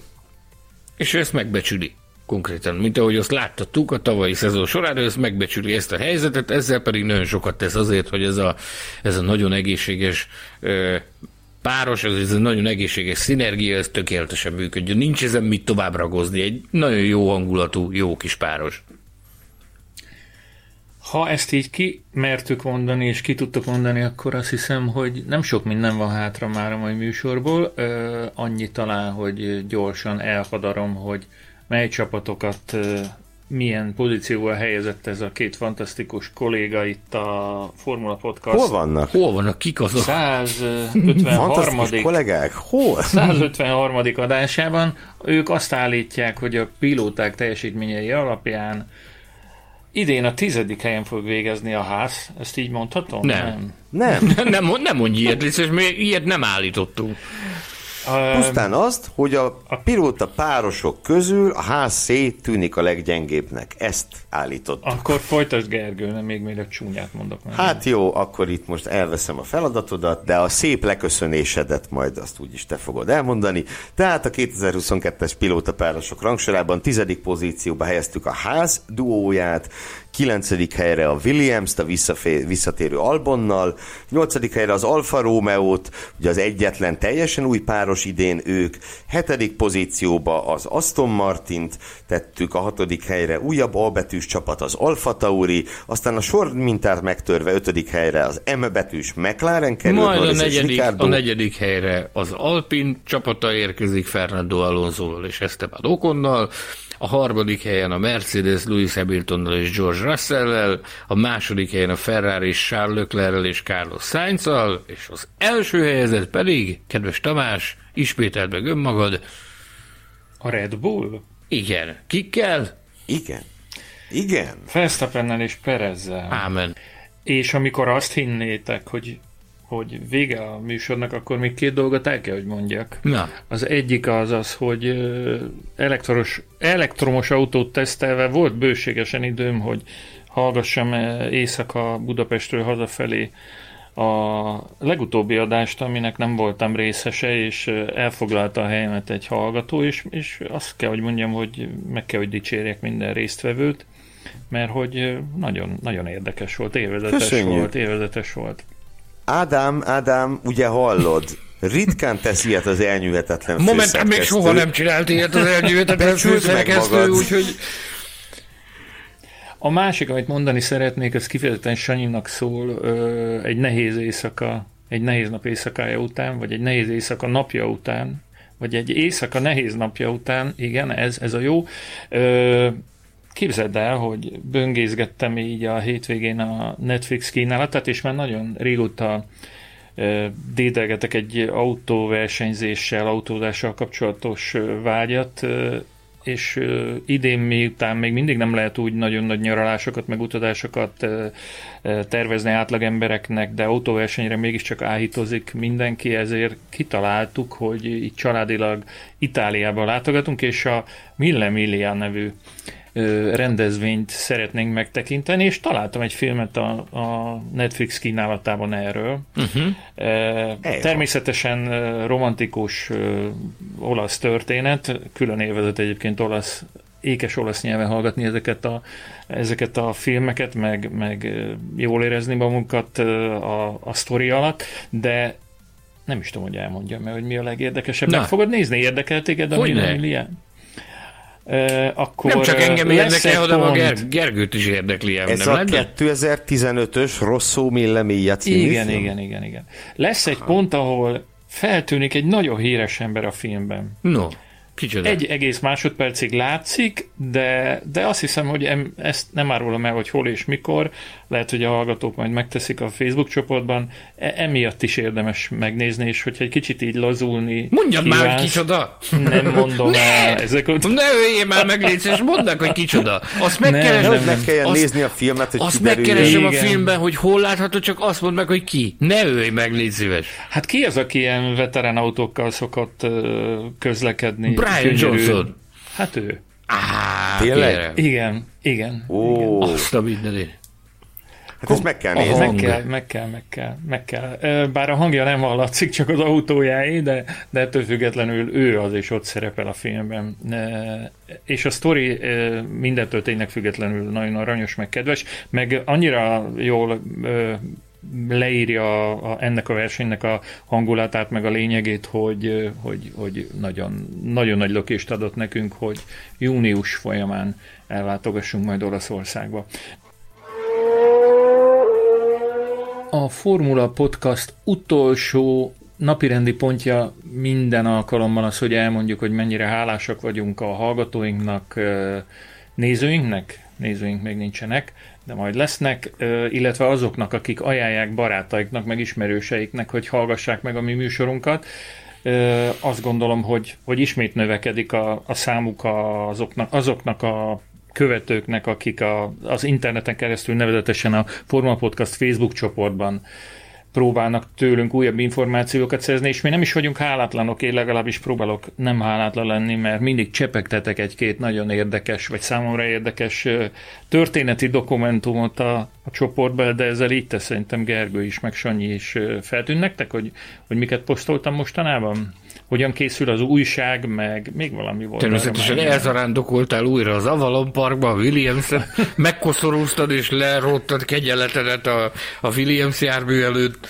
És ő ezt megbecsüli konkrétan, mint ahogy azt láttattuk a tavalyi szezon során, ő ezt megbecsüli ezt a helyzetet, ezzel pedig nagyon sokat tesz azért, hogy ez a, ez a nagyon egészséges páros, ez egy nagyon egészséges szinergia, ez tökéletesen működjön. Nincs ezen mit tovább ragozni, egy nagyon jó hangulatú, jó kis páros. Ha ezt így ki mertük mondani, és ki tudtuk mondani, akkor azt hiszem, hogy nem sok minden van hátra már a mai műsorból. Ö, annyi talán, hogy gyorsan elhadarom, hogy mely csapatokat ö, milyen pozícióval helyezett ez a két fantasztikus kolléga itt a Formula Podcast. Hol vannak? Hol vannak? Kik azok? 153. Fantasztikus kollégák? Hol? 153. adásában ők azt állítják, hogy a pilóták teljesítményei alapján idén a tizedik helyen fog végezni a ház. Ezt így mondhatom? Nem. Nem. nem, nem mondj ilyet, és még ilyet nem állítottunk. Pusztán azt, hogy a, pilóta párosok közül a ház szét tűnik a leggyengébbnek. Ezt állított. Akkor folytasd Gergő, nem még még a csúnyát mondok. Meg. Hát jó, akkor itt most elveszem a feladatodat, de a szép leköszönésedet majd azt úgyis te fogod elmondani. Tehát a 2022-es pilóta párosok rangsorában tizedik pozícióba helyeztük a ház duóját, kilencedik helyre a Williams-t, a visszatérő Albonnal, nyolcadik helyre az Alfa Romeo-t, ugye az egyetlen teljesen új páros idén ők, hetedik pozícióba az Aston Martint tettük, a hatodik helyre újabb A betűs csapat az Alfa Tauri, aztán a sor mintát megtörve ötödik helyre az M betűs McLaren került, Majd a negyedik, a negyedik helyre az Alpin csapata érkezik Fernando Alonso és Esteban Oconnal, a harmadik helyen a Mercedes Lewis Hamiltonnal és George Russell-lel, a második helyen a Ferrari Charles leclerc és Carlos sainz és az első helyezett pedig, kedves Tamás, ismételd meg önmagad. A Red Bull? Igen. Kikkel? Igen. Igen. Verstappennel és Perezzel. Ámen. És amikor azt hinnétek, hogy hogy vége a műsornak, akkor még két dolgot el kell, hogy mondjak. Na. Az egyik az az, hogy elektronos, elektromos autót tesztelve volt bőségesen időm, hogy hallgassam éjszaka Budapestről hazafelé a legutóbbi adást, aminek nem voltam részese, és elfoglalta a helyemet egy hallgató, és, és azt kell, hogy mondjam, hogy meg kell, hogy dicsérjek minden résztvevőt, mert hogy nagyon, nagyon érdekes volt, élvezetes Köszönjük. volt, élvezetes volt. Ádám, Ádám, ugye hallod, ritkán tesz ilyet az elnyűhetetlen Momentum még soha nem csinált ilyet az elnyűhetetlen főszerkesztő, úgyhogy... A másik, amit mondani szeretnék, az kifejezetten Sanyinak szól, egy nehéz éjszaka, egy nehéz nap éjszakája után, vagy egy nehéz éjszaka napja után, vagy egy éjszaka nehéz napja után, igen, ez, ez a jó. Képzeld el, hogy böngészgettem így a hétvégén a Netflix kínálatát, és már nagyon régóta dédelgetek egy autóversenyzéssel, autózással kapcsolatos vágyat, és idén miután még mindig nem lehet úgy nagyon nagy nyaralásokat, meg utazásokat tervezni átlag embereknek, de autóversenyre mégiscsak áhítozik mindenki, ezért kitaláltuk, hogy itt családilag Itáliába látogatunk, és a Mille Miglia nevű rendezvényt szeretnénk megtekinteni, és találtam egy filmet a, a Netflix kínálatában erről. Uh-huh. Természetesen romantikus olasz történet, külön élvezett egyébként olasz ékes olasz nyelven hallgatni ezeket a, ezeket a filmeket, meg, meg jól érezni magunkat a, a sztori alatt, de nem is tudom, hogy elmondjam, mert hogy mi a legérdekesebb. Meg fogod nézni? Érdekel téged a Mille akkor nem csak engem érdekel, hanem a Ger- Gergőt is érdekli. Ez nem a 2015-ös Rosszó Millemia című Igen, film? igen, igen, igen. Lesz egy pont, ahol feltűnik egy nagyon híres ember a filmben. No. Kicsoda? Egy egész másodpercig látszik, de, de azt hiszem, hogy em, ezt nem árulom el, hogy hol és mikor, lehet, hogy a hallgatók majd megteszik a Facebook csoportban, e- emiatt is érdemes megnézni, és hogyha egy kicsit így lazulni Mondjad kívánsz, már, hogy kicsoda! Nem mondom ne, el ezeket. Ne öljél már meg, légy, és mondd meg, hogy kicsoda. Azt megkeresem, nem, nem, meg kell azt, nézni a filmet, hogy Azt megkeresem a filmben, hogy hol látható, csak azt mondd meg, hogy ki. Ne ölj meg, légy szíves. Hát ki az, aki ilyen veterán autókkal szokott közlekedni? Brian Johnson. Hát ő. Á, Tényleg? Igen, igen. Ó. Igen. Azt a mindenit. Hát ezt meg kell nézni. Meg kell, meg kell, meg kell, meg kell. Bár a hangja nem hallatszik, csak az autójáé, de, de ettől függetlenül ő az is ott szerepel a filmben. És a sztori mindentől tényleg függetlenül nagyon aranyos, meg kedves, meg annyira jól leírja a, a, ennek a versenynek a hangulatát, meg a lényegét, hogy, hogy, hogy nagyon, nagyon nagy lökést adott nekünk, hogy június folyamán ellátogassunk majd Olaszországba. A Formula Podcast utolsó napirendi pontja minden alkalommal az, hogy elmondjuk, hogy mennyire hálásak vagyunk a hallgatóinknak, nézőinknek, nézőink még nincsenek, de majd lesznek, illetve azoknak, akik ajánlják barátaiknak, meg ismerőseiknek, hogy hallgassák meg a mi műsorunkat. Azt gondolom, hogy, hogy ismét növekedik a, a számuk azoknak, azoknak a követőknek, akik a, az interneten keresztül nevezetesen a Forma Podcast Facebook csoportban próbálnak tőlünk újabb információkat szerzni, és mi nem is vagyunk hálátlanok, én legalábbis próbálok nem hálátlan lenni, mert mindig csepegtetek egy-két nagyon érdekes, vagy számomra érdekes történeti dokumentumot a, a csoportba, de ezzel így tesz szerintem Gergő is, meg Sanyi is feltűnt nektek, hogy, hogy miket posztoltam mostanában? Hogyan készül az újság, meg még valami volt. Természetesen elzarándokoltál újra az Avalon Parkba, a williams megkoszorúztad és lerottad kegyeletedet a, a Williams jármű előtt.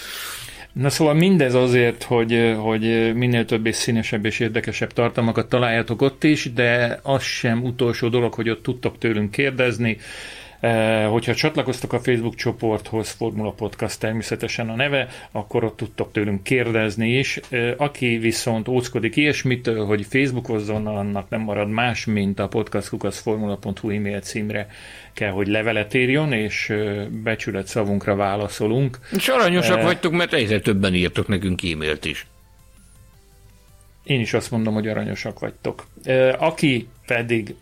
Na szóval mindez azért, hogy, hogy minél több és színesebb és érdekesebb tartalmakat találjátok ott is, de az sem utolsó dolog, hogy ott tudtok tőlünk kérdezni, hogyha csatlakoztok a Facebook csoporthoz, Formula Podcast természetesen a neve, akkor ott tudtok tőlünk kérdezni is. Eh, aki viszont óckodik ilyesmitől, hogy Facebookozzon, annak nem marad más, mint a podcastkukaszformula.hu e-mail címre kell, hogy levelet írjon, és eh, becsület szavunkra válaszolunk. És aranyosak vagytok, mert egyre többen írtok nekünk e-mailt is. Én is azt mondom, hogy aranyosak vagytok. Aki pedig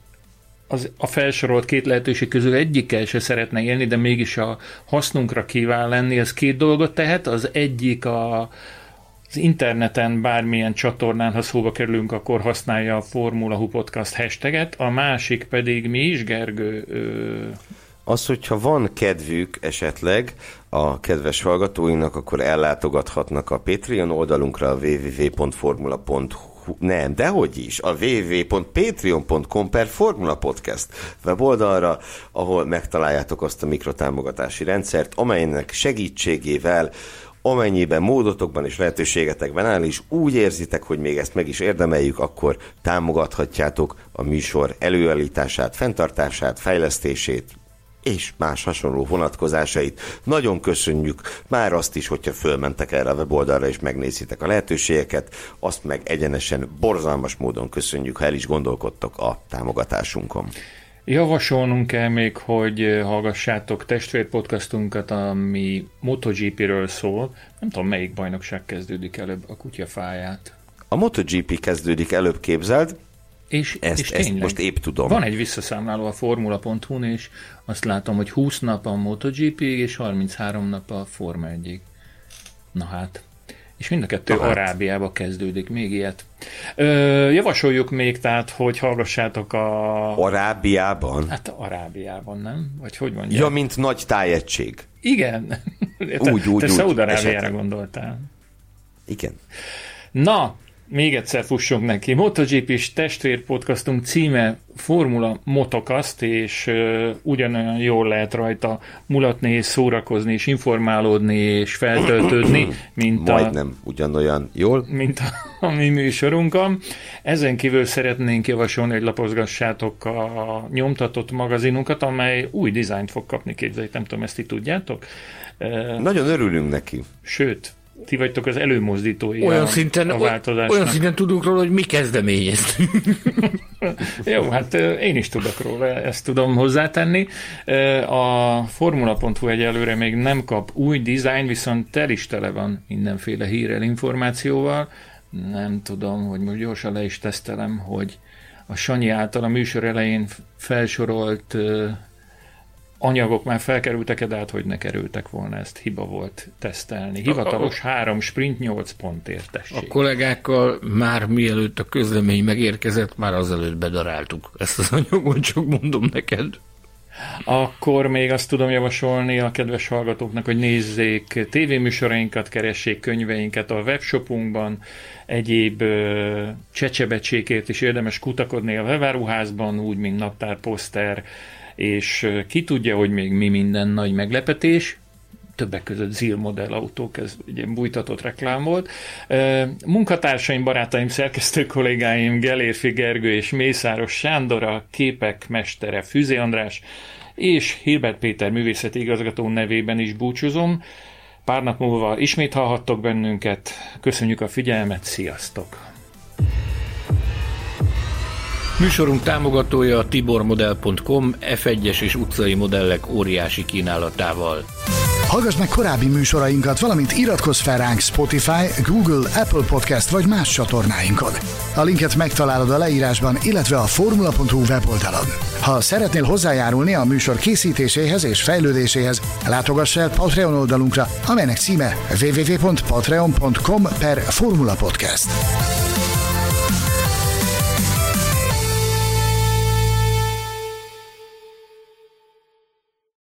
az, a felsorolt két lehetőség közül egyikkel se szeretne élni, de mégis a hasznunkra kíván lenni, ez két dolgot tehet. Az egyik a, az interneten bármilyen csatornán, ha szóba kerülünk, akkor használja a Formula Hu Podcast hashtaget, a másik pedig mi is, Gergő? Ö... Az, hogyha van kedvük esetleg a kedves hallgatóinknak, akkor ellátogathatnak a Patreon oldalunkra a www.formula.hu nem, dehogy is, a www.patreon.com per Formula Podcast weboldalra, ahol megtaláljátok azt a mikrotámogatási rendszert, amelynek segítségével amennyiben módotokban és lehetőségetekben áll, és úgy érzitek, hogy még ezt meg is érdemeljük, akkor támogathatjátok a műsor előállítását, fenntartását, fejlesztését, és más hasonló vonatkozásait. Nagyon köszönjük már azt is, hogyha fölmentek erre a weboldalra és megnézitek a lehetőségeket, azt meg egyenesen borzalmas módon köszönjük, ha el is gondolkodtok a támogatásunkon. Javasolnunk kell még, hogy hallgassátok testvérpodcastunkat, ami MotoGP-ről szól. Nem tudom, melyik bajnokság kezdődik előbb, a kutyafáját. A MotoGP kezdődik előbb képzeld, és, ezt, és ezt most épp tudom. Van egy visszaszámláló a formula.hu-n, és azt látom, hogy 20 nap a MotoGP és 33 nap a Forma 1 Na hát. És mind a kettő hát. Arábiába kezdődik, még ilyet. Ö, javasoljuk még tehát, hogy hallgassátok a... Arábiában? Hát Arábiában, nem? Vagy hogy mondják? Ja, mint nagy tájegység. Igen. Te, úgy, úgy, te Szaúd-Arábiára gondoltál. Igen. Na, még egyszer fussunk neki. MotoGP-s testvérpodcastunk címe Formula Motokaszt, és uh, ugyanolyan jól lehet rajta mulatni, és szórakozni, és informálódni, és feltöltődni, mint Majdnem a, ugyanolyan jól. Mint a, a mi műsorunkon. Ezen kívül szeretnénk javasolni, hogy lapozgassátok a nyomtatott magazinunkat, amely új dizájnt fog kapni, képzeljék, nem tudom, ezt ti tudjátok. Nagyon örülünk neki. Sőt, ti vagytok az előmozdítói olyan a, szinten, a változásnak. Olyan szinten tudunk róla, hogy mi kezdeményeztünk. Jó, hát én is tudok róla, ezt tudom hozzátenni. A Formula.hu egyelőre még nem kap új dizájn, viszont tel is tele van mindenféle hírrel, információval. Nem tudom, hogy most gyorsan le is tesztelem, hogy a Sanyi által a műsor elején felsorolt anyagok már felkerültek de hát hogy ne kerültek volna, ezt hiba volt tesztelni. Hivatalos három sprint 8 pont értesség. A kollégákkal már mielőtt a közlemény megérkezett, már azelőtt bedaráltuk ezt az anyagot, csak mondom neked. Akkor még azt tudom javasolni a kedves hallgatóknak, hogy nézzék tévéműsorainkat, keressék könyveinket a webshopunkban, egyéb csecsebecsékért is érdemes kutakodni a webáruházban, úgy, mint naptár, poszter, és ki tudja, hogy még mi minden nagy meglepetés, többek között ZIL modell autók, ez ugye bújtatott reklám volt. Munkatársaim, barátaim, szerkesztő kollégáim, Gelérfi Gergő és Mészáros Sándor, a képek mestere Füzé András, és Hilbert Péter művészeti igazgató nevében is búcsúzom. Pár nap múlva ismét hallhattok bennünket. Köszönjük a figyelmet, sziasztok! Műsorunk támogatója a tibormodel.com F1-es és utcai modellek óriási kínálatával. Hallgass meg korábbi műsorainkat, valamint iratkozz fel ránk Spotify, Google, Apple Podcast vagy más csatornáinkon. A linket megtalálod a leírásban, illetve a formula.hu weboldalon. Ha szeretnél hozzájárulni a műsor készítéséhez és fejlődéséhez, látogass el Patreon oldalunkra, amelynek címe www.patreon.com per Formula Podcast.